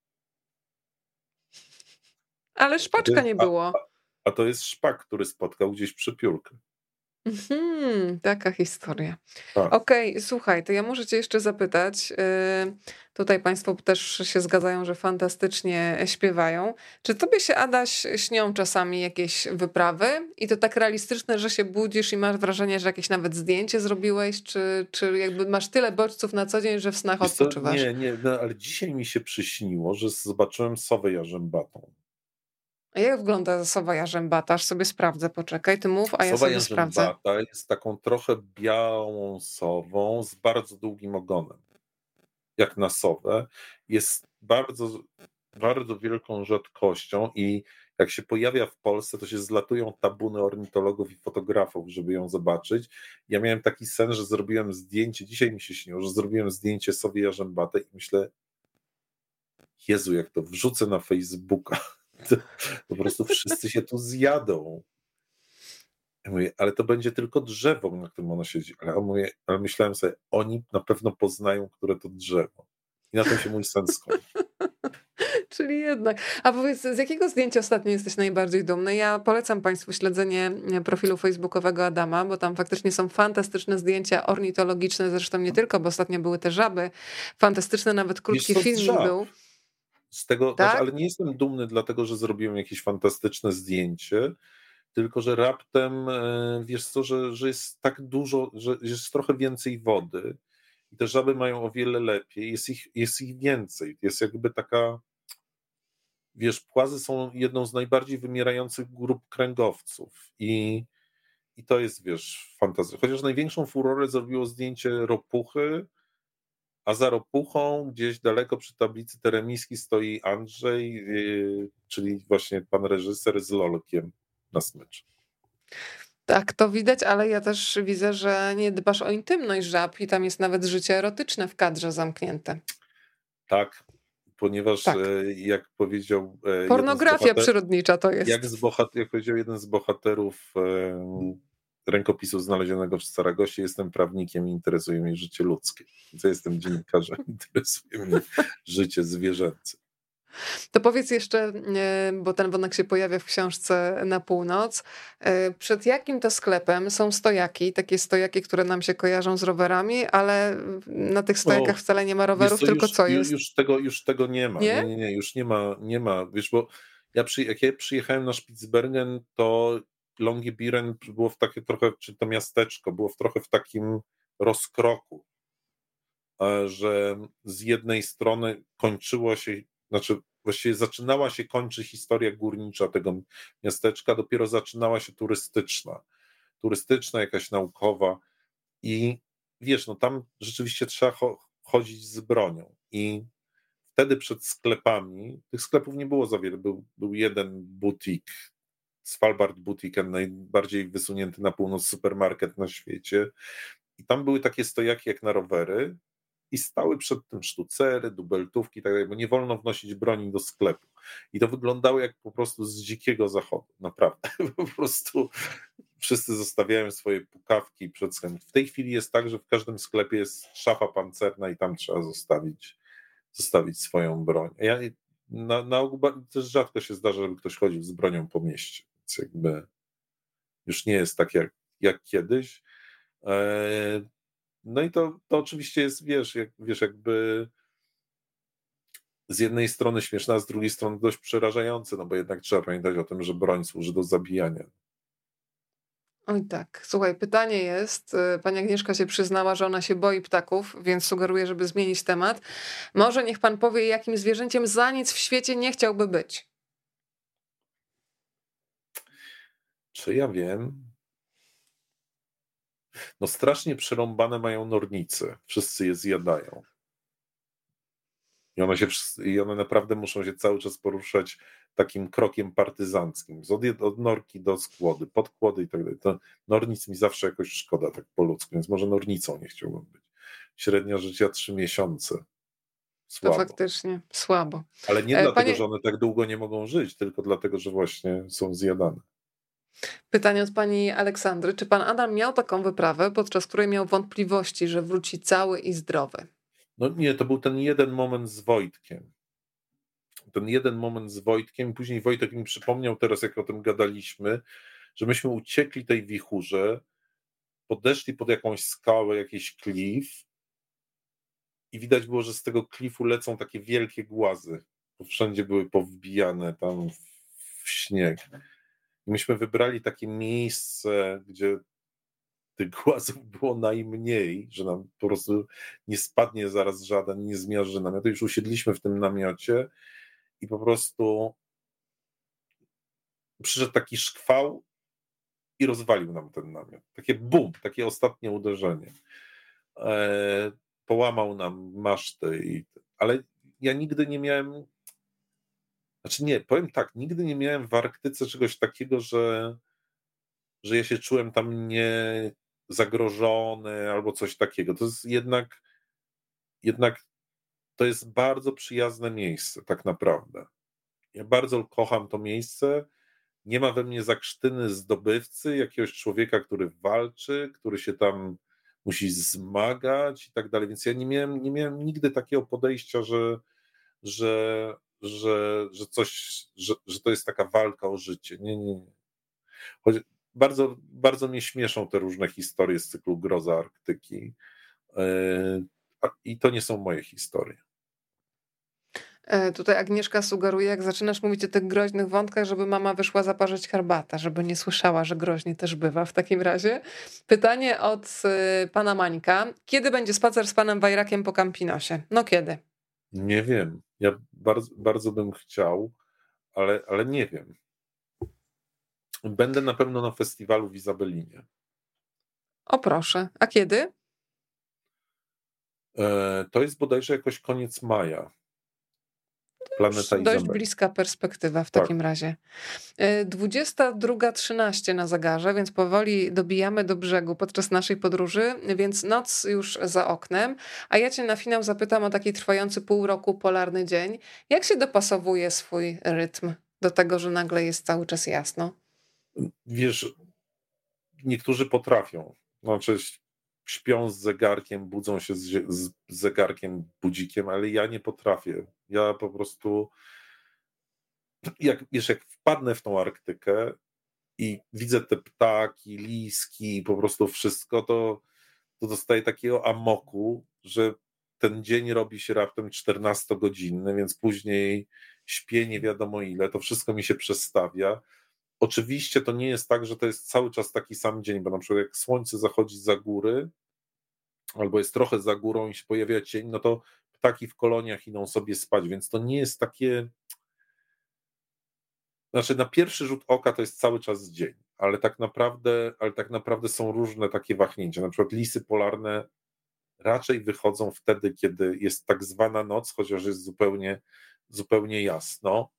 Ale szpaczka nie było. A, a, a to jest szpak, który spotkał gdzieś przepiórkę. Mhm, taka historia. Tak. Okej, słuchaj, to ja muszę cię jeszcze zapytać. y, Tutaj państwo też się zgadzają, że fantastycznie śpiewają. Czy tobie się, Adaś, śnią czasami jakieś wyprawy i to tak realistyczne, że się budzisz i masz wrażenie, że jakieś nawet zdjęcie zrobiłeś, czy, czy jakby masz tyle bodźców na co dzień, że w snach odpoczywasz? Nie, nie, no, ale dzisiaj mi się przyśniło, że zobaczyłem sowę jarzębatą. A jak wygląda sowa jarzębata? Aż sobie sprawdzę, poczekaj, ty mów, a ja sowa sobie sprawdzę. Sowa jest taką trochę białą sową z bardzo długim ogonem, jak na sowę. Jest bardzo, bardzo wielką rzadkością i jak się pojawia w Polsce, to się zlatują tabuny ornitologów i fotografów, żeby ją zobaczyć. Ja miałem taki sen, że zrobiłem zdjęcie, dzisiaj mi się śniło, że zrobiłem zdjęcie sowie jarzębatej i myślę, Jezu, jak to wrzucę na Facebooka po prostu wszyscy się tu zjadą. Ja mówię, ale to będzie tylko drzewo, na którym ono siedzi. Ale, mówię, ale myślałem sobie, oni na pewno poznają, które to drzewo. I na tym się mój sens skończy. Czyli jednak. A powiedz, z jakiego zdjęcia ostatnio jesteś najbardziej dumny? Ja polecam Państwu śledzenie profilu facebookowego Adama, bo tam faktycznie są fantastyczne zdjęcia ornitologiczne, zresztą nie tylko, bo ostatnio były te żaby. Fantastyczne, nawet krótki film był. Z tego, znaczy, tak? ale nie jestem dumny dlatego, że zrobiłem jakieś fantastyczne zdjęcie, tylko że raptem e, wiesz co, że, że jest tak dużo, że jest trochę więcej wody i te żaby mają o wiele lepiej, jest ich, jest ich więcej, jest jakby taka wiesz, płazy są jedną z najbardziej wymierających grup kręgowców i, i to jest, wiesz, fantazja. Chociaż największą furorę zrobiło zdjęcie ropuchy, a za ropuchą gdzieś daleko przy tablicy teremińskiej stoi Andrzej, yy, czyli właśnie pan reżyser z Lolkiem na smycz. Tak, to widać, ale ja też widzę, że nie dbasz o intymność żab i tam jest nawet życie erotyczne w kadrze zamknięte. Tak, ponieważ tak. E, jak powiedział. E, Pornografia bohater... przyrodnicza to jest. Jak, z bohat... jak powiedział jeden z bohaterów rękopisu znalezionego w Saragosie. Jestem prawnikiem i interesuje mnie życie ludzkie. Ja jestem dziennikarzem, interesuje mnie życie zwierzęce. To powiedz jeszcze, e, bo ten wątek się pojawia w książce na północ. E, przed jakim to sklepem są stojaki, takie stojaki, które nam się kojarzą z rowerami, ale na tych stojakach o, wcale nie ma rowerów, tylko już, co jest? Już tego, już tego nie ma. Nie? nie, nie, nie już nie ma, nie ma. Wiesz, bo ja przy, jak ja przyjechałem na Spitsbergen, to Longibiren było w takie trochę, czy to miasteczko, było w trochę w takim rozkroku, e, że z jednej strony kończyło się, znaczy właściwie zaczynała się, kończy historia górnicza tego miasteczka, dopiero zaczynała się turystyczna, turystyczna, jakaś naukowa i wiesz, no tam rzeczywiście trzeba chodzić z bronią. I wtedy przed sklepami, tych sklepów nie było za wiele, był, był jeden butik, Svalbard Boutique, najbardziej wysunięty na północ supermarket na świecie. I tam były takie stojaki jak na rowery, i stały przed tym sztucery, dubeltówki, tak dalej, bo nie wolno wnosić broni do sklepu. I to wyglądało jak po prostu z dzikiego zachodu, naprawdę. Po prostu wszyscy zostawiają swoje pukawki przed sklepem. W tej chwili jest tak, że w każdym sklepie jest szafa pancerna i tam trzeba zostawić, zostawić swoją broń. Ja na, na ogół też rzadko się zdarza, żeby ktoś chodził z bronią po mieście, jakby już nie jest tak jak, jak kiedyś. E, no i to, to oczywiście jest, wiesz, jak, wiesz, jakby z jednej strony śmieszne, a z drugiej strony dość przerażające, no bo jednak trzeba pamiętać o tym, że broń służy do zabijania. Oj tak. Słuchaj, pytanie jest, y, pani Agnieszka się przyznała, że ona się boi ptaków, więc sugeruję, żeby zmienić temat. Może niech pan powie, jakim zwierzęciem za nic w świecie nie chciałby być? Czy ja wiem? No strasznie przerąbane mają nornice. Wszyscy je zjadają. I one, się, I one naprawdę muszą się cały czas poruszać takim krokiem partyzanckim. Od, od norki do skłody, podkłody i tak dalej. To nornic mi zawsze jakoś szkoda, tak po ludzku, więc może nornicą nie chciałbym być. Średnia życia trzy miesiące. Słabo. To faktycznie słabo. Ale nie e, dlatego, Panie... że one tak długo nie mogą żyć, tylko dlatego, że właśnie są zjadane. Pytanie od pani Aleksandry. Czy pan Adam miał taką wyprawę, podczas której miał wątpliwości, że wróci cały i zdrowy? No nie, to był ten jeden moment z Wojtkiem. Ten jeden moment z Wojtkiem. Później Wojtek mi przypomniał teraz, jak o tym gadaliśmy, że myśmy uciekli tej wichurze, podeszli pod jakąś skałę, jakiś klif i widać było, że z tego klifu lecą takie wielkie głazy. Wszędzie były powbijane tam w śnieg. I myśmy wybrali takie miejsce, gdzie tych głazów było najmniej, że nam po prostu nie spadnie zaraz żaden, nie zmiażdży namiot. Już usiedliśmy w tym namiocie i po prostu przyszedł taki szkwał i rozwalił nam ten namiot. Takie bum, takie ostatnie uderzenie. E, połamał nam maszty, i, ale ja nigdy nie miałem znaczy nie, powiem tak, nigdy nie miałem w Arktyce czegoś takiego, że, że ja się czułem tam nie zagrożony albo coś takiego. To jest jednak, jednak to jest bardzo przyjazne miejsce, tak naprawdę. Ja bardzo kocham to miejsce. Nie ma we mnie zakrztyny zdobywcy, jakiegoś człowieka, który walczy, który się tam musi zmagać i tak dalej. Więc ja nie miałem, nie miałem nigdy takiego podejścia, że, że, że, że coś, że, że to jest taka walka o życie. Nie, nie, nie. Choć bardzo, bardzo mnie śmieszą te różne historie z cyklu Groza Arktyki. Yy, I to nie są moje historie. E, tutaj Agnieszka sugeruje, jak zaczynasz mówić o tych groźnych wątkach, żeby mama wyszła zaparzyć herbata, żeby nie słyszała, że groźnie też bywa w takim razie. Pytanie od y, pana Mańka. Kiedy będzie spacer z panem Wajrakiem po Campinosie? No kiedy? Nie wiem. Ja bardzo, bardzo bym chciał, ale, ale nie wiem. Będę na pewno na festiwalu w Izabelinie. O proszę. A kiedy? E, to jest bodajże jakoś koniec maja. Planeta Dość bliska perspektywa w tak. takim razie. 22.13 e, na zegarze, więc powoli dobijamy do brzegu podczas naszej podróży, więc noc już za oknem. A ja cię na finał zapytam o taki trwający pół roku polarny dzień. Jak się dopasowuje swój rytm do tego, że nagle jest cały czas jasno? Wiesz, niektórzy potrafią. Znaczy, śpią z zegarkiem, budzą się z, z zegarkiem, budzikiem, ale ja nie potrafię. Ja po prostu, jak, wiesz, jak wpadnę w tą Arktykę i widzę te ptaki, liski, po prostu wszystko, to, to dostaję takiego amoku, że ten dzień robi się raptem 14-godzinny, więc później śpię nie wiadomo ile, to wszystko mi się przestawia. Oczywiście to nie jest tak, że to jest cały czas taki sam dzień, bo na przykład jak słońce zachodzi za góry, albo jest trochę za górą i się pojawia cień, no to ptaki w koloniach idą sobie spać, więc to nie jest takie. Znaczy, na pierwszy rzut oka to jest cały czas dzień, ale tak naprawdę, ale tak naprawdę są różne takie wahnięcia. Na przykład lisy polarne raczej wychodzą wtedy, kiedy jest tak zwana noc, chociaż jest zupełnie, zupełnie jasno.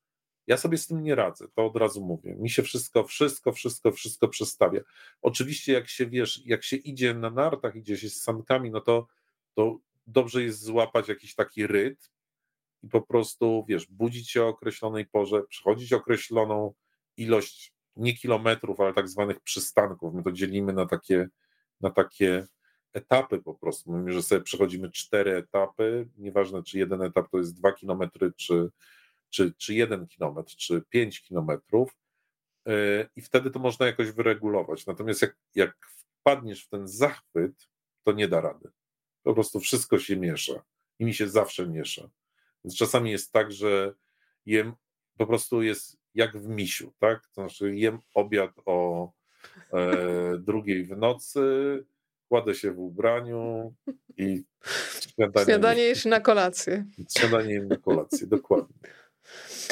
Ja sobie z tym nie radzę, to od razu mówię. Mi się wszystko, wszystko, wszystko, wszystko przestawia. Oczywiście, jak się wiesz, jak się idzie na nartach, idzie się z sankami, no to, to dobrze jest złapać jakiś taki rytm i po prostu, wiesz, budzić się o określonej porze, przechodzić określoną ilość nie kilometrów, ale tak zwanych przystanków. My to dzielimy na takie, na takie etapy po prostu. Mówimy, że sobie przechodzimy cztery etapy, nieważne czy jeden etap to jest dwa kilometry, czy, czy, czy jeden kilometr, czy pięć kilometrów yy, i wtedy to można jakoś wyregulować. Natomiast jak, jak wpadniesz w ten zachwyt, to nie da rady. Po prostu wszystko się miesza i mi się zawsze miesza. Więc czasami jest tak, że jem, po prostu jest jak w misiu, tak? To znaczy jem obiad o e, drugiej w nocy, kładę się w ubraniu i śniadanie, śniadanie na kolację. Śniadanie na kolację, dokładnie.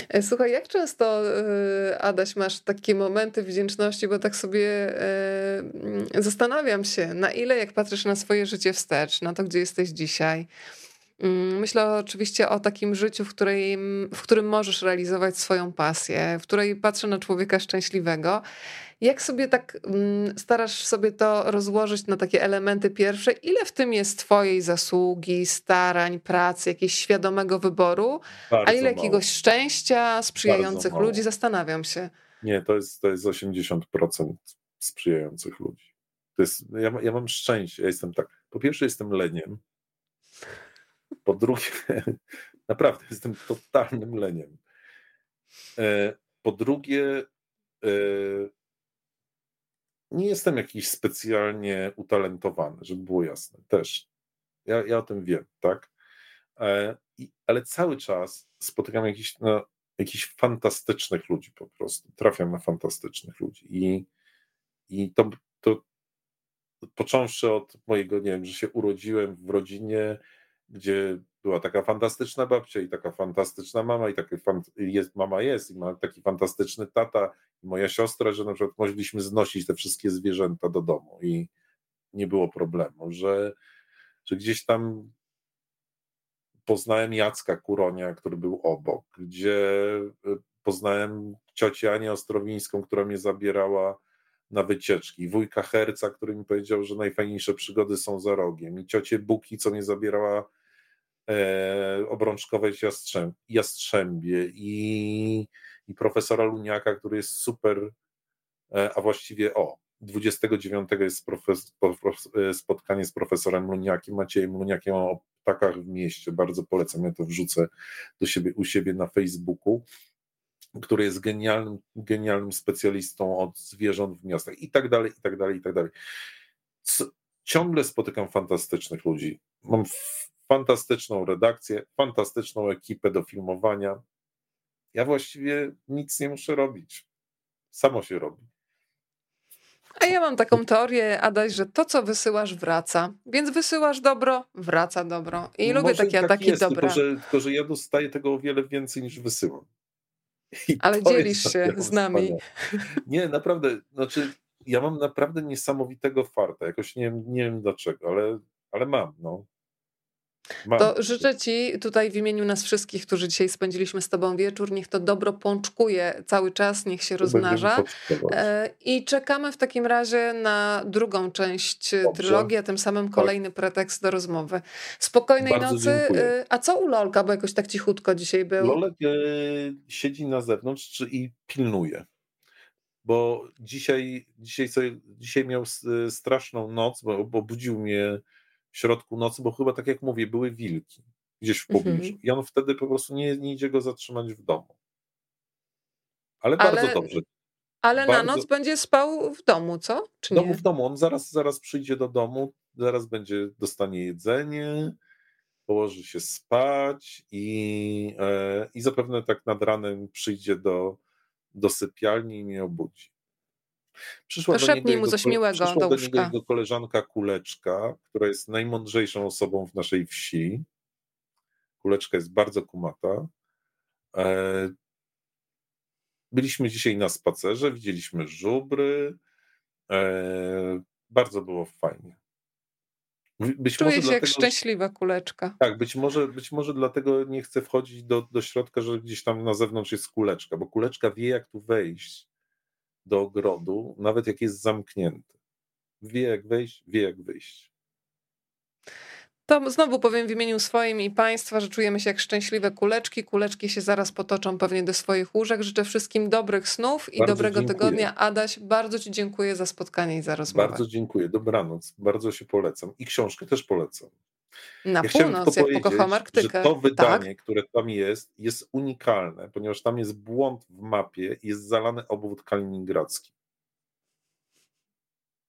E, słuchaj, jak często, e, Adaś, masz takie momenty wdzięczności, bo tak sobie e, mm, zastanawiam się, na ile jak patrzysz na swoje życie wstecz, na to, gdzie jesteś dzisiaj, Myślę oczywiście o takim życiu, w, której, w którym możesz realizować swoją pasję, w której patrzę na człowieka szczęśliwego jak sobie tak mm, starasz sobie to rozłożyć na takie elementy pierwsze? Ile w tym jest twojej zasługi, starań, pracy, jakiegoś świadomego wyboru, Bardzo a ile mało. jakiegoś szczęścia, sprzyjających ludzi? Zastanawiam się. Nie, to jest, to jest 80% sprzyjających ludzi. To jest, ja, ja mam szczęście, ja jestem tak, po pierwsze jestem leniem, po drugie, naprawdę jestem totalnym leniem. E, po drugie, e, nie jestem jakiś specjalnie utalentowany, żeby było jasne, też. Ja, ja o tym wiem, tak? E, ale cały czas spotykam jakichś, no, jakichś fantastycznych ludzi po prostu. Trafiam na fantastycznych ludzi. I, i to, to począwszy od mojego, nie wiem, że się urodziłem w rodzinie, gdzie była taka fantastyczna babcia i taka fantastyczna mama i taki fan, jest, mama jest i ma taki fantastyczny tata i moja siostra, że na przykład mogliśmy znosić te wszystkie zwierzęta do domu i nie było problemu, że, że gdzieś tam poznałem Jacka Kuronia, który był obok, gdzie y, poznałem ciocię Anię Ostrowińską, która mnie zabierała na wycieczki, wujka Herca, który mi powiedział, że najfajniejsze przygody są za rogiem i ciocię Buki, co mnie zabierała e, obrączkowej jastrzęb, jastrzębie i, i profesora Luniaka, który jest super, e, a właściwie o, 29 jest e, spotkanie z profesorem Luniakiem, Maciejem Luniakiem o ptakach w mieście, bardzo polecam, ja to wrzucę do siebie, u siebie na Facebooku, który jest genialnym, genialnym specjalistą od zwierząt w miastach i tak dalej, i tak dalej, i tak dalej. Ciągle spotykam fantastycznych ludzi. Mam fantastyczną redakcję, fantastyczną ekipę do filmowania. Ja właściwie nic nie muszę robić. Samo się robi. A ja mam taką teorię, Adaś, że to, co wysyłasz, wraca. Więc wysyłasz dobro, wraca dobro. I Może lubię takie tak ataki jest, dobra. Tylko że, tylko, że ja dostaję tego o wiele więcej niż wysyłam. I Ale dzielisz się z nami. Nie, naprawdę, znaczy ja mam naprawdę niesamowitego farta. Jakoś nie, nie wiem dlaczego, ale, ale mam. No. Mam. To życzę Ci tutaj w imieniu nas wszystkich, którzy dzisiaj spędziliśmy z Tobą wieczór, niech to dobro pączkuje cały czas, niech się rozmnaża. E, I czekamy w takim razie na drugą część Dobrze. trylogii, a tym samym tak. kolejny tak. pretekst do rozmowy. Spokojnej Bardzo nocy. Dziękuję. E, a co u Lolka, bo jakoś tak cichutko dzisiaj był? Lolek e, siedzi na zewnątrz i pilnuje bo dzisiaj, dzisiaj, sobie, dzisiaj miał straszną noc, bo, bo budził mnie w środku nocy, bo chyba tak jak mówię, były wilki gdzieś w pobliżu. Mhm. I on wtedy po prostu nie, nie idzie go zatrzymać w domu. Ale, ale bardzo dobrze. Ale bardzo... na noc będzie spał w domu, co? Czy nie? w domu. On zaraz, zaraz przyjdzie do domu, zaraz będzie, dostanie jedzenie, położy się spać i, e, i zapewne tak nad ranem przyjdzie do, do sypialni i mnie obudzi. Przyszła to do niego, mu coś miłego przyszła do, do niego jego koleżanka Kuleczka, która jest najmądrzejszą osobą w naszej wsi. Kuleczka jest bardzo kumata. E, byliśmy dzisiaj na spacerze, widzieliśmy żubry. E, bardzo było fajnie. Być Czuję się dlatego, jak szczęśliwa kuleczka. Tak, być może, być może dlatego nie chcę wchodzić do, do środka, że gdzieś tam na zewnątrz jest kuleczka, bo kuleczka wie, jak tu wejść do ogrodu, nawet jak jest zamknięty. Wie, jak wejść, wie, jak wyjść. To znowu powiem w imieniu swoim i Państwa, że czujemy się jak szczęśliwe kuleczki. Kuleczki się zaraz potoczą pewnie do swoich łóżek. Życzę wszystkim dobrych snów i bardzo dobrego dziękuję. tygodnia. Adaś, bardzo Ci dziękuję za spotkanie i za rozmowę. Bardzo dziękuję. Dobranoc. Bardzo się polecam. I książkę też polecam. Na ja północ, jak pokocham Arktykę. Że to wydanie, tak? które tam jest, jest unikalne, ponieważ tam jest błąd w mapie i jest zalany obwód kaliningradzki.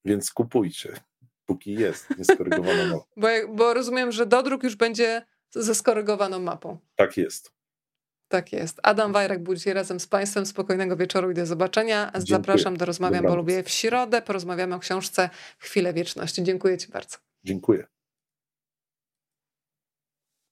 Więc kupujcie póki jest nieskorygowana mapa. bo, bo rozumiem, że dodruk już będzie ze skorygowaną mapą. Tak jest. Tak jest. Adam Wajrak był dzisiaj razem z Państwem. Spokojnego wieczoru i do zobaczenia. Dziękuję. Zapraszam do Rozmawiam, Dobranoc. bo lubię w środę. Porozmawiamy o książce Chwilę Wieczności. Dziękuję Ci bardzo. Dziękuję.